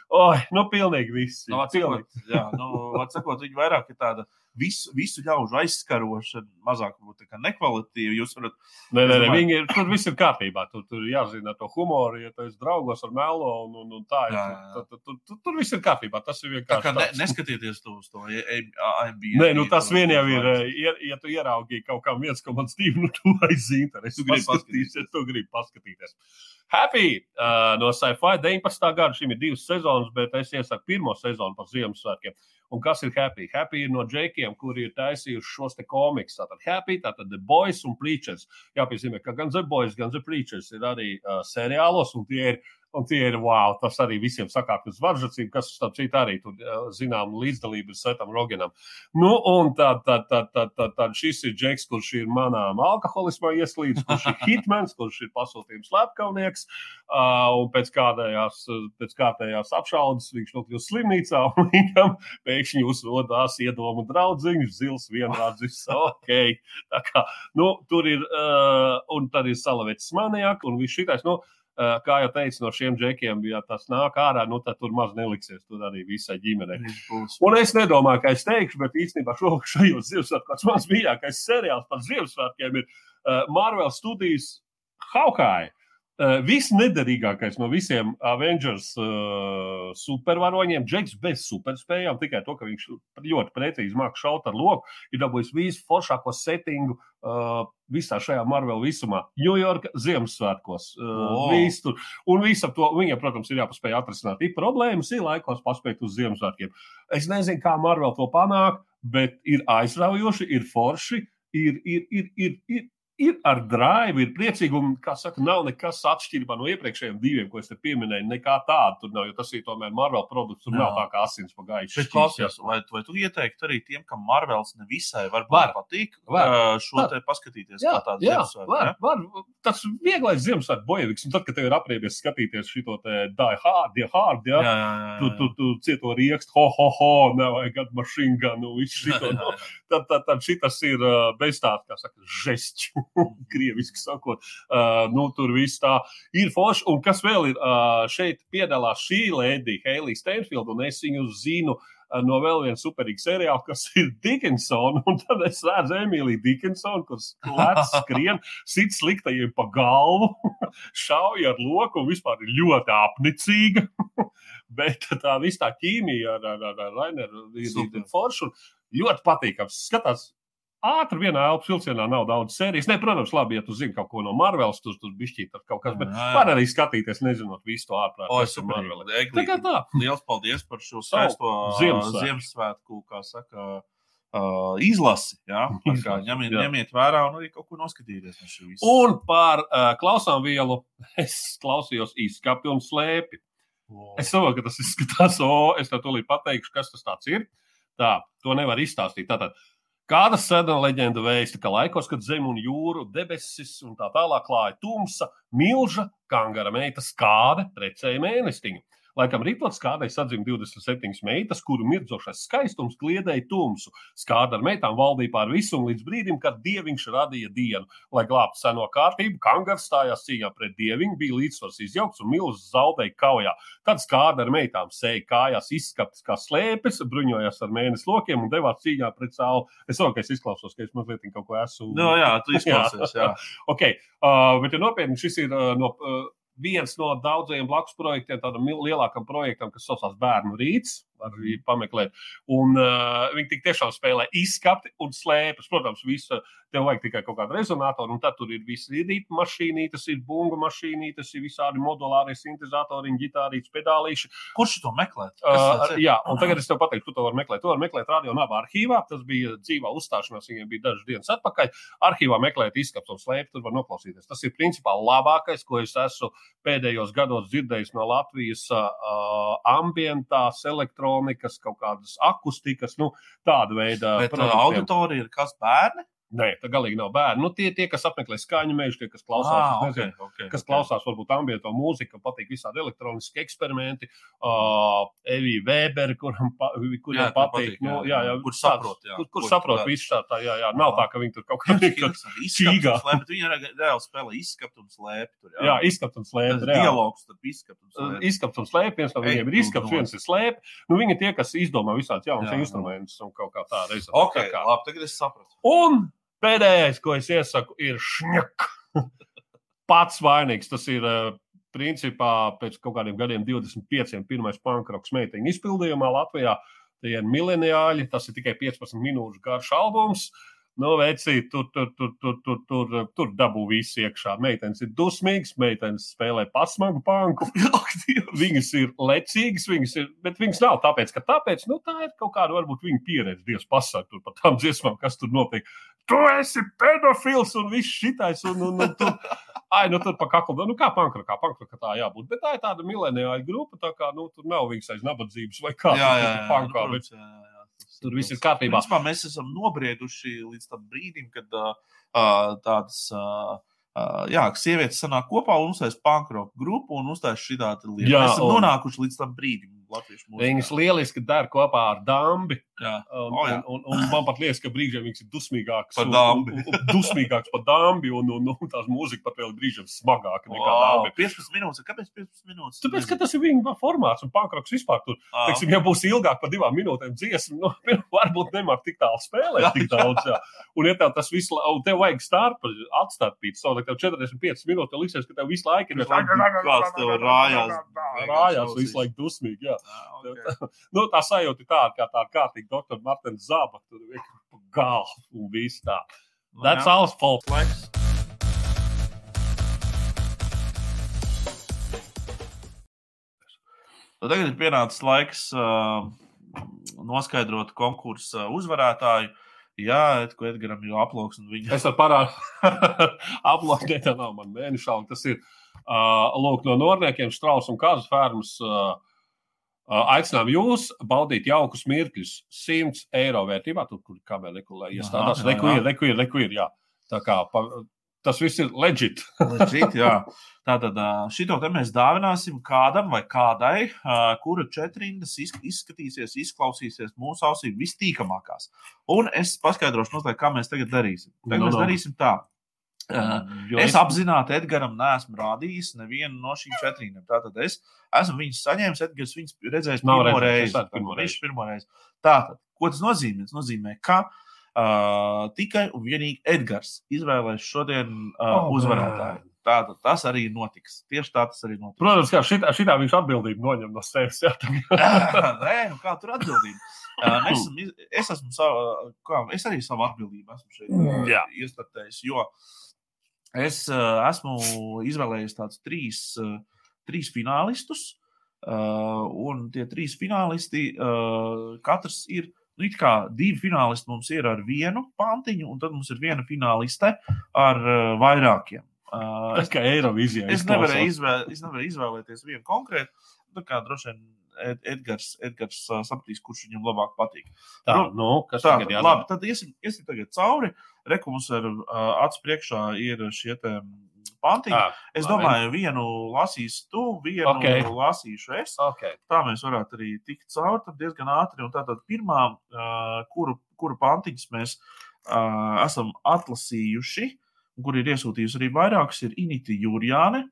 Oi, nu, pilnīgi visi. Nu, atsakot, jā, nu, atsakot, viņi vairāk ir tāda visu, visu ļaužu aizskarošana, mazāk kā nekvalitīva. Jūs varat, Nē, nē, nē, Es viņi ir, tur viss ir kārtībā. Tur, tur jāzina to humoru, ja tu esi draugos ar melo un, un, un tā. Jā, Jā, tur, tur, tur, tur, tur viss ir kārtībā. Tas ir vienkārši. kā ne, neskatieties to uz to AMB. Nē, nu tas vien jau ir. eh, Ja, ja tu ieraudzīji kaut kam 1,2, nu tu aizīsi interesi. Tu gribi paskatīties, tu gribi paskatīties. Happy uh, no Sci-Fi 19. gada. Šim ir divas sezonas, bet es iesaku pirmo sezonu par Ziemassvētkiem. Un kas ir Happy? Happy ir no džekiem, kuri ir taisījuši šos te komikus. Tātad Happy, tātad The Boys un Preachers. Jāpiezīmē, ka gan The Boys, gan The Preachers ir arī uh, seriālos, un tie ir Un tie ir wow, tas arī visiem sakāk uz varžacību, kas, starp citu, arī tur zinām līdzdalību ir Setam Rogenam. Nu, un tad, tad, tad, tad, tad, tad šis ir Džeks, kurš ir manām alkoholismā ieslīdis, kurš ir hitmans, kurš ir pasūtījums slepkavnieks, uh, un pēc kādējās, pēc kārtējās apšaudas viņš nokļūst slimnīcā, un viņam pēkšņi uzrodās iedomu draudziņš, zils vienrādzis, ok. Tā kā, nu, tur ir, uh, un tad ir salavets maniak, un viss šitais, nu, kā jau teicu, no šiem džekiem, ja tas nāk ārā, nu, tad tur maz neliksies. Tur arī visai ģimenei. Un es nedomāju, ka es teikšu, bet īstenībā šo- šajos Ziemassvētkos mans mīļākais seriāls par Ziemassvētkiem ir uh, Marvel Studios Hawkeye. Uh, viss nederīgākais no visiem Avengers uh, supervaroņiem, Džeks bez superspējām, tikai to, ka viņš ļoti precīzi mākslinieks šaut ar loku, ir dabūjis visu foršāko settingu uh, visā šajā Marvel visumā. Ņujorka Ziemassvētkos. Uh, O. viss tur. Un visam to viņam, protams, ir jāpaspēj atrisināt. Ir problēmas, ir laikos paspēt uz Ziemassvētkiem. Es nezinu, kā Marvel to panāk, bet ir aizraujoši, ir forši, ir, ir, ir, ir, ir, ir ar drive, ir priecīgi. Un, kā saka, nav nekas atšķirībā no iepriekšējiem diviem, ko es te pieminēju. Nekā tāda tur nav, jo tas ir tomēr Marvel produkts. Tur Jā. nav tā kā asins pa gaišu. Bet klausies, vai, vai tu ieteiktu arī tiem, kam Marvels nevisai varbūt Var. patīk, Var. šo Var. te paskatīties Jā, jā, Ziemassvētku, var, var. Tas vieglais Ziemassvētku bojeviks, un tad, kad tev ir apriebies skatīties šo te Die Hard, ja, tu, tu, tu cieto riekstu, ho, ho, ho, nevajag mašīnu ganu, visu šito. Nu, tad, tad, tad šitas ir bez tāda, kā saka, žesču, krieviski sakot. Uh, nu, tur viss tā ir forši. Un kas vēl ir, uh, šeit piedalās šī lēdija, Heilija Steinfield, un es viņu zinu uh, no vēl viena superīga seriāla, kas ir Dickinsona. Un tad es redzu Emīliju Dickinsonu, kurš lēts skrien, sit sliktajiem pa galvu, šauj ar loku un vispār ir ļoti apnicīga. Bet tā viss tā ķīmija ar, ar, ar, ar Raineru ir, forša ļoti patīkams. Skatās, ātri vienā elpas vilcienā nav daudz sērijas. Ne, protams, labi, ja tu zini kaut ko no Marvelas, tur tur bišķīt ar kaut kas, bet jā. var arī skatīties, nezinot visu to ārprāt. O, Marvelī. super. Tā kā tā. Liels paldies par šo skaisto Ziemassvētku. Ziemassvētku, kā saka, uh, izlasi. Tā kā ņemiet, jā. ņemiet vērā un arī kaut ko noskatīties no. Un par uh, klausām vielu es klausījos izskapti un slēpi. Es saprotu, ka tas izskatās, o, es tev tūlīt pateikšu, kas tas ir. Tā, to nevar izstāstīt. Tātad, kāda sena leģenda vēsta, ka laikos, kad zem un jūru debesis un tā tālāk klāja tumsa, milža kangara meita skāde precēja mēnestiņu. Laikam rītot skādai sadzim 27 meitas, kuru mirdzošais skaistums kliedēja tumsu. Skāda ar meitām valdīja pār visu līdz brīdim, kad dieviņš radīja dienu. Lai glābtu seno kārtību, kangars stājās cīņā pret dieviņu, bija līdzsvars izjaukts un milzis zaudēja kaujā. Tad skāda ar meitām sēja kājās, izskapts kā slēpes, bruņojās ar mēnesi lokiem un devās cīņā pret sauli. Es saprotu, ka es izklausos, ka es mazliet kaut ko esmu. Nu, jā, tu izklausies. Jā. Okay. Uh, bet, ja nopietni, šis ir uh, no, uh, viens no daudzajiem blakus projektiem, tādam lielākam projektam, kas saucās Bērnu rīts. Var arī pameklēt. Un uh, viņi tik tiešām spēlē izskati un slēpjas. Protams, visu tev vajag tikai kaut kādu rezonatoru, un tad tur ir visi rīta mašīnītes, ir bunga mašīnītes, ir visādi modulāri sintezatori, ģitārītes, pedālīši. Kurš to meklē? Uh, jā, un tagad es tev pateiktu, tu to vari meklēt. To var meklēt radio naba arhīvā. Tas bija dzīvā uzstāšanās, viņiem bija dažas dienas atpakaļ. Arhīvā meklēt izskatu un slēpt, tur var noklausīties. Tas ir principā labākais, ko es esmu pēdējos gados dzirdējis no Latvijas uh, ambientās, elektronikas, kaut kādas akustikas, nu, tāda veida. Bet uh, auditorija ir kas bērni? Nē, tā galīgi nav bērni. Nu, tie, tie, kas apmeklē skaņu mežu, tie, kas klausās, Ah, nezinu, okay, okay, kas okay. klausās varbūt ambiento mūziku, patīk visādi elektroniski eksperimenti. Uh, Evija Vēberi, kuram, pa, kuriem Jā, patīk. patīk, jā, Nu, jā, jā, jā. Kur saprot, jā. Kur, kur Kur- saprot jā. visu tā, tā, jā, jā. Nav tā, ka viņi tur kaut kā Čīgā. Viņi reāli spēlē izskatu un slēpj. Tur, Jā, izskapt un slēpt. dialogs starp izskatu un slēpj. Izskats un slēpj, viens no viņiem ir izskats, viens ir slēpj. Nu, viņi tie, kas izdomā Jā, jā. instrumentus un kaut kā tā reizē. Ok, Tā labi, tagad es sapratu. Pēdējais, ko es iesaku, ir šņak. Pats vainīgs. Tas ir eh, principā pēc kaut kādiem gadiem, 25. pirmais pankroks meiteņu izpildījumā Latvijā. Tie ir mileniāļi, tas ir tikai 15 minūšu garš albums. Nu, veci, tur, tur, tur, tur, tur, tur, tur dabū visu iekšā. Meitenes ir dusmīgas, meitenes spēlē pasmagu panku. Viņas ir lecīgas, viņas ir, bet viņas nav tāpēc, ka tāpēc, nu, tā ir kaut kāda varbūt viņa pieredze. Dievs pasaka par tām dziesmām, kas tur notiek. Tu esi pedofils un viss šitais, un, un, un tur, ai, nu, tur pa kaklu, nu, kā pankra, kā pankra, ka tā jābūt. Bet tā ir tāda mileniāla grupa, tā kā, nu, tur nav viņas aiz nabadzības vai kā. Jā, jā, jā, pankā, bet jā, jā, jā. Tur viss ir kārtībā. Principā mēs esam nobrieduši līdz tam brīdim, kad uh, tādas. Uh, Uh, jā, ka sievietes sanāk kopā un uztaisīs pankroku grupu un uztaisīs šī tāda lieta. Jā, Mēs esam un- nonākuši līdz tam brīdim. Viņas lieliski dara kopā ar Dambi. Un, O, jā. un, un, un man pat liekas, ka brīžiem viņas ir dusmīgākas Par un- Dambi. un- un Dusmīgākas par Dambi, un, un, un tās mūzika pat vēl brīžiem smagāka nekā Wow, Dambi. 15 minūtes. Kāpēc 15 minūtes? Tāpēc, ka tas ir viņa formāts un pankroks vispār tur. Ah, Teiksim, ja būs ilgāk par divām minūtēm dziesma, nu, varbūt nemāk tik tālu spēlēt, tik daudz. Jā. Un, ja tev tas viss, un tev vajag starp, atstarpīt, so, tev 45 minūtes, liksies, ka tev visu laiku ir kāds tev rājās. Rājās visu laiku dusmīgi, jā. Ah, okay. Nu, tā sajūta ir tāda, kā tā kārtīgi doktora Martina Zaba. Tur vienkārši pa galvu un viss tā. Nu, That's all fault. laiks. Nu, Tagad ir pienācis laiks uh, noskaidrot konkursu uzvarētāju. Jā, ko Edgars jau aplauks. Viņa... Es varu parādīt, aplūkot, tā nav man mēneša alga. Tas ir uh, lūk, no Norvēģiem, Strauss un Kāzas fermas. Uh, aicinām jūs baudīt jaukus mirkļus. 100 eiro vērtībā, tur, kur kamera rekulē iestādās. Jā, jā, Reku jā. ir, reku ir, reku ir. Jā. Tā kā pa, tas viss ir legit. Legit, jā. Tātad šito te mēs dāvināsim kādam vai kādai, kura četrindas iz- izskatīsies, izklausīsies mūsu ausīm vistīkamākās. Un es paskaidrošu mazliet, kā mēs tagad darīsim. Tagad Nu, mēs nu. darīsim tā. Jo Es apzināti Edgars neesmu rādījis nevienu no šīm četrām. Tātad es esmu viņus saņēmis, Edgars viņus redzējis pirmo reizi. Viņš pirmo reizi. Tātad, ko tas nozīmē? Tas nozīmē, ka uh, tikai un vienīgi Edgars izvēlēs šodien uh, Oh, uzvarētāju. Tātad tas arī notiks. Tieši tā tas arī notiks. Protams, ka šitā, šitā viņš atbildību noņem no sevis. Tā Nē, nu kā tur atbildība? Uh, mēs esam, es, esmu savu, kā, es arī savu atbildību esmu šeit uh, Jā. iestatējis, jo es uh, esmu izvēlējies tādus trīs, uh, trīs finālistus. Uh, un tie trīs finālisti, uh, katrs ir. Nu, it kā divi finālisti mums ir ar vienu pantiņu, un tad mums ir viena fināliste ar uh, vairākiem. Uh, Tas kā Eirovīzijā. Es nevarēju, izvēl, es nevarēju izvēlēties vienu konkrētu. Tā kā droši vien Ed- Edgars, Edgars ā, sapratīs, kurš viņam labāk patīk. Tā, Nu, kas Tā, tagad jādara? labi, tad iesim, iesim tagad cauri. Reku mums ar uh, acu priekšā ir šie pantiņi. Tā, Es labi. domāju, vienu lasīs tu, vienu Ok. okay. lasīšu es. Okay. Tā mēs varētu arī tikt cauri tad diezgan ātri. Un tātad pirmā, uh, kuru, kuru pantiņus mēs uh, esam atlasījuši, kur ir iesūtījusi arī vairākas, ir Inita Jurjāne.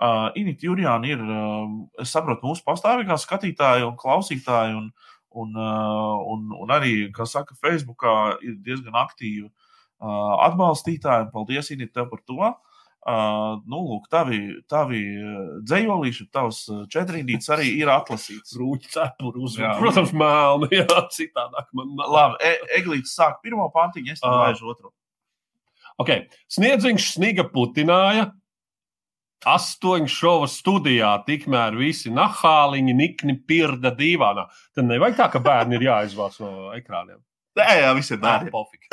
Uh, Inita Jurjāna ir, uh, es saprotu, mūsu pastāvīgā skatītāja un klausītāja, un, un, uh, un, un arī, kā saka, Facebookā ir diezgan aktīva uh, atbalstītāja. un Paldies, Inita, tev par to! Uh, nu, lūk, tavi, tavi uh, dzējolīši, tavs uh, četrīdīts arī ir atlasīts. Rūķi cepuri uz Jā. Protams, melni, jā, citādāk man nav. Labi, e Eglīts sāk pirmo pantiņu, es tam Ā. laižu otru. Okay. Sniedziņš sniga putināja. Astoņu šovu studijā, tikmēr visi nahāliņi, nikni pirda divānā. Tad nevajag tā, ka bērni ir jāizvāc no ekrāniem. Nē, jā, viss ir pofīgi.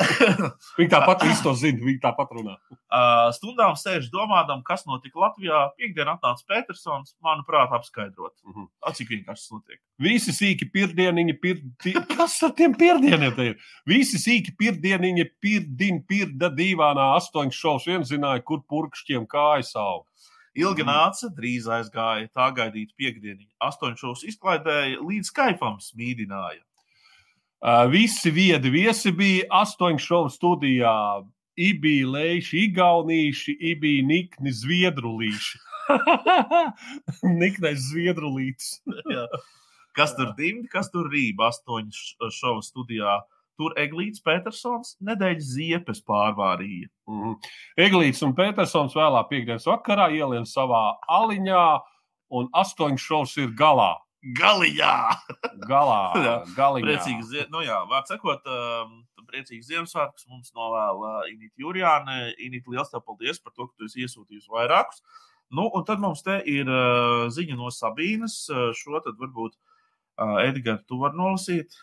Viņi tāpat visu to zina, viņi tāpat runā. Uh, stundām sēž domādam, kas notika Latvijā. Piektdien atnāca Petersons, manuprāt, apskaidrot, Mhm. A, cik vienkārši tas notiek. Visi sīki pirdieniņi, pirdi... kas ar tiem pirdieniem te ir? Visi sīki pirdieniņi, pirdin, pirda divānā, astoņu šovus viens zināja, kur purkšķiem kājas aug. Ilgi nāca, drīz aizgāja, tā gaidīt piekdieniņu. Astoņu šovus izklaidēja, līdz kaifam smīdināja. Uh, visi viedi viesi bija astoņu šovu studijā. Ibija lēši, igaunīši, ibija nikni zviedrulīši. Niknais zviedrulītis. Kas tur dimdi, kas tur rība astoņu šovu studijā. Tur Eglīts Petersons nedēļas ziepes pārvārīja. Mm -hmm. Eglīts un Petersons vēlā piekdienas vakarā ielien savā aliņā, un astoņu šovs ir galā. Galiņā! Galā, Jā, galiņā. Priecīgs, nu jā, vārds sakot, um, priecīgs Ziemassvētkus mums novēl uh, Inita Jurijāne. Inita, liels tev paldies par to, ka tu esi iesūtījusi vairākus. Nu, un tad mums te ir uh, ziņa no Sabīnas. Uh, šo tad varbūt uh, Edgars, tu vari nolasīt.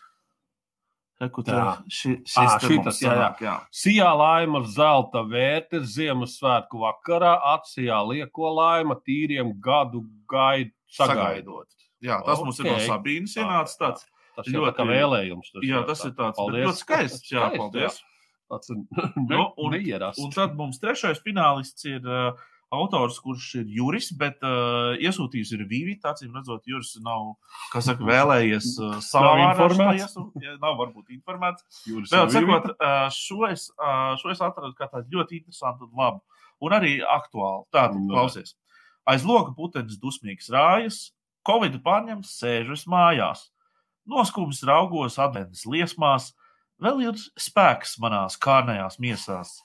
Reku, te, Tā. ši, šis te šitas, mums jā, jā. jā. Sijā laima zelta vērte Ziemassvētku vakarā, atsijā lieko laima tīriem gadu gaidu sagaidot. Jā, tas mums ir no. Sabīnas ienācis tāds. Tas Ļoti- ļoti vēlējums. Tas Jā, tas tā. ir tāds Paldies. ļoti skaists. Jā, paldies. Tas ir Nu, un- neierasts. Un tad mums trešais finālists ir uh, autors, kurš ir Juris, bet uh, iesūtījis ir Vīvi. Acīm redzot, Juris nav, kā saka, vēlējies uh, savā Nav vārdā informēts. šo iesū- jā, Nav varbūt informēts. Juris Vēl sakot, uh, šo es, uh, šo es atradu kā tādu ļoti interesantu un labu. Un arī aktuāli. Tātad, Nu. klausies. Aiz loga putenis dusmīgs rājas, Covid pārņemts, sēžas mājās. Noskūpis raugos adventas liesmās, vēl ir spēks manās kārnējās miesās.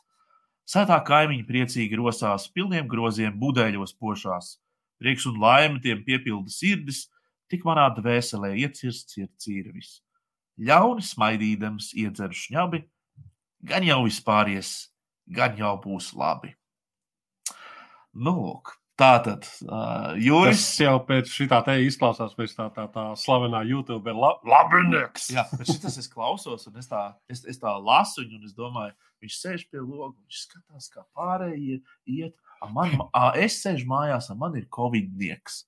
Sētā kaimiņi priecīgi rosās, pilniem groziem budeļos pošās. Prieks un laime tiem piepilda sirdis, tik manā dvēselē iecirsts ir cīrvis. Ļauni smaidīdams iedzer šņabi, gan jau vispāries, gan jau būs labi. Nu, lūk, tā tad uh, Tas Juris. jau pēc šī tā izklausās pēc tā, tā, tā slavenā YouTube. La, Labinieks! Jā, bet šis es klausos, un es tā, es, es tā lasu viņu, un es domāju, viņš sēž pie loga, viņš skatās, kā pārējie iet. A Man, a, es sēžu mājās, un man ir covid-nieks.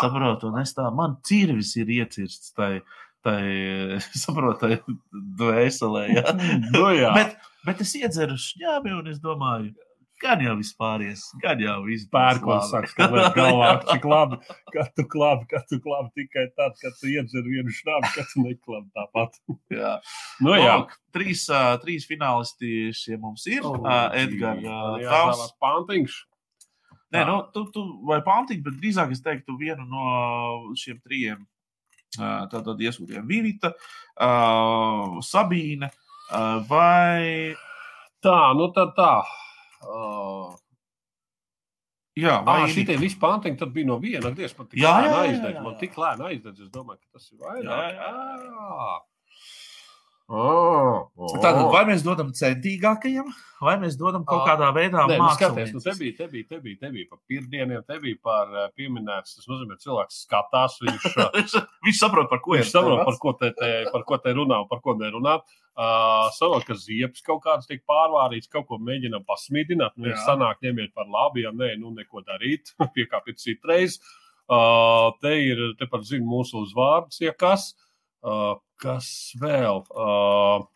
Saprotu, un es tā, man cirvis ir iecirsts tai, tai saprotu, tai dvēselē. Ja? Nu, jā. bet, bet es iedzeru šņābi, un es domāju, gan jau vispāries, gan jau vispār. Pērkons saka, ka tā galvā, cik labi, ka tu klābi, ka tu klābi tikai tad, kad tu iedzer vienu šnabu, kad tu neklābi tāpat. Jā. Nu, jā. Lūk, trīs, uh, trīs finālisti šie mums ir. Oh, Uh, Edgars, uh, tavs. pantiņš. Nē, nu, tu, tu vai pantiņš, bet drīzāk es teiktu vienu no šiem trijiem. Uh, Tātad iesūtījām Vivita, uh, Sabīne uh, vai. Tā, nu tad tā. Uh, Jā, vai Inita? šitie visi pantiņi tad bija no viena. Dievs, man tik Jā, lēni jā, jā, jā, Man jā. tik lēni aizdedz. Es domāju, ka tas ir vairāk. Jā, jā, Ah. Ah, ah. Tātad, vai mēs dodam centīgākajam, vai mēs dodam kaut kādā veidā Nē, nu, skaties, nu, te bija, te bija, te bija, te bija par pirmdieniem, te bija par pieminēts. Tas nozīmē, ka cilvēks skatās, viņš, Viņš, saprot, par ko ir viņš saprot, par ko te, te, par ko te runā un par ko nerunā. Uh, Saprot, ka ziepes kaut kādas tiek pārvārītas, kaut ko mēģinām pasmīdināt. Nu, ja sanāk, ņemiet par labu, ja nē, nu neko darīt, piekāpiet citreiz. Uh, te ir, te pat zina mūsu uzvārds, ja kas. Uh, kas vēl? Uh,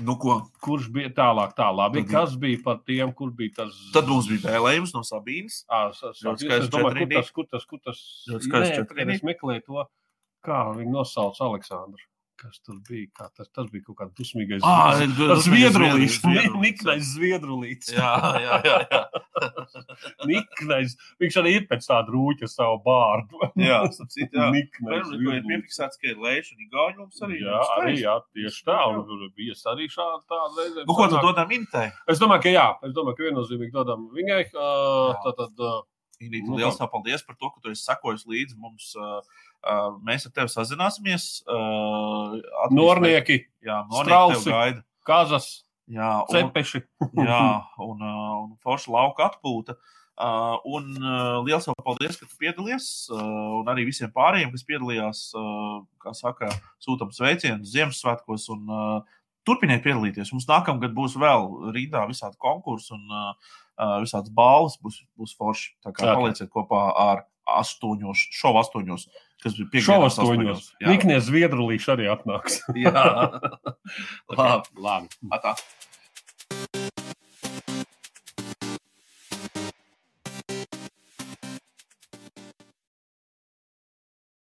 Nu, ko? kurš bija tālāk, tā labi. Tad- Kas bija par tiem, kur bija tas? Tad mums bija vēlējums no Sabīnes. Ā, sa- sa- Ļoti es skaists domāju, kur tas, kur tas, kur tas. Nē, Es meklēju to, kā viņu nosauc Aleksandru. Kas tur bija? Kā tas, tas bija kaut kāds dusmīgais. Ah, tas zviedrulīts. Niknais zviedrulīts. Jā, jā, jā. jā. Niknais. Viņš arī ir pēc tāda rūķa savu bārdu. jā, starp citu, jā. Niknais Tur ir piefiksēts, ka ir lēša un igauņu mums arī. Jā, arī jā, tieši tā. Un tur bija arī šāda tāda reize. Nu, ko tu dodam Intei? Es domāju, ka jā. Es domāju, ka viennozīmīgi dodam viņai. Uh, Jā. tad, uh, Inīti, Nu, liels paldies par to, ka tu esi sekojis līdzi mums. Uh, uh, mēs ar tevi sazināsimies. Uh, attīstīt- Nornieki, Jā, Nornieki gaida. Kazas, Jā, un, cepeši. jā, un, uh, un forša lauka atpūta. Uh, un uh, liels jau paldies, ka tu piedalies. Uh, un arī visiem pārējiem, kas piedalījās, uh, kā saka, sūtām sveicienus Ziemassvētkos. Un, uh, turpiniet piedalīties. Mums nākamgad būs vēl rītā visādi konkursi un uh, visādas balvas. Būs, būs forši. Tā kā Tā kā. palieciet kopā ar astoņos, šovu astoņos, kas bija piekdienas toņos. astoņos. Jā. Niknies Zviedrulīši arī atnāks. Jā. Labi. Labi. Atā.